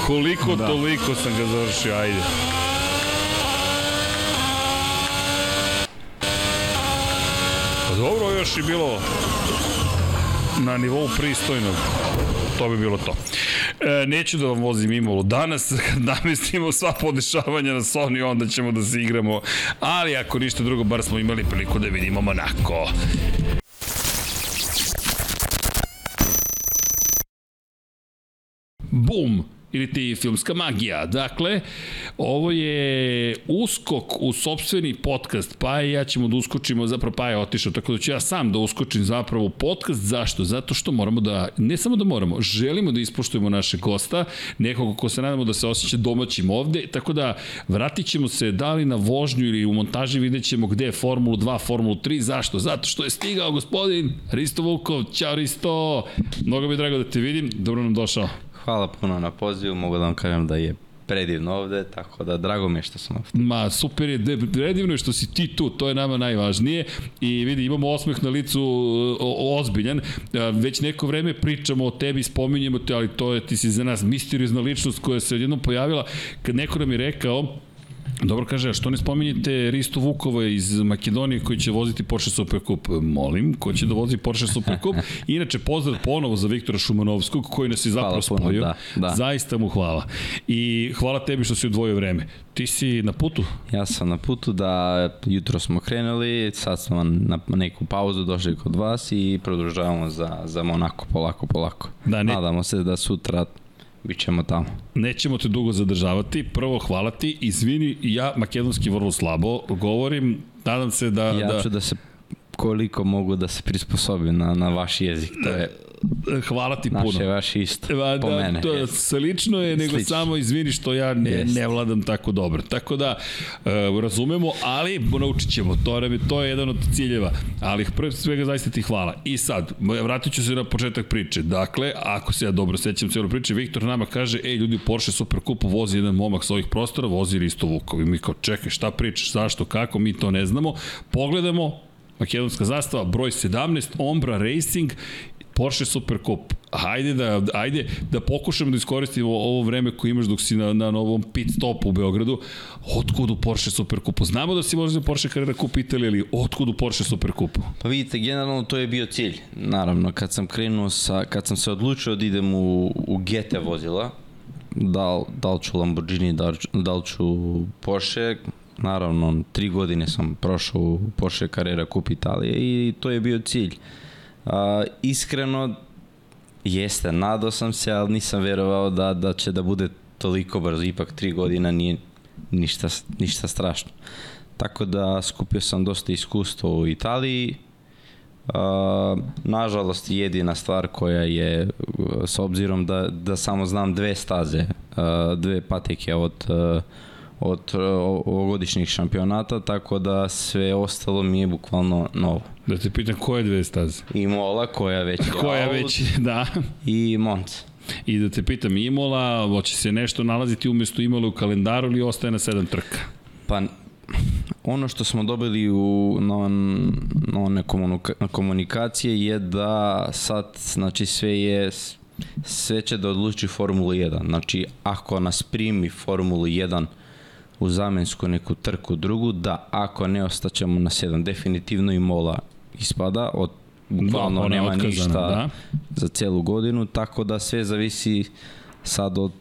Koliko da. toliko sam ga završio, ajde. Dobro, još i bilo na nivou pristojnog. To bi bilo to. E, neću da vam vozim Imolu danas, kad namestimo sva podešavanja na Sony, onda ćemo da se igramo, ali ako ništa drugo, bar smo imali priliku da vidimo Monako. Bum! Ili ti filmska magija. Dakle, ovo je uskok u sobstveni podcast, pa ja ćemo da uskočimo, zapravo pa je otišao, tako da ću ja sam da uskočim zapravo u podcast. Zašto? Zato što moramo da, ne samo da moramo, želimo da ispoštujemo naše gosta, nekog ko se nadamo da se osjeća domaćim ovde, tako da vratit ćemo se da li na vožnju ili u montaži vidjet ćemo gde je Formulu 2, Formulu 3, zašto? Zato što je stigao gospodin Risto Vukov, Ćao Risto, mnogo mi je drago da te vidim, dobro nam došao. Hvala puno na pozivu, mogu da vam kažem da je predivno ovde, tako da drago mi je što sam ovde. Ma, super je, predivno je što si ti tu, to je nama najvažnije. I vidi, imamo osmeh na licu o, ozbiljan, već neko vreme pričamo o tebi, spominjemo te, ali to je, ti si za nas misteriozna ličnost koja se odjednom pojavila, kad neko nam je rekao, Dobro kaže, a što ne spominjete Risto Vukova iz Makedonije koji će voziti Porsche Supercup? Molim, ko će da vozi Porsche Supercup? Inače, pozdrav ponovo za Viktora Šumanovskog koji nas je zapravo spojio. Da, da. Zaista mu hvala. I hvala tebi što si odvojio vreme. Ti si na putu? Ja sam na putu da jutro smo krenuli, sad smo na neku pauzu došli kod vas i produžavamo za, za Monako polako, polako. Da, ne... Nadamo se da sutra Bićemo tamo. Nećemo te dugo zadržavati. Prvo, hvala ti. Izvini, ja makedonski vrlo slabo govorim. Nadam se da... Ja da... ću da se koliko mogu da se prisposobim na, na vaš jezik. To je Hvala ti puno. Naše vaš isto, ba, po da, mene. To slično je, nego Slično. samo izvini što ja ne, Jest. ne vladam tako dobro. Tako da, uh, razumemo, ali naučit ćemo. To, je, to je jedan od ciljeva. Ali pre svega zaista ti hvala. I sad, vratit ću se na početak priče. Dakle, ako se ja dobro sećam cijelu priče, Viktor nama kaže, ej ljudi, Porsche Superkupu vozi jedan momak s ovih prostora, vozi Risto Vukov. I mi kao, čekaj, šta pričaš, zašto, kako, mi to ne znamo. Pogledamo, makedonska zastava, broj 17, Ombra Racing Porsche Supercup. Hajde da, ajde da pokušamo da iskoristimo ovo vreme koje imaš dok si na, na novom pit stopu u Beogradu. Otkud u Porsche Supercupu? Znamo da si možda Porsche Carrera Cup Italije, ali otkud u Porsche Supercupu? Pa vidite, generalno to je bio cilj. Naravno, kad sam krenuo sa, kad sam se odlučio da idem u, u GT vozila, da, da li ću Lamborghini, da, da li ću Porsche, naravno, tri godine sam prošao u Porsche Carrera Cup Italije i to je bio cilj. A, iskreno, jeste, nadao sam se, ali nisam verovao da, da će da bude toliko brzo. Ipak tri godina nije ništa, ništa strašno. Tako da skupio sam dosta iskustva u Italiji. Uh, nažalost, jedina stvar koja je, s obzirom da, da samo znam dve staze, uh, dve patike od uh, od e, ovogodišnjih šampionata, tako da sve ostalo mi je bukvalno novo. Da te pitam koje dve staze? Imola, koja već je Koja već, da. I Monza. I da te pitam, Imola, hoće se nešto nalaziti umjesto Imola u kalendaru ili ostaje na sedam trka? Pa, ono što smo dobili u na, na one komunikacije je da sad, znači sve je sve će da odluči Formulu 1. Znači, ako nas primi Formulu 1 u zamensku neku trku drugu, da ako ne ostaćemo na 7, definitivno i Mola ispada, od bukvalno no, nema ništa da. za celu godinu, tako da sve zavisi sad od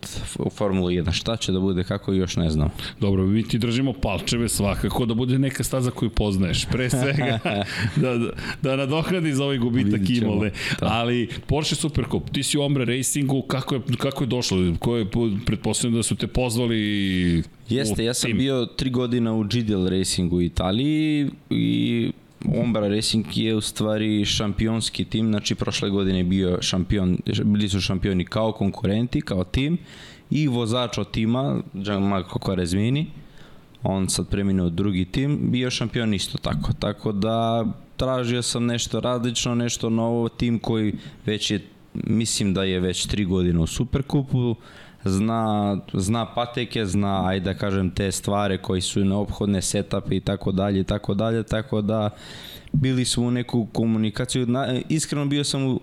Formula 1. Šta će da bude, kako još ne znam. Dobro, mi ti držimo palčeve svakako da bude neka staza koju poznaješ. Pre svega da, da, da nadohradi za ovaj gubitak Imole. Da. Ali Porsche Supercup, ti si u Ombre Racingu, kako je, kako je došlo? Ko je, pretpostavljam da su te pozvali Jeste, ja sam tim. bio tri godina u GDL Racingu u Italiji i Ombra Racing je u stvari šampionski tim, znači prošle godine je bio šampion, bili su šampioni kao konkurenti, kao tim i vozač od tima, Gianmarco Quaresmini, on sad preminuo drugi tim, bio šampion isto tako. Tako da tražio sam nešto različno, nešto novo, tim koji već je, mislim da je već tri godine u Superkupu, zna, zna pateke, zna, ajde da kažem, te stvari koji su neophodne, setupe i tako dalje i tako dalje, tako da bili smo u neku komunikaciju. Na, iskreno bio sam u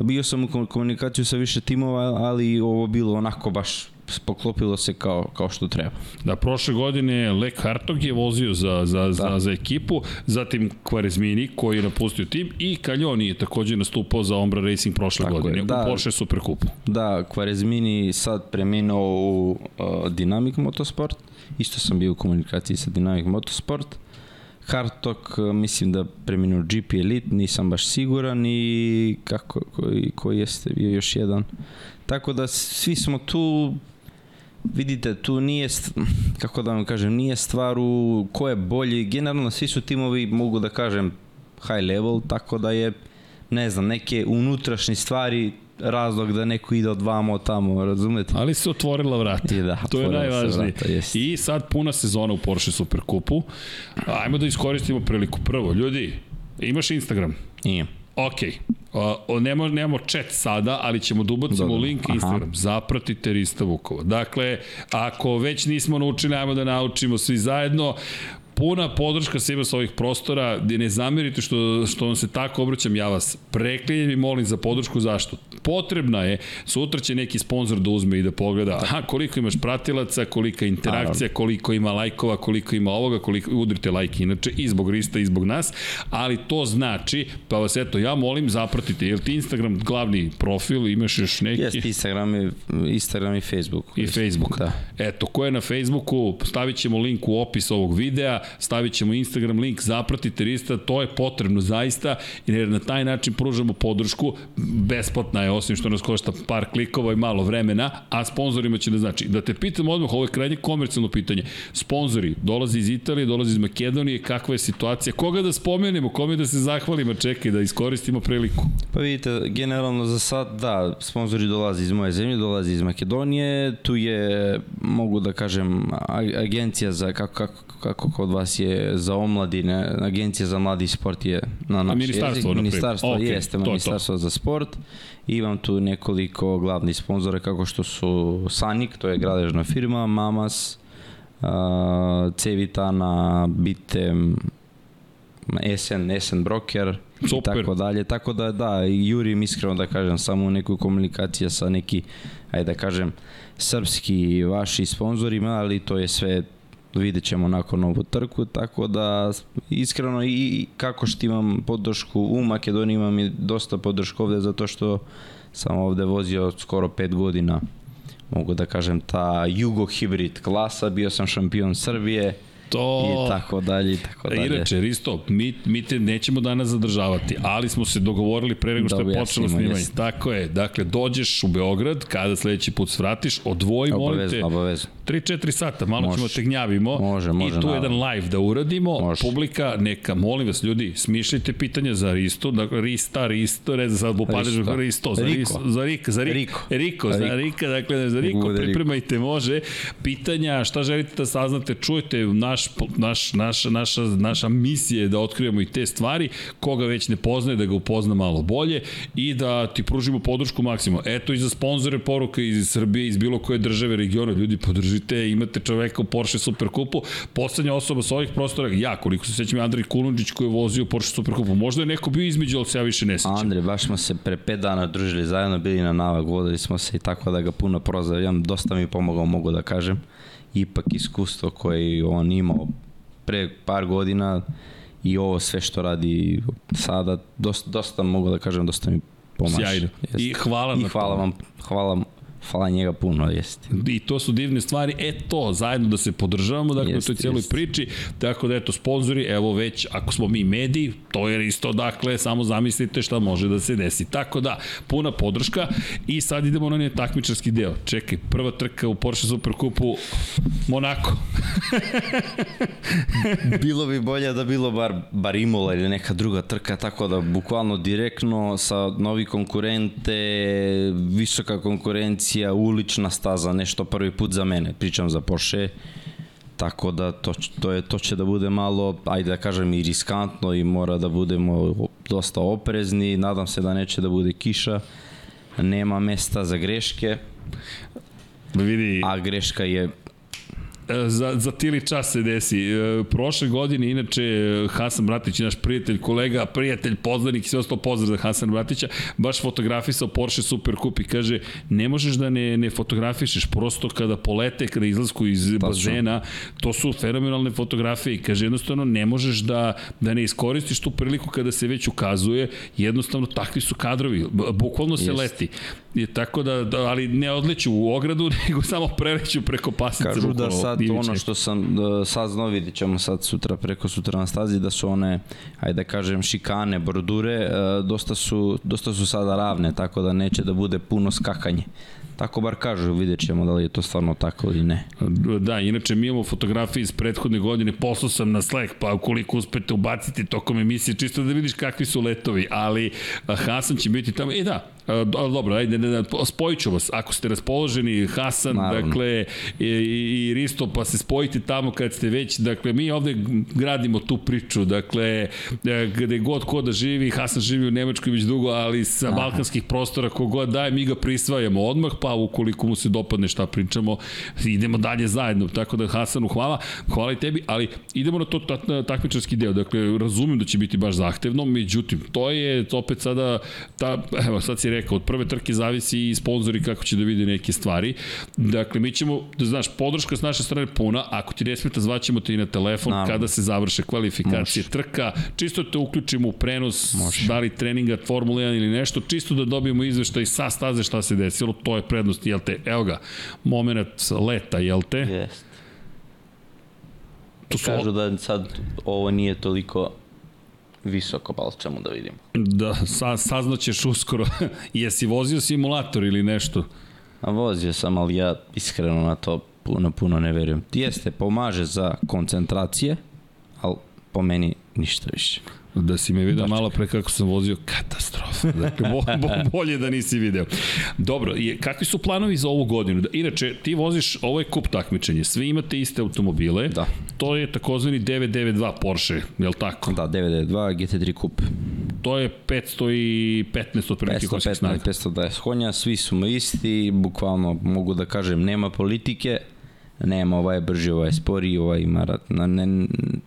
bio sam u komunikaciju sa više timova, ali ovo bilo onako baš poklopilo se kao, kao što treba. Da, prošle godine Lek Hartog je vozio za, za, da. za, za ekipu, zatim Quaresmini koji je napustio tim i Kaljoni je takođe nastupao za Ombra Racing prošle Tako godine je, da, u Porsche Superkupu. Da, Quaresmini sad preminuo u uh, Dynamic Motorsport, isto sam bio u komunikaciji sa Dynamic Motorsport, Hartok, mislim da preminuo GP Elite, nisam baš siguran i kako, koji, koji jeste bio još jedan. Tako da svi smo tu vidite, tu nije, kako da vam kažem, nije stvar u ko je bolji. Generalno, svi su timovi, mogu da kažem, high level, tako da je, ne znam, neke unutrašnje stvari razlog da neko ide od vamo tamo, razumete? Ali se otvorila vrata. I da, to je najvažnije. Vrata, I sad puna sezona u Porsche Superkupu. Ajmo da iskoristimo priliku. Prvo, ljudi, imaš Instagram? Imam. Ok, Uh, nemamo, nemamo chat sada, ali ćemo da ubacimo Dobre. link Aha. Instagram. Zapratite Rista Vukova. Dakle, ako već nismo naučili, ajmo da naučimo svi zajedno puna podrška svima sa ovih prostora, gde ne zamerite što, što vam se tako obraćam, ja vas preklinjem i molim za podršku, zašto? Potrebna je, sutra će neki sponsor da uzme i da pogleda, aha, koliko imaš pratilaca, kolika interakcija, koliko ima lajkova, koliko ima ovoga, koliko, udrite lajke inače, i zbog Rista, i zbog nas, ali to znači, pa vas eto, ja molim, zapratite, je ti Instagram glavni profil, imaš još neki? Jeste, Instagram i, Instagram i Facebook. I Facebook, da. Eto, ko je na Facebooku, stavit ćemo link u opis ovog videa, stavit ćemo Instagram link, zapratite Rista, to je potrebno zaista, jer na taj način pružamo podršku, besplatna je, osim što nas košta par klikova i malo vremena, a sponsorima će da znači. Da te pitam odmah, ovo je krajnje komercijalno pitanje. Sponzori, dolazi iz Italije, dolazi iz Makedonije, kakva je situacija? Koga da spomenemo, kome da se zahvalimo, čekaj, da iskoristimo priliku? Pa vidite, generalno za sad, da, sponzori dolazi iz moje zemlje, dolazi iz Makedonije, tu je, mogu da kažem, agencija za, kako, kako, kako kod vas je za omladine, agencija za mladi sport je na naš ministarstvo, jezik. Ministarstvo okay, jeste, to ministarstvo to. za sport. I imam tu nekoliko glavnih sponzora kako što su Sanik, to je gradežna firma, Mamas, uh, Cevitana, Bitem, SN, SN Broker, Super. tako dalje. Tako da, da, jurim iskreno da kažem, samo neku komunikacija sa neki, ajde da kažem, srpski vaši sponzorima, ali to je sve vidjet ćemo nakon ovu trku, tako da iskreno i kako što imam podršku u Makedoniji imam i dosta podršku ovde zato što sam ovde vozio skoro 5 godina mogu da kažem ta jugo hibrid klasa, bio sam šampion Srbije, to... I tako dalje, i tako dalje. Inače, Risto, mi, mi te nećemo danas zadržavati, ali smo se dogovorili pre nego što da je počelo snimanje. Jest. Tako je, dakle, dođeš u Beograd, kada sledeći put svratiš, odvoji, molim te, obavezno. 3-4 sata, malo može. ćemo te gnjavimo može, može, i tu jedan live da uradimo. Može. Publika, neka, molim vas ljudi, smišljajte pitanja za Risto, dakle, Rista, Risto, ne znam sad bupadeš Risto, Risto, za Risto, za Rika, za Rika, Riko, Riko, za Rika, dakle, za Riko, pripremajte, može. Pitanja, šta želite da saznate, čujete naš, naš, naša, naša, naša misija je da otkrijemo i te stvari, koga već ne poznaje, da ga upozna malo bolje i da ti pružimo podršku maksimum. Eto i za sponzore poruka iz Srbije, iz bilo koje države, regiona, ljudi podržite držite, imate čoveka u Porsche Superkupu, poslednja osoba sa ovih prostora, ja, koliko se sećam, Andrej Kulundžić koji je vozio Porsche Superkupu, možda je neko bio između, ali se ja više ne sećam. Andrej, baš smo se pre pet dana družili zajedno, bili na navak, vodili smo se i tako da ga puno prozavljam, dosta mi pomogao, mogu da kažem, ipak iskustvo koje on imao pre par godina i ovo sve što radi sada, dosta, dosta mogu da kažem, dosta mi pomaže. Sjajno. I hvala I hvala vam, hvala Hvala njega puno, jeste. I to su divne stvari, e to, zajedno da se podržavamo, dakle, jest, u toj cijeloj jest. priči, tako da, eto, sponzori, evo već, ako smo mi mediji, to je isto, dakle, samo zamislite šta može da se desi. Tako da, puna podrška i sad idemo na onaj takmičarski deo. Čekaj, prva trka u Porsche Superkupu, Monako. bilo bi bolje da bilo bar, bar Imola ili neka druga trka, tako da bukvalno direktno sa novi konkurente, visoka konkurencija, akcija, ulična staza, nešto prvi put za mene, pričam za Porsche, tako da to, to, je, to će da bude malo, ajde da kažem, i riskantno i mora da budemo dosta oprezni, nadam se da neće da bude kiša, nema mesta za greške, vidi... a greška je za, za tili čas se desi. E, prošle godine, inače, Hasan Bratić, naš prijatelj, kolega, prijatelj, poznanik i sve ostalo pozdrav za Hasan Bratića, baš fotografisao Porsche Supercup i kaže, ne možeš da ne, ne fotografišeš, prosto kada polete, kada izlasku iz Tačno. bazena, to su fenomenalne fotografije i kaže, jednostavno ne možeš da, da ne iskoristiš tu priliku kada se već ukazuje, jednostavno takvi su kadrovi, bukvalno se Jest. leti. Je tako da, da ali ne odleću u ogradu, nego samo preleću preko pasice. Kažu da sad ivične. ono što sam da, saznao, vidit ćemo sad sutra preko sutra na stazi, da su one, ajde da kažem, šikane, bordure, e, dosta su, dosta su sada ravne, tako da neće da bude puno skakanje. Tako bar kažu, vidjet ćemo da li je to stvarno tako ili ne. Da, inače mi imamo fotografije iz prethodne godine, poslao sam na Slack, pa ukoliko uspete ubaciti tokom emisije, čisto da vidiš kakvi su letovi, ali Hasan će biti tamo. E da, A, dobro, ajde, ne, ne, spojit ću vas. Ako ste raspoloženi, Hasan, Naravno. dakle, i, i Risto, pa se spojite tamo kad ste već, dakle, mi ovde gradimo tu priču, dakle, e, gde god ko da živi, Hasan živi u Nemačkoj već dugo, ali sa Aha. balkanskih prostora kogod daje, mi ga prisvajamo odmah, pa ukoliko mu se dopadne šta pričamo, idemo dalje zajedno. Tako da, Hasanu, hvala, hvala i tebi, ali idemo na to takmičarski deo. Dakle, razumem da će biti baš zahtevno, međutim, to je opet sada, ta, evo, sad si rekao, od prve trke zavisi i sponzori kako će da vide neke stvari. Dakle, mi ćemo, da znaš, podrška s naše strane puna, ako ti ne smeta, zvaćemo te i na telefon Naravno. kada se završe kvalifikacije Može. trka, čisto te uključimo u prenos, Može. da li treninga Formula 1 ili nešto, čisto da dobijemo izveštaj sa staze šta se desilo, to je prednost, jel te, evo ga, moment leta, jel te? Jest. To su... Kažu da sad ovo nije toliko visoko, pa čemu da vidimo. Da, sa, saznaćeš uskoro. Jesi vozio simulator ili nešto? A vozio sam, ali ja iskreno na to puno, puno ne verujem. Jeste, pomaže za koncentracije, ali po meni ništa više. Da si me vidio malo pre kako sam vozio, katastrofa. Dakle, bo, bo, bolje da nisi video. Dobro, je, kakvi su planovi za ovu godinu? Da, inače, ti voziš, ovo je kup takmičenje, svi imate iste automobile. Da. To je takozvani 992 Porsche, je li tako? Da, 992 GT3 kup. To je 515 otprilike 515, snaga. 520 konja, svi smo isti, bukvalno mogu da kažem, nema politike, nema ovaj brži, ovaj spori, ovaj marat, ne,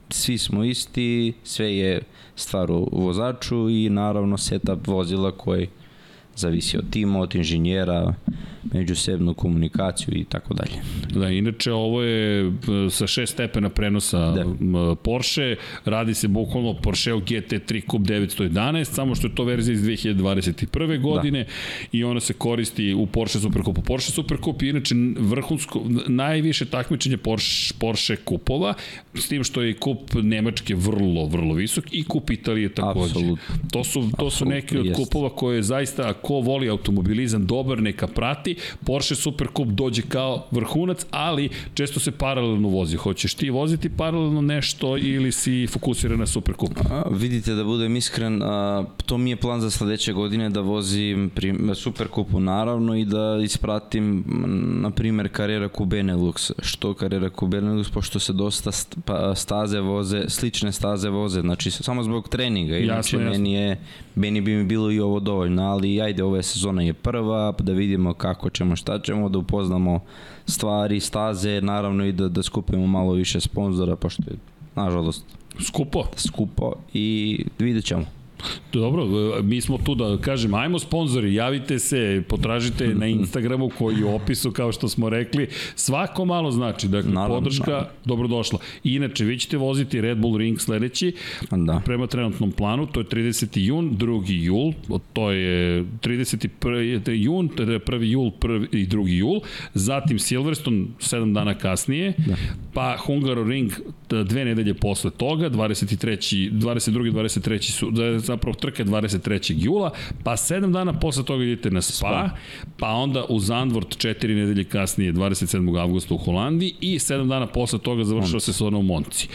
svi smo isti, sve je stvar u vozaču i naravno setup vozila koji zavisi od tima, od inženjera, međusebnu komunikaciju i tako dalje. Da, inače ovo je sa šest stepena prenosa da. Porsche, radi se bukvalno Porsche GT3 Coupe 911, samo što je to verzija iz 2021. godine da. i ona se koristi u Porsche Supercupu. Porsche Supercup je inače vrhunsko, najviše takmičenje Porsche, Porsche kupova, s tim što je kup Nemačke vrlo, vrlo visok i kup Italije takođe. Absolut. To su, to su neki od jest. kupova koje zaista, ko voli automobilizam dobar, neka prati, Porsche Supercup dođe kao vrhunac, ali često se paralelno vozi. Hoćeš ti voziti paralelno nešto ili si fokusiran na Supercup? A, vidite, da budem iskren, a, to mi je plan za sledeće godine da vozim pri, Supercupu naravno i da ispratim, na primer, karijera ku Benelux. Što karijera ku Benelux, pošto se dosta pa, staze voze, slične staze voze, znači samo zbog treninga. Inače, jasno, jasno. meni je, meni bi mi bilo i ovo dovoljno, ali ajde, ova sezona je prva, da vidimo kako kako ćemo, šta ćemo, da upoznamo stvari, staze, naravno i da, da skupimo malo više sponzora, pošto je, nažalost, skupo. Skupo i vidjet ćemo. Dobro, mi smo tu da kažem, ajmo sponzori, javite se, potražite na Instagramu koji je u opisu, kao što smo rekli. Svako malo znači, dakle, naravno, podrška, naravno. dobrodošla. Inače, vi ćete voziti Red Bull Ring sledeći, da. prema trenutnom planu, to je 30. jun, 2. jul, to je 31. jun, 1. jul, 1. i 2. jul, zatim Silverstone 7 dana kasnije, da. pa Hungaroring dve nedelje posle toga, 23. 22. 23. su, zapravo trke 23. jula, pa 7 dana posle toga idete na Spa, Spa. pa onda u Zandvort 4 nedelje kasnije 27. avgusta u Holandiji i 7 dana posle toga završava se sezona u Monci.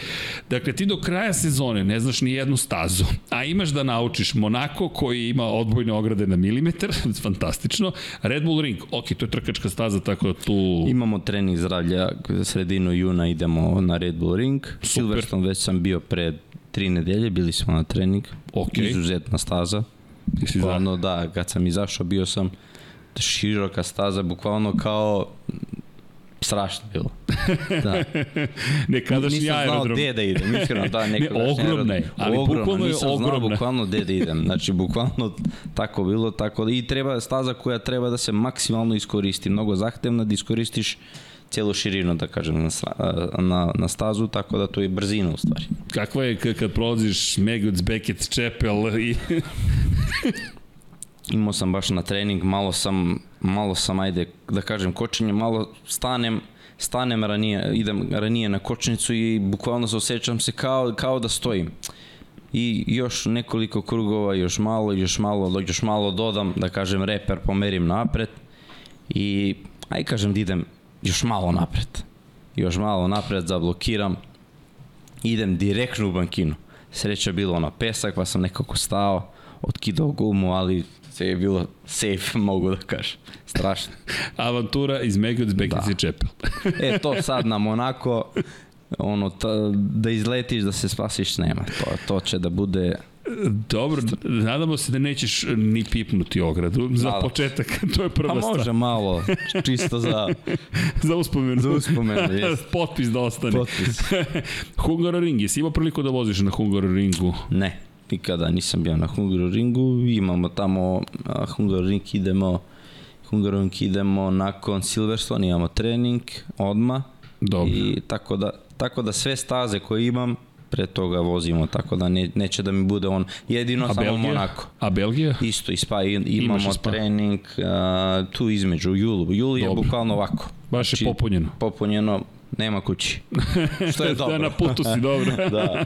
Dakle, ti do kraja sezone ne znaš ni jednu stazu, a imaš da naučiš Monako koji ima odbojne ograde na milimetar, fantastično, Red Bull Ring, ok, to je trkačka staza, tako da tu... Imamo trening zdravlja, sredinu juna idemo na Red Bull Ring, Super. Silverstone već sam bio pred tri nedelje, bili smo na trening. Okay. Izuzetna staza. Bukvalno da, kad sam izašao bio sam široka staza, bukvalno kao strašno bilo. Da. Nekadašnji nisam aerodrom. Nisam znao gde da idem, iskreno, da, nekadašnji ne, ogromna je, ali ogromna, bukvalno je nisam ogromna. Znao bukvalno gde da idem, znači bukvalno tako bilo, tako da i treba staza koja treba da se maksimalno iskoristi, mnogo zahtevna da iskoristiš celu širinu, da kažem, na, na, na stazu, tako da to je brzina u stvari. Kakva je kad prolaziš Megods, Beckett, Čepel i... imao sam baš na trening, malo sam, malo sam, ajde, da kažem, kočenje, malo stanem, stanem ranije, idem ranije na kočnicu i bukvalno se osjećam se kao, kao da stojim. I još nekoliko krugova, još malo, još malo, još malo dodam, da kažem, reper pomerim napred i, aj kažem da idem još malo napred. Još malo napred, zablokiram, idem direktno u bankinu. Sreća bilo na pesak, pa sam nekako stao, otkidao gumu, ali sve je bilo safe, mogu da kažem. Strašno. Avantura iz Megac Bekici da. Čepel. e, to sad na Monako, ono, ta, da izletiš, da se spasiš, nema. To, to će da bude Dobro, nadamo se da nećeš ni pipnuti ogradu za malo. početak, to je prva stvar. A može malo, čisto za... za uspomenu. Za uspomenu, jes. Potpis da ostane. Potpis. Hungaroring, jesi imao priliku da voziš na Hungaroringu? Ne, nikada nisam bio na Hungaroringu, imamo tamo Hungaroring idemo Hungaroring idemo nakon Silverstone, imamo trening odma Dobro. i tako da, tako da sve staze koje imam pre toga vozimo, tako da ne, neće da mi bude on jedino A samo Belgija? Monako. A Belgija? Isto i Spa, imamo spa. trening uh, tu između, u julu. Jul je Dobro. bukvalno ovako. Baš je Znači, popunjeno. Popunjeno, nema kući. Što je dobro. da, na putu si dobro. da,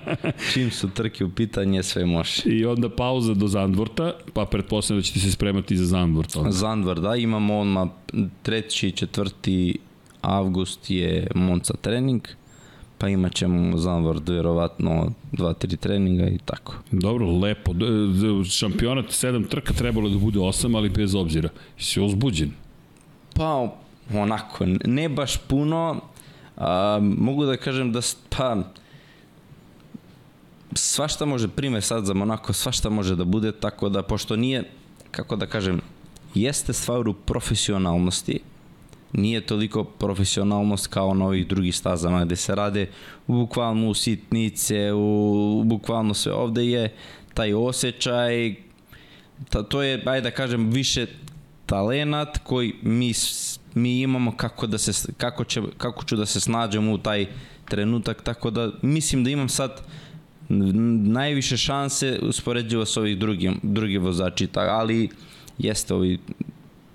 čim su trke u pitanje, sve može. I onda pauza do Zandvorta, pa pretpostavljam da ćete se spremati za Zandvort. Onda. Zandvort, da, imamo odmah 3. 4. avgust je Monca trening, pa imat ćemo Zandvort verovatno 2-3 treninga i tako. Dobro, lepo. Šampionat 7 trka trebalo da bude 8, ali bez obzira. Si uzbuđen? Pa, onako, ne baš puno, a, mogu da kažem da, pa, svašta može, primer sad za Monako, svašta može da bude, tako da, pošto nije, kako da kažem, jeste stvar u profesionalnosti, nije toliko profesionalnost kao na ovih drugih stazama gde se rade bukvalno u sitnice, u bukvalno sve. Ovde je taj osjećaj, ta, to je, ajde da kažem, više talenat koji mi, mi imamo kako, da se, kako, će, kako ću da se snađem u taj trenutak, tako da mislim da imam sad najviše šanse uspoređivo s ovih drugi, drugi vozači, ali jeste ovi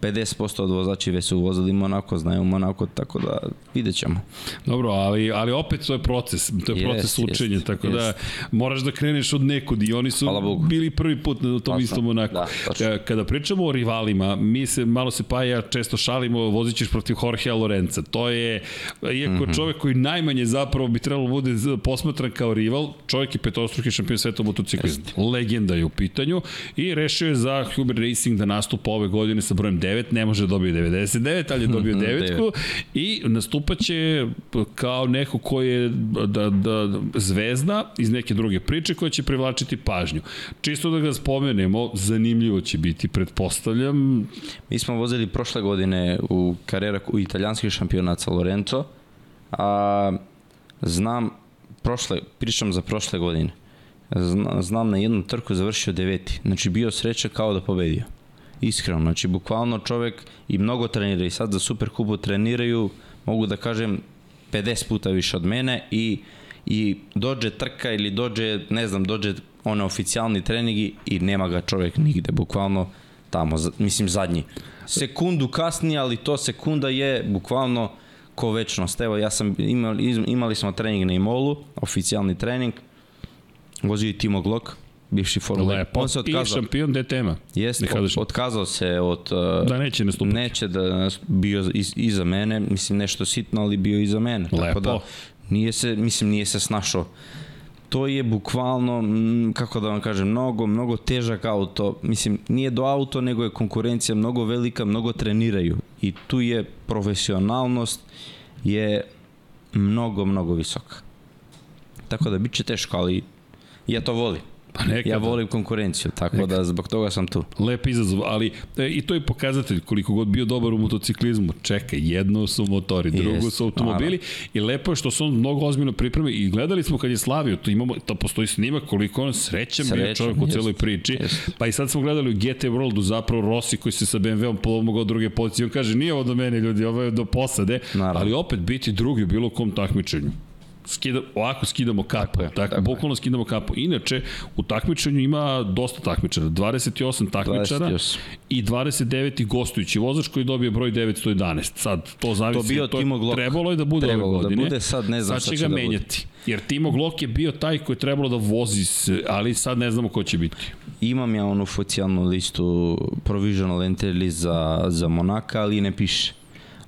50% od vozači već su vozili Monako, znaju Monako, tako da vidjet ćemo. Dobro, ali, ali opet to je proces, to je Jest, proces učenja, jest, tako da jest. moraš da kreneš od nekud i oni su bili prvi put na tom istom onako. da. E, Kada pričamo o rivalima, mi se, malo se pa ja često šalimo, vozit ćeš protiv Jorgea Lorenza. To je, iako mm -hmm. čovek koji najmanje zapravo bi trebalo da bude posmatran kao rival, čovjek je petostruki šampion sveta u motociklizmu. Legenda je u pitanju i rešio je za Huber Racing da nastupa ove godine sa brojem 9, ne može da dobije 99, ali je dobio Mhm, devetku i nastupaće kao neko ko je da, da, zvezda iz neke druge priče koja će privlačiti pažnju. Čisto da ga spomenemo, zanimljivo će biti, pretpostavljam. Mi smo vozili prošle godine u karera u italijanski šampionat sa Lorenzo, a znam, prošle, pričam za prošle godine, Zna, znam na jednu trku završio deveti, znači bio sreća kao da pobedio. Iskreno, znači bukvalno čovek i mnogo trenira i sad za Superkupu treniraju, mogu da kažem, 50 puta više od mene i, i dođe trka ili dođe, ne znam, dođe one oficijalni treningi i nema ga čovek nigde, bukvalno tamo, mislim zadnji. Sekundu kasnije, ali to sekunda je bukvalno ko večnost. Evo, ja sam imali, imali smo trening na Imolu, oficijalni trening, vozio i Timo Glock, bivši Formula Lepo. On se I otkazao. šampion DTM-a. Jeste, Neka kažeš. otkazao se od... uh, Da neće nastupati. Neće da nas- bio iz, iza mene, mislim nešto sitno, ali bio iza mene. Lepo. Tako da, nije se, mislim, nije se snašao. To je bukvalno, kako da vam kažem, mnogo, mnogo težak auto. Mislim, nije do auto, nego je konkurencija mnogo velika, mnogo treniraju. I tu je profesionalnost je mnogo, mnogo visoka. Tako da bit će teško, ali ja to volim. Pa nekada. Ja volim konkurenciju, tako da zbog toga sam tu. Lep izazov, ali e, i to je pokazatelj koliko god bio dobar u motociklizmu. Čekaj, jedno su motori, drugo Jest, su automobili i lepo je što se on mnogo ozbiljno pripremi i gledali smo kad je slavio, to imamo, to postoji snimak koliko on srećan, bio čovjek u celoj priči. jest. Pa i sad smo gledali u GT Worldu zapravo Rossi koji se sa BMW-om pomogao druge pozicije. On kaže nije ovo do mene ljudi, ovo je do posade, Naravno. ali opet biti drugi u bilo kom takmičenju. Skida, ovako skidamo kapu, tako, tako, tako bukvalno skidamo kapu. Inače, u takmičenju ima dosta takmičara, 28 takmičara 28. i 29 gostujući vozač koji dobije broj 911. Sad, to zavisi, to, bio to Timo Glock. trebalo je da bude trebalo ove godine. Da bude sad, ne znam sad će ga da menjati. Jer Timo Glock je bio taj koji je trebalo da vozi, ali sad ne znamo ko će biti. Imam ja onu oficijalnu listu provisional entry list za, za Monaka, ali ne piše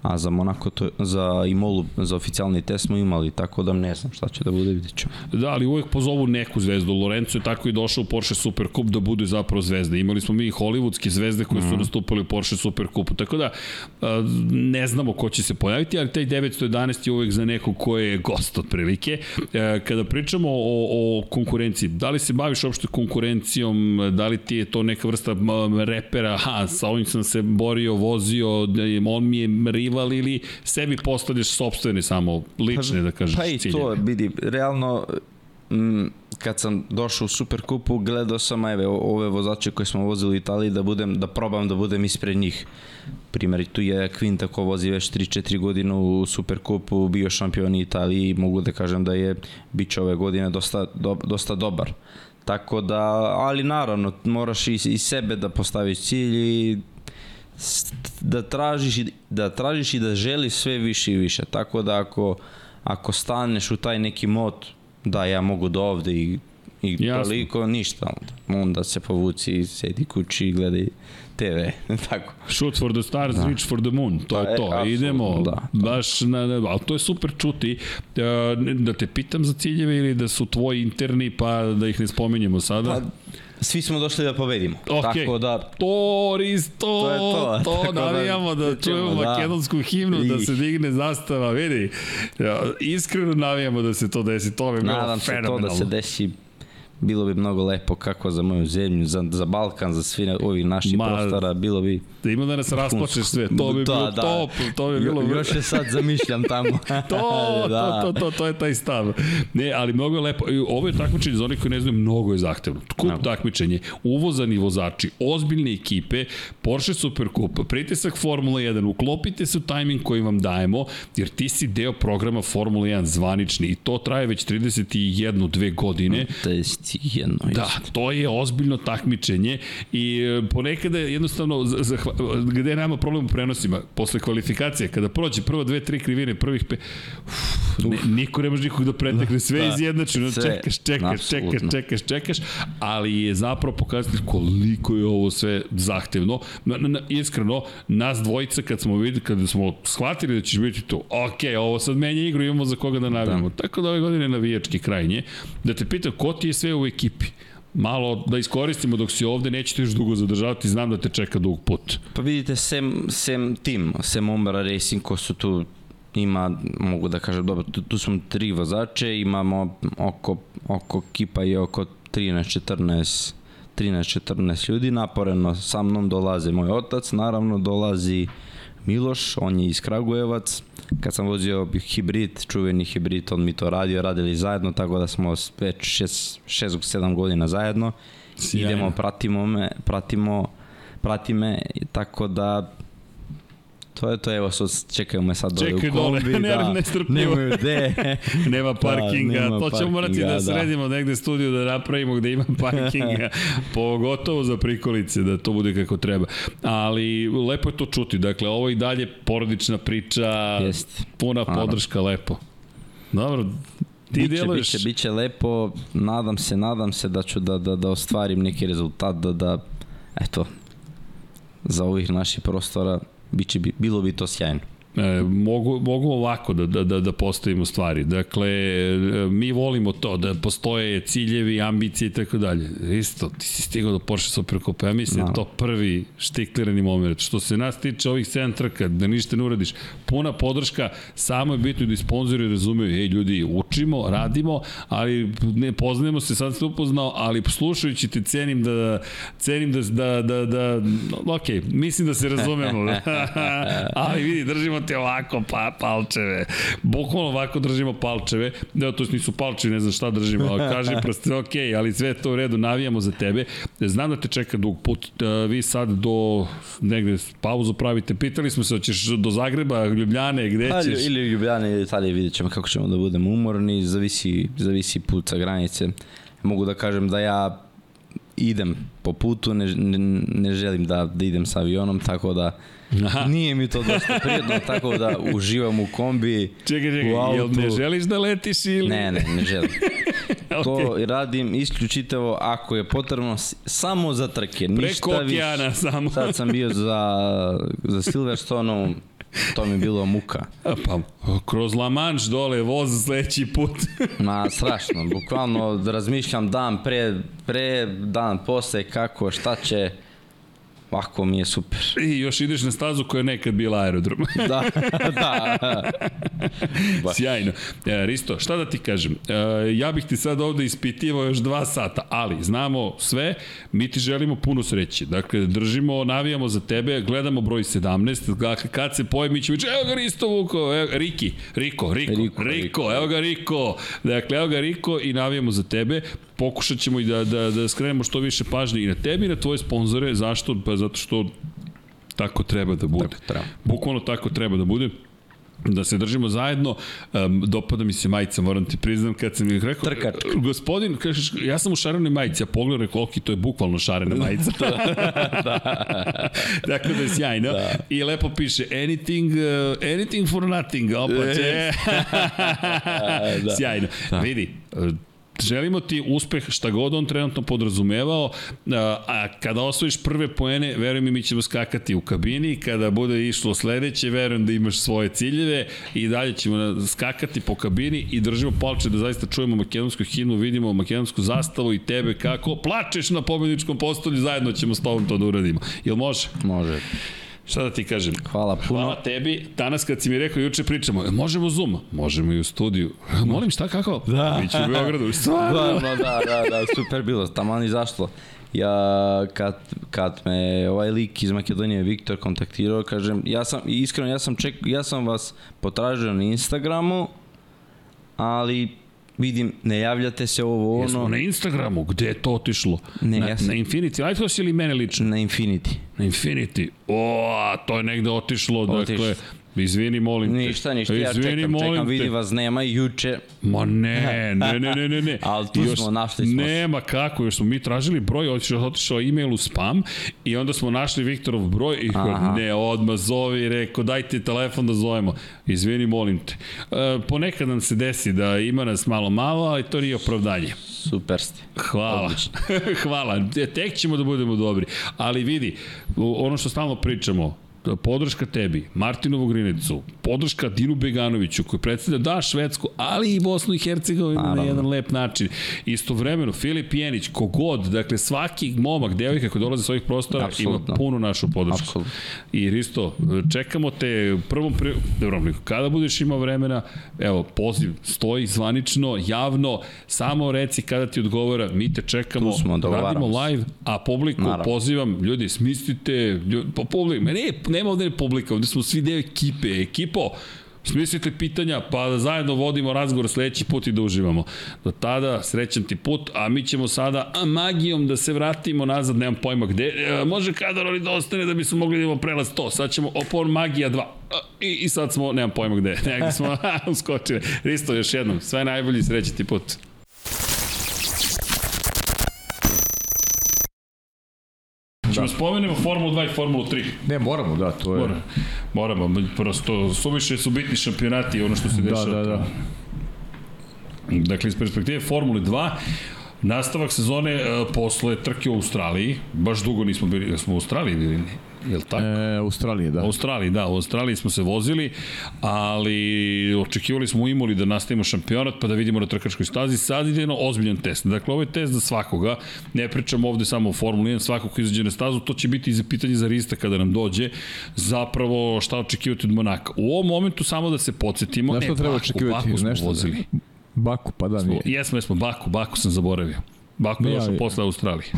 a za Monako to, za Imolu za oficijalni test smo imali, tako da ne znam šta će da bude, vidjet ćemo. Da, ali uvek pozovu neku zvezdu. Lorenzo je tako i došao u Porsche Supercup da bude zapravo zvezda. Imali smo mi i hollywoodske zvezde koje su mm. nastupali u Porsche Supercupu, tako da ne znamo ko će se pojaviti, ali taj 911 je uvek za nekog ko je gost otprilike. E, kada pričamo o, o konkurenciji, da li se baviš uopšte konkurencijom, da li ti je to neka vrsta repera, ha, sa ovim sam se borio, vozio, on mi je rival ili sebi postavljaš sobstvene samo lične, pa, da kažeš, Pa i ciljeve. to, vidi, realno, m, kad sam došao u Superkupu, gledao sam ajve, ove vozače koje smo vozili u Italiji da budem da probam da budem ispred njih. Primer, tu je Quinta ko vozi već 3-4 godine u Superkupu, bio šampion Italiji i mogu da kažem da je biće ove godine dosta, do, dosta dobar. Tako da, ali naravno, moraš i, i sebe da postaviš cilj i da tražiš i da tražiš i da želiš sve više i više. Tako da ako ako staneš u taj neki mod da ja mogu do ovde i i Jasno. toliko ništa onda. Onda se povuci i sedi kući i gledaj TV, tako. Shoot for the stars, da. reach for the moon, to pa, je to. E, Idemo, da, baš na, na, ali to je super čuti. Da te pitam za ciljeve ili da su tvoji interni, pa da ih ne spominjemo sada? Pa, svi smo došli da pobedimo. Okay. Tako da... To, Risto, to, je to. to da navijamo da, da čujemo da. makedonsku himnu, I... da se digne zastava, vidi. Iskreno navijamo da se to desi, to bi bilo Nadam fenomenalno. Nadam se to da se desi bilo bi mnogo lepo kako za moju zemlju, za, za Balkan, za svi ovih naših Ma, prostora, bilo bi... Da ima da nas rasplačeš sve, to bi da, bilo da. top, to bi bilo... Jo, još je sad zamišljam tamo. to, da. to, to, to, to je taj stav. Ne, ali mnogo je lepo. Ovo je takmičenje, za onih koji ne znaju, mnogo je zahtevno. Kup no. takmičenje, uvozani vozači, ozbiljne ekipe, Porsche Supercup, pritisak Formula 1, uklopite se u tajming koji vam dajemo, jer ti si deo programa Formula 1 zvanični i to traje već 31, dve godine. 30 jedno. Da, to je ozbiljno takmičenje i e, ponekada jednostavno zahva, gde je nama problem u prenosima posle kvalifikacije, kada prođe prvo dve, tri krivine, prvih pe... Uf, ne, niko ne može nikog da pretekne, sve da, izjednačeno, čekaš, čekaš, čekaš, čekaš, čekaš, ali je zapravo pokazati koliko je ovo sve zahtevno. Na, na, na, iskreno, nas dvojica kad smo videli, kada smo shvatili da ćeš biti tu, ok, ovo sad menja igru, imamo za koga da navijamo. Da. Tako da ove godine navijački krajnje. Da te pitam, ko ti je sve u ekipi? malo da iskoristimo dok si ovde, nećete još dugo zadržavati, znam da te čeka dug put. Pa vidite, sem, sem tim, sem Ombra Racing, ko su tu ima, mogu da kažem, dobro, tu, tu smo tri vozače, imamo oko, oko kipa i oko 13-14 13-14 ljudi, naporeno sa mnom dolaze moj otac, naravno dolazi Miloš, on je iz Kragujevac, kad sam vozio hibrid, čuveni hibrid, on mi to radio, radili zajedno, tako da smo već 6-7 godina zajedno. Sjajno. Idemo, pratimo me, pratimo, prati me, tako da To je to, evo, sad čekaju me sad dole u kombi. ne, da, ne nemaju gde. nema parkinga, da, nema to ćemo morati da, da sredimo negde studiju da napravimo gde ima parkinga, pogotovo za prikolice, da to bude kako treba. Ali lepo je to čuti, dakle, ovo i dalje porodična priča, Jest. puna podrška, lepo. Dobro, ti biće, deluješ... Biće, biće lepo, nadam se, nadam se da ću da, da, da ostvarim neki rezultat, da, da, eto, za ovih naših prostora biće, bilo bi to sjajno. E, mogu, mogu ovako da, da, da, da postavimo stvari. Dakle, e, mi volimo to, da postoje ciljevi, ambicije i tako dalje. Isto, ti si stigao do Porsche Supercopa, ja mislim no. Da to prvi štiklirani moment. Što se nas tiče ovih 7 trka, da ništa ne uradiš, puna podrška, samo je bitno da i sponzori razumeju, ej ljudi, učimo, radimo, ali ne poznajemo se, sad ste upoznao, ali slušajući te cenim da, cenim da, da, da, da ok, mislim da se razumemo, ali vidi, držimo ti ovako pa, palčeve. Bukvalno ovako držimo palčeve. Da, to nisu palčevi, ne znam šta držimo, ali kaži prosto, ok, ali sve to u redu, navijamo za tebe. Znam da te čeka dug put, da vi sad do negde pauzu pravite. Pitali smo se, hoćeš do Zagreba, Ljubljane, gde pa, ćeš? Ili Ljubljane ili Italije, vidjet ćemo kako ćemo da budemo umorni, zavisi, zavisi put sa granice. Mogu da kažem da ja idem po putu, ne, ne, ne želim da, da idem sa avionom, tako da Aha. nije mi to dosta prijedno, tako da uživam u kombi, čekaj, čekaj, u autu. Jel ne želiš da letiš ili? Ne, ne, ne želim. okay. To radim isključitevo ako je potrebno samo za trke. Preko Ništa okeana više. samo. Sad sam bio za, za Silverstone, to mi je bilo muka. A pa, kroz La Manche dole, voz sledeći put. Ma, strašno. Bukvalno razmišljam dan pre, pre, dan posle, kako, šta će... Ovako mi je super. I još ideš na stazu koja je nekad bila aerodrom. da, da. Sjajno. E, Risto, šta da ti kažem? E, ja bih ti sad ovde ispitivao još dva sata, ali znamo sve, mi ti želimo puno sreće. Dakle, držimo, navijamo za tebe, gledamo broj 17, dakle, kad se poje, mi ćemo reći, evo ga Risto Vuko, evo, Riki, Riko, Riko, Riko, Riko, evo ga Riko. Dakle, evo ga Riko i navijamo za tebe pokušat ćemo i da, da, da skrenemo što više pažnje i na tebi i na tvoje sponzore. Zašto? Pa zato što tako treba da bude. Tako treba. Bukvalno tako treba da bude da se držimo zajedno. Um, dopada mi se majica, moram ti priznam, kad sam ih rekao, Trkačka. gospodin, kažeš, ja sam u šarenoj majici, a pogledaj, rekao, ok, to je bukvalno šarena majica. da. Tako da je sjajno. Da. I lepo piše, anything, uh, anything for nothing, opa, će. da. Sjajno. Da. Vidi, želimo ti uspeh šta god on trenutno podrazumevao, a kada osvojiš prve poene, veruj mi, mi ćemo skakati u kabini, kada bude išlo sledeće, verujem da imaš svoje ciljeve i dalje ćemo skakati po kabini i držimo palče da zaista čujemo makedonsku himnu, vidimo makedonsku zastavu i tebe kako plačeš na pobedničkom postolju, zajedno ćemo s tobom to da uradimo. Jel može? Može. Šta da ti kažem? Hvala puno. Hvala tebi. Danas kad si mi rekao, juče pričamo, možemo Zoom? Možemo i u studiju. Molim, šta, kako? Da. Biću u Beogradu. Stvarno? Da, da, da, da, super bilo. Taman izašlo. Ja, kad, kad me ovaj lik iz Makedonije, Viktor, kontaktirao, kažem, ja sam, iskreno, ja sam, ček, ja sam vas potražio na Instagramu, ali vidim, ne javljate se ovo ono. Jesmo na Instagramu, gde je to otišlo? Ne, na, ja sam... na Infinity Lighthouse ili mene lično? Na Infinity. Na Infinity. O, to je negde otišlo, otišlo. dakle, Izvini, molim te. Ništa, ništa, ja Izvini, čekam, čekam, vidi vas nema juče. Ma ne, ne, ne, ne, ne. ne. Ali tu još, smo našli smo Nema kako, još smo mi tražili broj, otišao, otišao e-mail u spam i onda smo našli Viktorov broj i Aha. ne, odmah zovi i rekao dajte telefon da zovemo. Izvini, molim te. E, ponekad nam se desi da ima nas malo malo, ali to nije opravdanje. Super ste. Hvala. Hvala. Tek ćemo da budemo dobri. Ali vidi, ono što stalno pričamo, podrška tebi, Martinu Vogrinicu, podrška Dinu Beganoviću koji predstavlja da Švedsku, ali i Bosnu i Hercegovinu na jedan lep način. Istovremeno Filip Jenić, kogod, dakle svaki momak, devojka koji dolaze sa ovih prostora Absolutno. ima puno našu podršku. Absolutno. I Risto, čekamo te prvom pre... Dobro, kada budeš imao vremena, evo, poziv stoji zvanično, javno, samo reci kada ti odgovara, mi te čekamo, tu smo, radimo live, a publiku Naravno. pozivam, ljudi, smislite, ljudi, po publiku, ne, nema ovde publika, ovde smo svi deo ekipe. Ekipo, smislite pitanja, pa da zajedno vodimo razgovor sledeći put i da uživamo. Do tada, srećan ti put, a mi ćemo sada a magijom da se vratimo nazad, nemam pojma gde. E, može kadar ali da ostane da bismo mogli da imamo prelaz to. Sad ćemo opor magija 2. I, I sad smo, nemam pojma gde, negde smo uskočili. Risto, još jednom, sve najbolji, srećan ti put. Da. spomenemo Formulu 2 i Formulu 3. Ne, moramo, da, to je... Moramo, moramo prosto, suviše su bitni šampionati ono što se dešava. Da, da, da. Dakle, iz perspektive Formule 2, nastavak sezone uh, posle trke u Australiji, baš dugo nismo bili, smo u Australiji bili, je li tako? E, Australije, da. Australiji, da, u Australiji smo se vozili, ali očekivali smo u Imoli da nastavimo šampionat, pa da vidimo na trkačkoj stazi. Sad ide jedno ozbiljan test. Dakle, ovo je test za svakoga. Ne pričamo ovde samo o Formuli 1, svako ko izađe na stazu, to će biti za pitanje za Rista kada nam dođe. Zapravo, šta očekivati od Monaka? U ovom momentu samo da se podsjetimo. Nešto treba Baku, očekivati? Baku smo nešto vozili. Da. Baku, pa da, nije. Jesmo, jesmo, Baku, Baku sam zaboravio. Baku je došao posle Australije.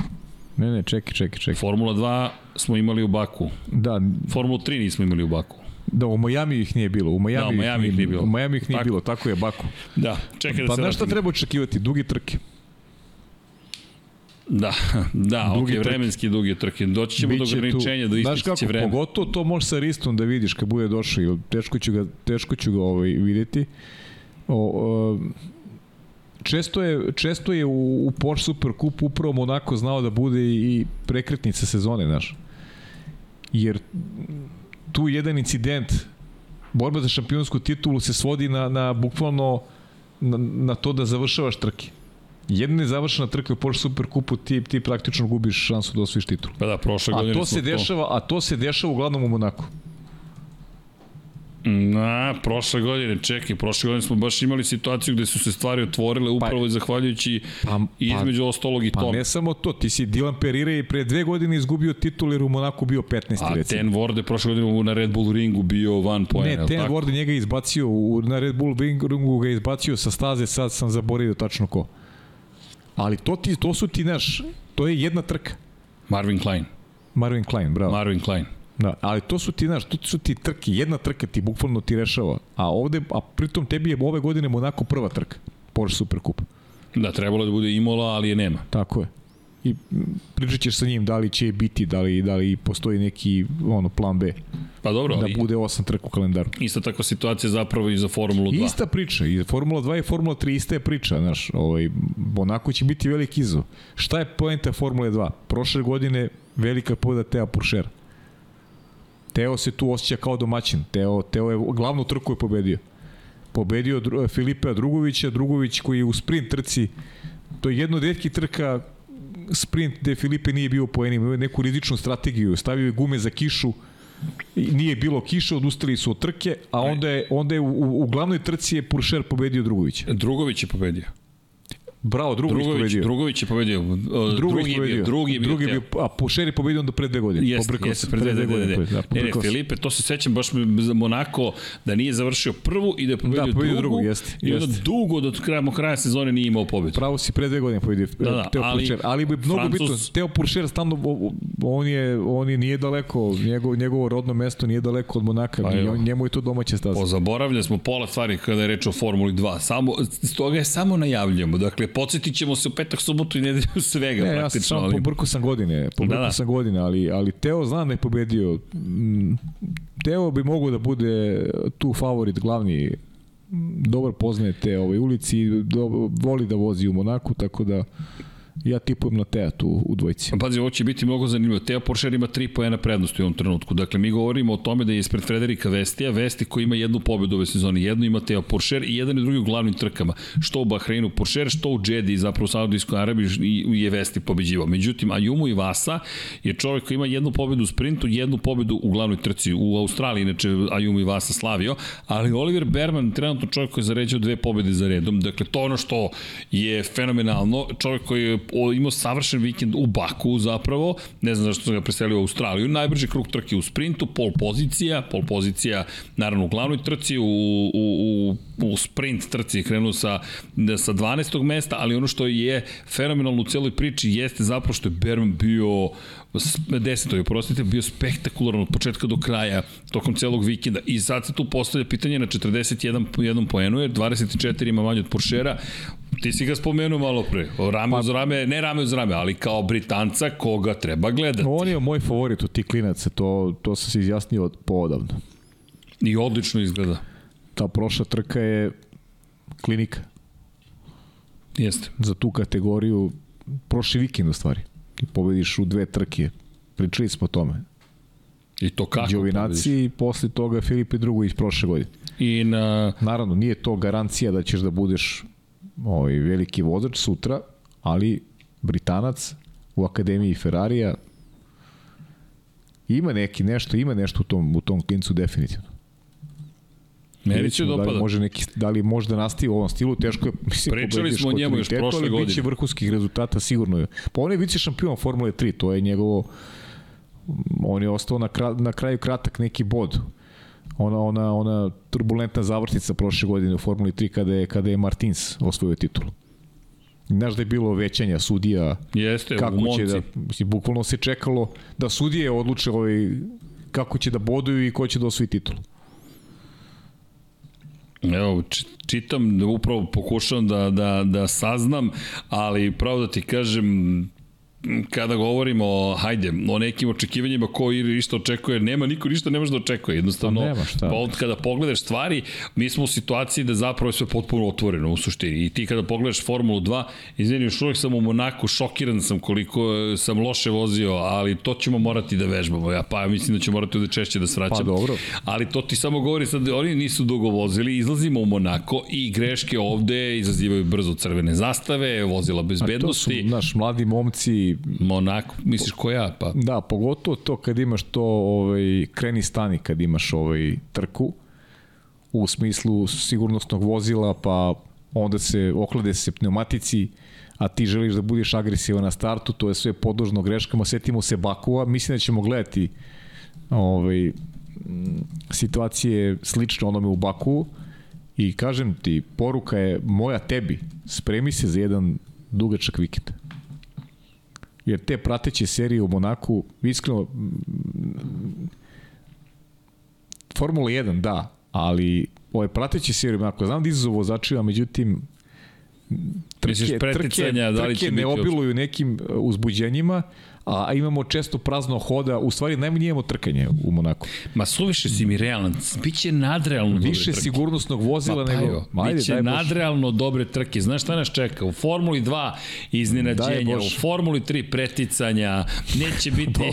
Ne, ne, čekaj, čekaj, čekaj. Formula 2 smo imali u Baku. Da. Formula 3 nismo imali u Baku. Da, u Miami ih nije bilo. U Miami, da, u Miami ih nije bilo. U Miami ih nije tako. bilo, tako je, Baku. Da, čekaj da pa se... Pa nešto treba očekivati? Dugi trke. Da, da, dugi ok, vremenski dugi trke. Doći ćemo Biće do ograničenja, do ističe vreme. Pogotovo to može sa Ristom da vidiš kad bude došao, teško ću ga, teško ću ga ovaj, videti. O, o, često je, često je u, u Porsche Super Cup upravo Monaco znao da bude i prekretnica sezone, znaš. Jer tu jedan incident, borba za šampionsku titulu se svodi na, na bukvalno na, na to da završavaš trke. Jedna nezavršena trka u Porsche Super Cupu, ti, ti praktično gubiš šansu da osvojiš titul. Pa da, prošle godine a to se dešava, to... A to se dešava uglavnom u Monaku. Na, prošle godine, čekaj, prošle godine smo baš imali situaciju gde su se stvari otvorile upravo pa, zahvaljujući pa, pa, između ostolog i pa, tom. Pa ne samo to, ti si Dylan Perire i pre dve godine izgubio titul jer u Monaku bio 15. A recimo. Ten Ward je prošle godine na Red Bull ringu bio van poena. Ne, Ten tako? Ward njega izbacio, u, na Red Bull ringu ga izbacio sa staze, sad sam zaboravio tačno ko. Ali to, ti, to su ti, naš, to je jedna trka. Marvin Klein. Marvin Klein, bravo. Marvin Klein. Da, ali to su ti, znaš, to su ti trke, jedna trka ti bukvalno ti rešava. A ovde, a pritom tebi je ove godine Monako prva trka, Porsche Supercup. Da, trebalo da bude Imola, ali je nema. Tako je. I pričat ćeš sa njim da li će biti, da li, da li postoji neki ono, plan B. Pa dobro, da bude osam trka u kalendaru. Ista tako situacija zapravo i za Formulu 2. Ista priča, i Formula 2 i Formula 3 ista je priča, znaš, ovaj, onako će biti veliki izov. Šta je poenta Formule 2? Prošle godine velika pobjeda Teo Puršera. Teo se tu osjeća kao domaćin. Teo, Teo je glavnu trku je pobedio. Pobedio Dru, Filipea Drugovića, Drugović koji je u sprint trci, to je jedno od redkih trka sprint gde Filipe nije bio po enim, neku rizičnu strategiju, stavio je gume za kišu, nije bilo kiše, odustali su od trke, a onda je, onda je u, u glavnoj trci je Puršer pobedio Drugović. Drugović je pobedio. Bravo, Drugović, Drugović pobedio. Drugović je pobedio. Drugović drugi pobedio. Bio, drugi je bio. Drugi je bio, a Pušer je pobedio onda pre dve godine. Jeste, jeste, pre dve, dve godine. Da, ne, ne, Filipe, to se sećam baš za Monako da nije završio prvu i da je pobedio, da, pobedio drugu. drugu jeste, I onda dugo do kraja, kraja sezone nije imao pobedu. Pravo si pre dve godine pobedio da, da, Teo ali, Pušer. Ali bi mnogo Francus... bitno, Teo Pušer stano, on je, on je nije daleko, njegov, njegovo rodno mesto nije daleko od Monaka. Pa, on, njemu je to domaća staza. Pozaboravlja smo pola stvari kada je reč o Formuli 2. Samo, stoga je samo najavljamo. Dakle, podsjetit ćemo se petak, subotu i nedelju svega. Ne, ja sam samo ali... pobrko sam godine, pobrko da, da. sam godine, ali, ali Teo znam da je pobedio. Mm, Teo bi mogao da bude tu favorit glavni dobar poznaje te ove ulici do, voli da vozi u Monaku, tako da Ja tipujem na Teat u, u dvojci. Pa pazi, ovo će biti mnogo zanimljivo. Teo Porcher ima 3 poena prednosti u ovom trenutku. Dakle, mi govorimo o tome da je ispred Frederika Vestija, Vesti koji ima jednu pobedu ove sezone. Jednu ima Teo Porcher i jedan i drugi u glavnim trkama. Što u Bahreinu Porcher, što u Džedi, zapravo u Saudijskoj Arabiji je Vesti pobeđivao. Međutim, Ayumu Ivasa je čovjek koji ima jednu pobedu u sprintu, jednu pobedu u glavnoj trci. U Australiji, inače, Ayumu Ivasa slavio, ali Oliver Berman, trenutno čovjek koji je zaređao dve pobede za redom. Dakle, to ono što je fenomenalno. Čovjek koji je imao savršen vikend u Baku zapravo, ne znam zašto sam ga preselio u Australiju, najbrži krug trke u sprintu, pol pozicija, pol pozicija naravno u glavnoj trci, u, u, u, u sprint trci krenuo sa, sa 12. mesta, ali ono što je fenomenalno u celoj priči jeste zapravo što je Berman bio desetoj, oprostite, bio spektakularan od početka do kraja tokom celog vikenda i sad se tu postavlja pitanje na 41 jednom poenu, jer 24 ima manje od Porschera, Ti si ga spomenuo malo pre. Rame pa, uz rame, ne rame uz rame, ali kao Britanca koga treba gledati. On je moj favorit od tih klinaca, to, to sam se izjasnio od poodavno. I odlično izgleda. Ta prošla trka je klinika. Jeste. Za tu kategoriju prošli vikend u stvari. Pobediš u dve trke. Pričali smo o tome. I to kako Đovinaci i posle toga Filipe drugo iz prošle godine. I na... Naravno, nije to garancija da ćeš da budeš ovaj, veliki vozač sutra, ali Britanac u Akademiji Ferrarija ima neki nešto, ima nešto u tom, u tom klincu definitivno. Meni će dopada. Da li, može neki, da li može da nastavi u ovom stilu, teško je. Mislim, Pričali smo o njemu još prošle godine. Biće vrhunskih rezultata sigurno. je. Pa on je vice šampion Formule 3, to je njegovo on je ostao na, kra, na kraju kratak neki bod ona, ona, ona turbulentna završnica prošle godine u Formuli 3 kada je, kada je Martins osvojio titulu. Znaš da je bilo većanja sudija Jeste, kako u će da, mislim, bukvalno se čekalo da sudije odluče ovaj, kako će da boduju i ko će da osvoji titulu. Evo, čitam, upravo pokušavam da, da, da saznam, ali pravo da ti kažem, kada govorimo, hajde, o nekim očekivanjima ko ništa očekuje, nema niko ništa ne može da očekuje. Jednostavno, pa nema šta. Pa kada pogledaš stvari, mi smo u situaciji da zapravo je sve potpuno otvoreno u suštini. I ti kada pogledaš Formulu 2, izvini, još uvijek sam u Monaku, šokiran sam koliko sam loše vozio, ali to ćemo morati da vežbamo. Ja pa mislim da ćemo morati da češće da svraćamo. Pa dobro. Ali to ti samo govori sad, oni nisu dugo vozili, izlazimo u Monako i greške ovde izazivaju brzo crvene zastave, vozila bezbednosti. A to su, naš, mladi momci Monako, misliš koja? Pa? Da, pogotovo to kad imaš to ovaj, kreni stani kad imaš ovaj, trku u smislu sigurnosnog vozila, pa onda se oklade se pneumatici, a ti želiš da budeš agresivan na startu, to je sve podložno greškama, setimo se Bakua, mislim da ćemo gledati ovaj, situacije slične onome u Baku i kažem ti, poruka je moja tebi, spremi se za jedan dugačak vikend jer te prateće serije u Monaku, iskreno, Formula 1, da, ali ove prateće serije, ako znam da izazov vozačima, međutim, trke, trke, da li trke ne obiluju nekim uzbuđenjima, a imamo često prazno hoda, u stvari najmanje imamo trkanje u Monaku. Ma suviše si mi realan, biće nadrealno Više dobre sigurnosnog vozila pa, nego... Ma, ajde, biće nadrealno dobre trke. Znaš šta nas čeka? U Formuli 2 iznenađenja, u Formuli 3 preticanja, neće biti...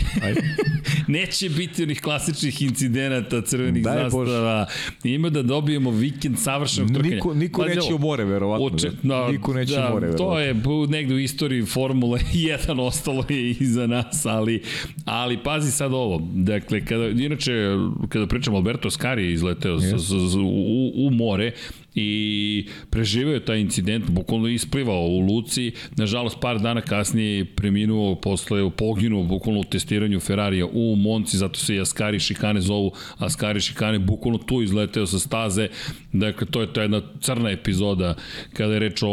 neće biti onih klasičnih incidenata crvenih Daj zastava. Bož. Ima da dobijemo vikend savršenog trkanja. Niko, niko pa, neće u more, verovatno. Oče, da, niko neće da, u more, verovatno. To je negde u istoriji Formule 1 ostalo je iza za nas, ali, ali pazi sad ovo. Dakle, kada, inače, kada pričamo, Alberto Scari je izleteo yes. s, s, u, u more i preživeo taj incident, bukvalno isplivao u Luci, nažalost par dana kasnije preminuo posle poginuo bukvalno u testiranju Ferrarija u Monci, zato se i Ascari šikane zovu Ascari šikane, bukvalno tu izleteo sa staze, dakle to je to jedna crna epizoda kada je reč o,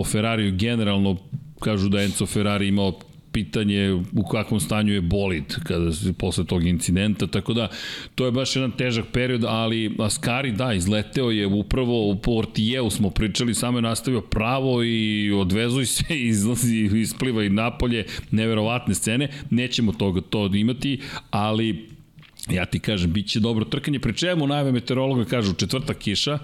o Ferrariju generalno kažu da Enzo Ferrari imao pitanje u kakvom stanju je bolid kada se posle tog incidenta, tako da to je baš jedan težak period, ali Askari da, izleteo je upravo u Portijeu smo pričali, samo je nastavio pravo i odvezuj se, izlazi, ispliva i napolje, neverovatne scene, nećemo toga to imati, ali ja ti kažem, bit će dobro trkanje, pri čemu najve meteorologa kažu četvrta kiša,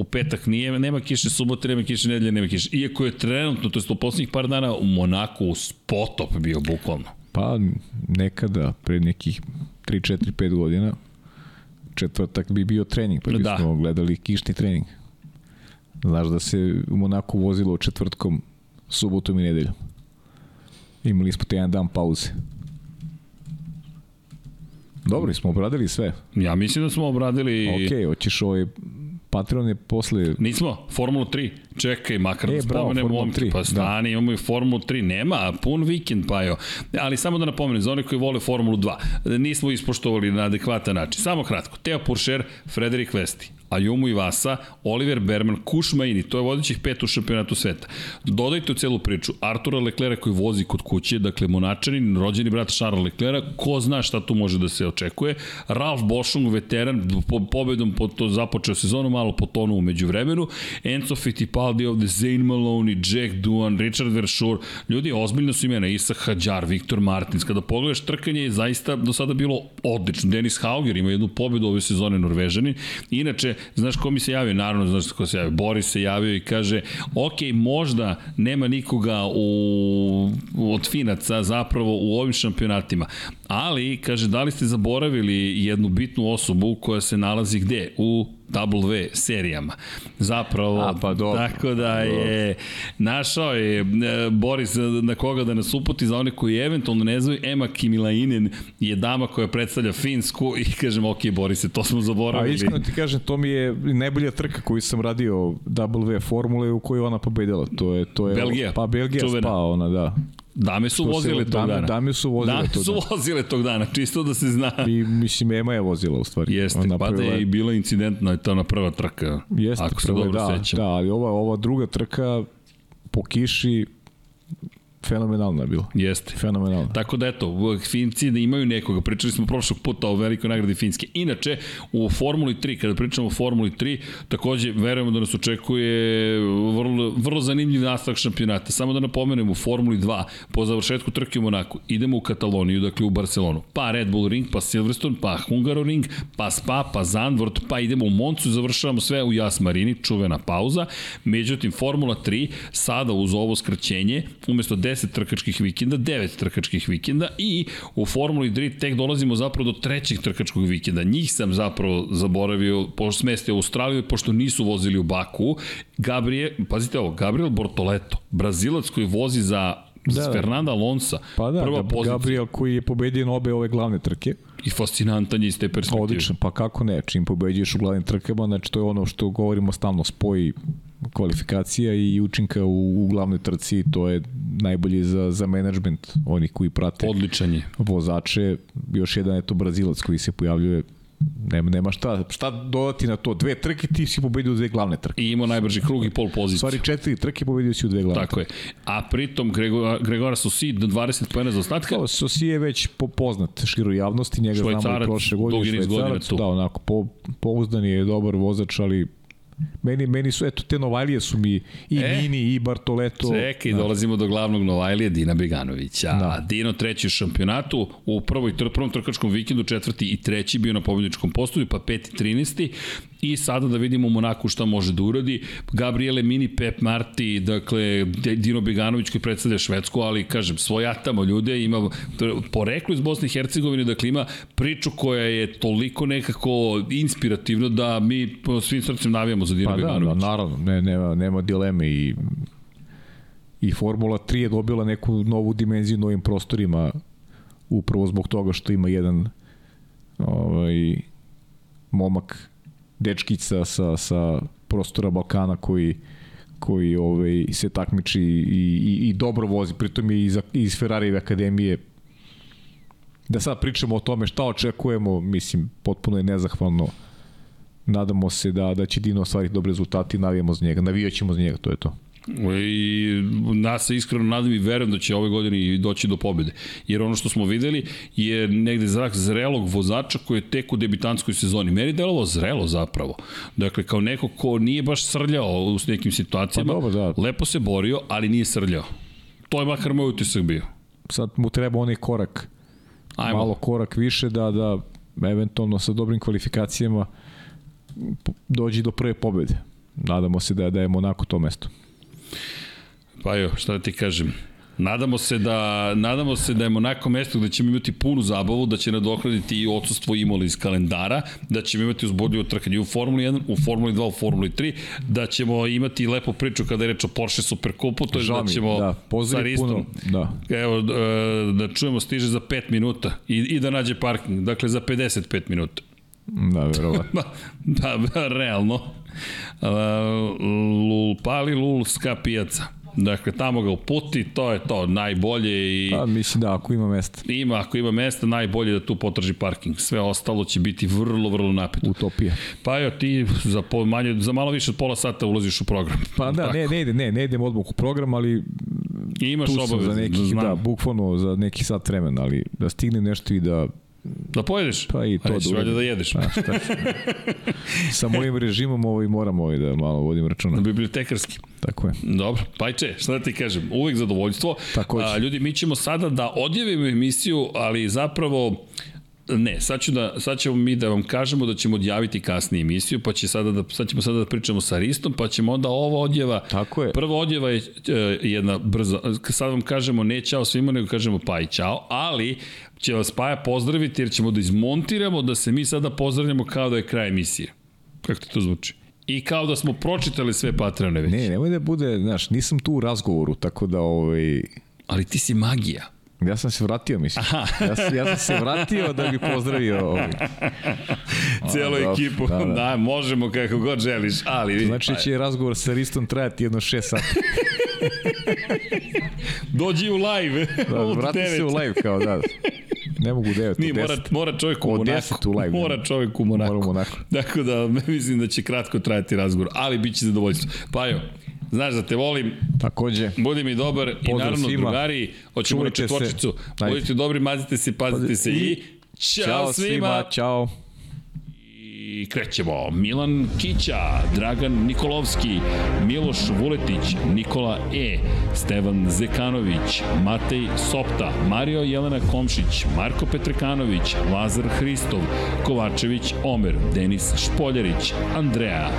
u petak nije, nema kiše, subote nema kiše, nedelje nema kiše. Iako je trenutno, to je u poslednjih par dana, u Monaku potop bio bukvalno. Pa nekada, pre nekih 3, 4, 5 godina, četvrtak bi bio trening, pa bismo da. gledali kišni trening. Znaš da se u Monaku vozilo četvrtkom, subotom i nedeljom. Imali smo te jedan dan pauze. Dobro, smo obradili sve. Ja mislim da smo obradili... Ok, hoćeš ovaj Patreon je posle... Nismo, Formula 3. Čekaj, makar e, da spomenemo momke. Pa da. stani, da. imamo i Formulu 3. Nema, pun vikend, pa jo. Ali samo da napomenem, za one koji vole Formulu 2, nismo ispoštovali na adekvatan način. Samo kratko. Teo Puršer, Frederik Vesti. Ayumu Ivasa, Oliver Berman, Kuš Maini, to je vodećih pet u šampionatu sveta. Dodajte u celu priču Artura Leclera koji vozi kod kuće, dakle Monačanin, rođeni brat Charles Leclera, ko zna šta tu može da se očekuje. Ralf Boschung, veteran, po, pobedom po to započeo sezonu, malo potonu umeđu vremenu. Enzo Fittipaldi ovde, Zane Maloney, Jack Duan, Richard Verschur, ljudi, ozbiljno su imena, Isa Hadjar, Viktor Martins. Kada pogledaš trkanje je zaista do sada bilo odlično. Denis Hauger ima jednu pobedu ove sezone Norvežanin. Inače, Znaš ko mi se javio? Naravno, znaš ko se javio. Boris se javio i kaže, ok, možda nema nikoga u, od Finaca zapravo u ovim šampionatima, ali, kaže, da li ste zaboravili jednu bitnu osobu koja se nalazi gde? U W serijama. Zapravo, A, pa dobro, tako da je našao je e, Boris na koga da nas uputi za one koji eventualno ne znaju, Ema Kimilainen je dama koja predstavlja Finsku i kažem, ok, Borise, to smo zaboravili. A iskreno ti kažem, to mi je najbolja trka koju sam radio W formule u kojoj ona pobedila. To je, to je, Belgija. Pa Belgija Čuvena. spa ona, da. Dame su vozile tog dame, dana. Dame su vozile dame tog su dana. vozile tog dana, čisto da se zna. I mislim, Ema je vozila u stvari. Jeste, pa da je i bila incidentna, to na prva trka. Jeste, ako se dobro da, sećam. Da, ali ova, ova druga trka po kiši Fenomenalno je bilo. Jeste. Fenomenalno. Tako da eto, Finci da imaju nekoga, pričali smo prošlog puta o velikoj nagradi Finske. Inače, u Formuli 3, kada pričamo o Formuli 3, takođe verujemo da nas očekuje vrlo, vrlo zanimljiv nastavak šampionata. Samo da napomenem, u Formuli 2, po završetku trke u Monaku, idemo u Kataloniju, dakle u Barcelonu, pa Red Bull Ring, pa Silverstone, pa Hungaroring, pa Spa, pa Zandvoort, pa idemo u Moncu završavamo sve u Jas Marini, čuvena pauza. Međutim, Formula 3, sada uz ovo skraćenje, umesto 10 trkačkih vikenda, 9 trkačkih vikenda i u Formuli 3 tek dolazimo zapravo do trećeg trkačkog vikenda. Njih sam zapravo zaboravio, pošto smestio u Australiju, pošto nisu vozili u Baku. Gabriel, pazite ovo, Gabriel Bortoleto, Brazilac koji vozi za da, Fernanda Alonso. Pa da, prva pozicija. Gabriel koji je pobedio na obe ove glavne trke. I fascinantan je iz te perspektive. Odlično, pa kako ne, čim pobeđuješ u glavnim trkama, znači to je ono što govorimo stalno, spoji kvalifikacija i učinka u, u glavnoj trci, to je najbolje za, za management, oni koji prate Odličan je. vozače. Još jedan je to Brazilac koji se pojavljuje nema, nema šta, šta dodati na to. Dve trke ti si pobedio u dve glavne trke. I imao najbrži krug i pol poziciju. Stvari četiri trke pobedio si u dve glavne Tako trke. je. A pritom Gregora, Gregora Sosi 20 pojena za ostatka. To, Sosi je već po, poznat široj javnosti, njega švajcarac, znamo i prošle godine. Švajcarac, da, onako, po, pouzdan je dobar vozač, ali Meni, meni su, eto, te Novajlije su mi i e, Mini i Bartoleto. Čekaj, da. dolazimo do glavnog Novajlije, Dina Beganovića. Da. Dino treći u šampionatu, u prvoj, prvom trkačkom vikendu, četvrti i treći bio na pobjedničkom postoju, pa peti, 13 i sada da vidimo Monaku šta može da uradi. Gabriele Mini, Pep Marti, dakle, Dino Beganović koji predstavlja Švedsku, ali kažem, svojatamo ljude, ima poreklo iz Bosne i Hercegovine, dakle ima priču koja je toliko nekako inspirativna da mi svim srcem navijamo za Dino pa Beganović. Da, da, naravno, ne, nema, nema dileme i i Formula 3 je dobila neku novu dimenziju novim prostorima upravo zbog toga što ima jedan ovaj momak dečkica sa, sa prostora Balkana koji koji ovaj, se takmiči i, i, i dobro vozi, pritom je iz, iz Ferrarijeve akademije. Da sad pričamo o tome šta očekujemo, mislim, potpuno je nezahvalno. Nadamo se da, da će Dino ostvariti dobre rezultati i navijamo za njega, navijaćemo za njega, to je to. I nas se iskreno nadam i verujem da će ove godine doći do pobede. Jer ono što smo videli je negde zrak zrelog vozača koji je tek u debitanskoj sezoni. Meni delovo zrelo zapravo. Dakle, kao neko ko nije baš srljao u nekim situacijama, pa dobro, da. lepo se borio, ali nije srljao. To je makar moj utisak bio. Sad mu treba onaj korak, Ajmo. malo korak više da, da eventualno sa dobrim kvalifikacijama dođi do prve pobede. Nadamo se da, da je Monako to mesto. Pa jo, šta da ti kažem. Nadamo se da nadamo se da je Monako mesto gde ćemo imati punu zabavu, da će nadoknaditi i odsustvo Imola iz kalendara, da ćemo imati uzbudljivo trkanje u Formuli 1, u Formuli 2, u Formuli 3, da ćemo imati lepu priču kada je reč o Porsche Superkupu, to je da ćemo da, sa Ristom, da. Evo, e, da čujemo stiže za 5 minuta i, i da nađe parking, dakle za 55 minuta. Da, verovatno. da, da, realno. Uh, lul, pali lulska pijaca. Dakle, tamo ga uputi, to je to, najbolje i... Pa, mislim da, ako ima mesta. Ima, ako ima mesta, najbolje da tu potraži parking. Sve ostalo će biti vrlo, vrlo napeto. Utopija. Pa jo, ti za, po, manje, za malo više od pola sata ulaziš u program. Pa da, ne, ne, ide, ne, ne idem odmah u program, ali I imaš obavez, za nekih, znam. da, bukvalno za neki sat vremena, ali da stignem nešto i da Da pojedeš? Pa i to da da, da jedeš. Pa, šta Sa mojim režimom ovaj, moram ovaj da malo vodim računa. Na bibliotekarski. Tako je. Dobro, pajče, šta da ti kažem, uvek zadovoljstvo. Tako A, ljudi, mi ćemo sada da odjavimo emisiju, ali zapravo Ne, sad, ću da, sad ćemo mi da vam kažemo da ćemo odjaviti kasnije emisiju, pa će sada da, sad ćemo sada da pričamo sa Ristom, pa ćemo onda ovo odjeva. Tako je. Prva odjeva je e, jedna brza, sad vam kažemo ne čao svima, nego kažemo pa i čao, ali će vas Paja pozdraviti jer ćemo da izmontiramo da se mi sada pozdravljamo kao da je kraj emisije. Kako ti to zvuči? I kao da smo pročitali sve Patreone već. Ne, nemoj da bude, znaš, nisam tu u razgovoru, tako da ovaj... Ali ti si magija. Ja sam se vratio, mislim. Aha. Ja, sam, ja sam se vratio da bi pozdravio ovaj. Cijelu ekipu. Da, da. da, možemo kako god želiš, ali... Znači će razgovor sa Ristom trajati jedno 6 sati. Dođi u live. Da, vrati se u live kao da. Ne mogu 9, Nije, mora, mora čovjek u Monaku. u live. Mora čovjek u Monaku. Mora u Monaku. Dakle da, mislim da će kratko trajati razgovor, ali bit će zadovoljstvo. Pa jo, Znaš da te volim. Takođe. Budi mi dobar Pozdrav i naravno svima. drugari, hoćemo na četvorčicu. Budite dobri, mazite se, pazite se i Ćao, svima. Ćao. I krećemo. Milan Kića, Dragan Nikolovski, Miloš Vuletić, Nikola E, Stevan Zekanović, Matej Sopta, Mario Jelena Komšić, Marko Petrekanović, Lazar Hristov, Kovačević Omer, Denis Špoljarić, Andreja,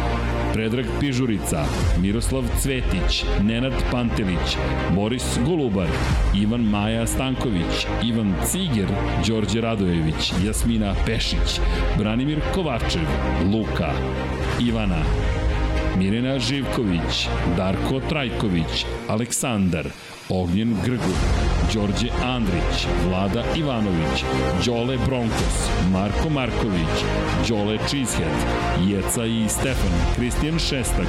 Predrag Pižurica, Miroslav Cvetić, Nenad Pantelić, Boris Golubar, Ivan Maja Stanković, Ivan Ciger, Đorđe Radojević, Jasmina Pešić, Branimir Kovačev, Luka, Ivana, Mirena Živković, Darko Trajković, Aleksandar, Ognjen Grgur, Đorđe Andrić, Vlada Ivanović, Đole Bronkos, Marko Marković, Đole Cheesehead, Jeca i Stefan, Kristijan Šestak,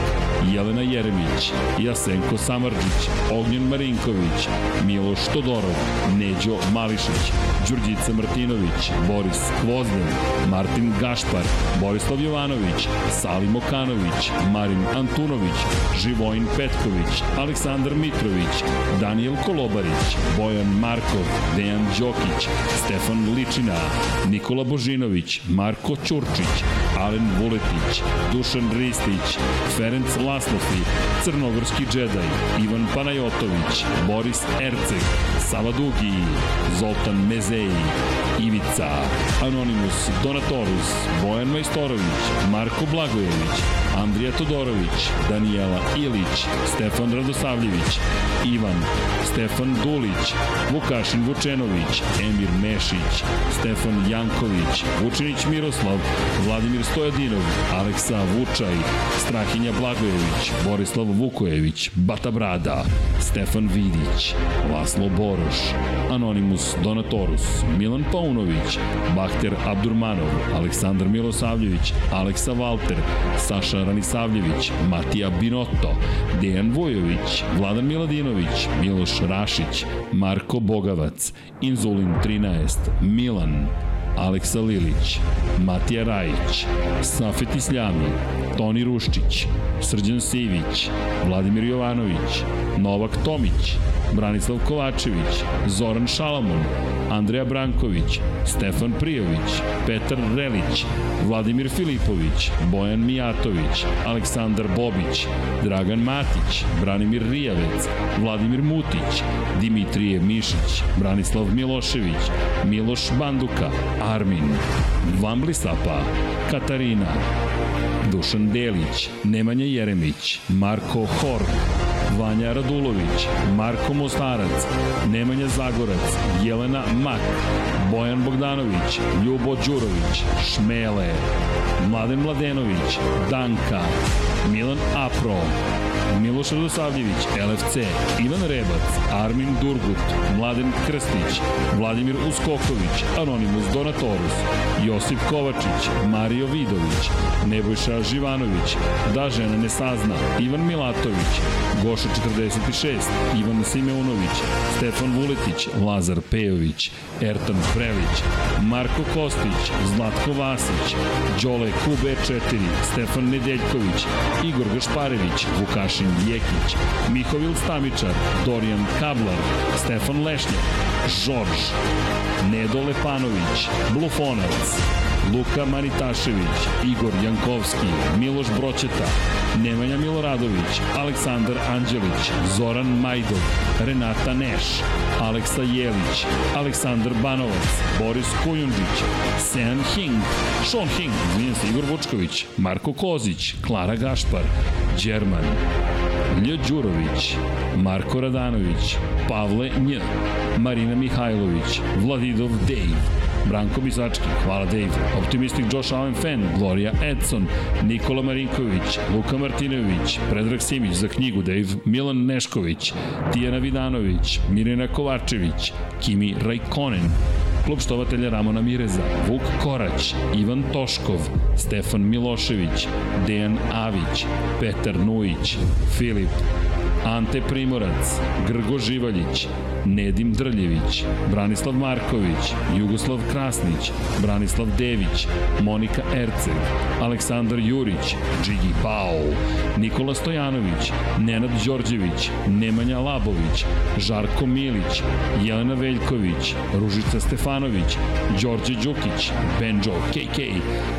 Jelena Jeremić, Jasenko Samarđić, Ognjen Marinković, Miloš Todorov, Neđo Mališić, Đurđica Martinović, Boris Kvozden, Martin Gašpar, Borislav Jovanović, Salim Okanović, Marin Antunović, Živojin Petković, Aleksandar Mitrović, Daniel Kolobarić, Bojan Markov, Dejan Đokić, Stefan Ličina, Nikola Božinović, Marko Ćurčić, Alen Vuletić, Dušan Ristić, Ferenc Laslofi, Crnogorski džedaj, Ivan Panajotović, Boris Erceg, Sava Dugi, Zoltan Mezeji, Ivica, Anonimus, Donatorus, Bojan Majstorović, Marko Blagojević, Andrija Todorović, Danijela Ilić, Stefan Radosavljević, Ivan, Stefan Dulić, Vukašin Vučenović, Emir Mešić, Stefan Janković, Vučinić Miroslav, Vladimir Stojadinov, Aleksa Vučaj, Strahinja Blagojević, Borislav Vukojević, Bata Brada, Stefan Vidić, Laslo Boroš, Anonimus Donatorus, Milan Paunović, Bahter Abdurmanov, Aleksandar Milosavljević, Aleksa Valter, Saša Ranisavljević, Matija Binotto, Dejan Vojović, Vladan Miladinović, Miloš Rašić, Marko Bogavac, Inzulin 13, Milan, Aleksa Lilić, Matija Rajić, Safet Isljami, Toni Ruščić, Srđan Sivić, Vladimir Jovanović, Novak Tomić, Branislav Kovačević, Zoran Šalamon, Andreja Branković, Stefan Prijović, Petar Relić, Vladimir Filipović, Bojan Mijatović, Aleksandar Bobić, Dragan Matić, Branimir Rijavec, Vladimir Mutić, Dimitrije Mišić, Branislav Milošević, Miloš Banduka, Armin, Vamblisapa, Katarina, Dušan Delić, Nemanja Jeremić, Marko Hork, Vanja Radulović, Marko Mostarac, Nemanja Zagorac, Jelena Mak, Bojan Bogdanović, Ljubo Đurović, Šmele, Mladen Mladenović, Danka, Milan Apro, Miloš Radosavljević, LFC, Ivan Rebac, Armin Durgut, Mladen Krstić, Vladimir Uskoković, Anonimus Donatorus, Josip Kovačić, Mario Vidović, Nebojša Živanović, Da žena ne sazna, Ivan Milatović, Goša 46, Ivan Simeunović, Stefan Vuletić, Lazar Pejović, Ertan Prelić, Marko Kostić, Zlatko Vasić, Đole QB4, Stefan Nedeljković, Igor Gašparević, Vukašin Jekić, Mihovil Stamičar, Dorijan Kablar, Stefan Lešnjak, Žorž, Nedo Lepanović, Blufonac, Luka Manitašević, Igor Jankovski, Miloš Broćeta, Nemanja Miloradović, Aleksandar Anđelić, Zoran Majdov, Renata Neš, Aleksa Jelić, Aleksandar Banovac, Boris Kujundžić, Sean Hing, Sean Hing, izvinjam se, Igor Vučković, Marko Kozić, Klara Gašpar, Đerman, Lj. Đurović, Marko Radanović, Pavle Nj, Marina Mihajlović, Vladidov Dave, Branko Bisački, hvala Dave, Optimistic Josh Allen Fan, Gloria Edson, Nikola Marinković, Luka Martinović, Predrag Simić za knjigu Dave, Milan Nešković, Tijana Vidanović, Mirjana Kovačević, Kimi Rajkonen, klub štovatelja Ramona Mireza, Vuk Korać, Ivan Toškov, Stefan Milošević, Dejan Avić, Petar Nujić, Filip, Ante Primorac, Grgo Živaljić, Nedim Drljević, Branislav Marković, Jugoslav Krasnić, Branislav Dević, Monika Erceg, Aleksandar Jurić, Džigi Pao, Nikola Stojanović, Nenad Đorđević, Nemanja Labović, Žarko Milić, Jelena Veljković, Ružica Stefanović, Đorđe Đukić, Benjo KK,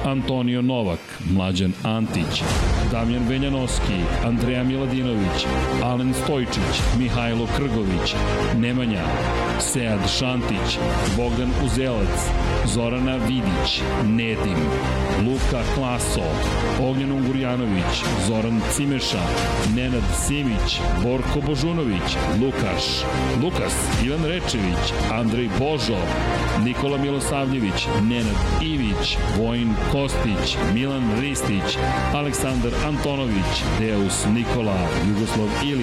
Antonio Novak, Mlađan Antić, Damjan Venjanovski, Andreja Miladinović, Alen Stojčić, Mihajlo Krgović, Nemanja, Sead Šantić, Bogdan Uzelac, Zorana Vidić, Nedim, Luka Klaso, Ognjen Ungurjanović, Zoran Cimeša, Nenad Simić, Borko Božunović, Lukaš, Lukas, Ivan Rečević, Andrej Božo, Nikola Milosavljević, Nenad Ivić, Vojin Kostić, Milan Ristić, Aleksandar Antonović, Deus Nikola, Jugoslav Ilić,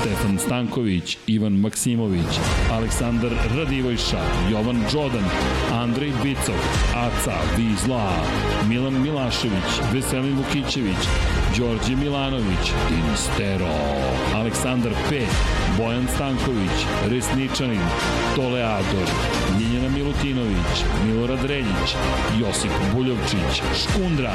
Stefan Stanković, Ivan Maksimović, Aleksandar Radivojša, Jovan Đodan, Andrej Bicov, Aca Vizla, Milan Milašević, Veselin Vukićević, Đorđe Milanović, Dinistero, Aleksandar P, Bojan Stanković, Resničanin, Toleador, Ljiljana Milutinović, Milorad Reljić, Josip Buljovčić, Škundra,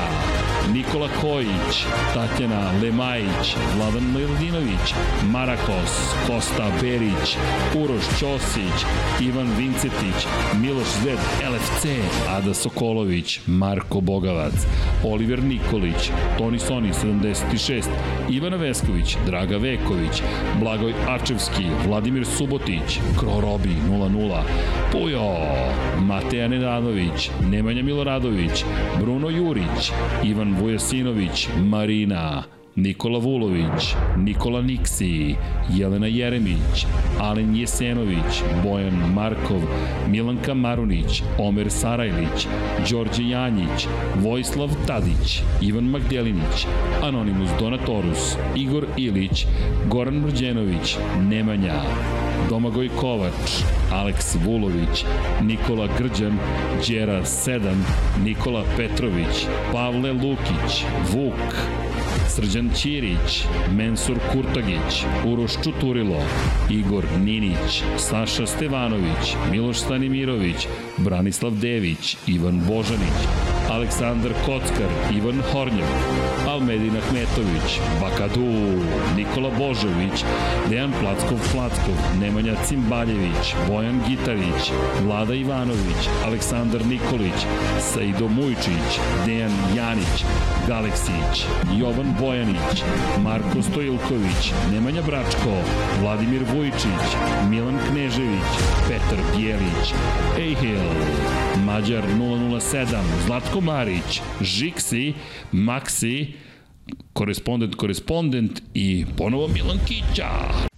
Nikola Kojić, Tatjana Lemajić, Vladan Miladinović, Marakos, Kosta Berić, Uroš Ćosić, Ivan Vincetić, Miloš Zved, LFC, Ada Sokolović, Marko Bogavac, Oliver Nikolić, Toni Soni 76, Ivana Vesković, Draga Veković, Blagoj Arčevski, Vladimir Subotić, Krorobi 00, Pujo, Mateja Nedanović, Nemanja Miloradović, Bruno Jurić, Ivan Vujasinović, Marina, Nikola Vulović, Nikola Niksi, Jelena Jeremić, Alen Jesenović, Bojan Markov, Milanka Marunić, Omer Sarajlić, Đorđe Janjić, Vojislav Tadić, Ivan Magdelinić, Anonimus Donatorus, Igor Ilić, Goran Mrđenović, Nemanja, Domagoj Kovač, Aleks Vulović, Nikola Grđan, Đera 7, Nikola Petrović, Pavle Lukić, Vuk, Srđan Ćirić, Mensur Kurtagić, Uroš Čuturilo, Igor Ninić, Saša Stevanović, Miloš Stanimirović, Branislav Dević, Ivan Božanić, Aleksandar Kockar, Ivan Hornjev, Almedin Ahmetović, Bakadu, Nikola Božović, Dejan Plackov Plackov, Nemanja Cimbaljević, Bojan Gitarić, Vlada Ivanović, Aleksandar Nikolić, Saido Mujčić, Dejan Janić, Galeksić, Jovan Bojanić, Marko Stojilković, Nemanja Bračko, Vladimir Vujčić, Milan Knežević, Petar Bjelić, Ejhil, Mađar 007, Zlatko Marić, Žiksi, Maksi, korespondent, korespondent i ponovo Milan Kića.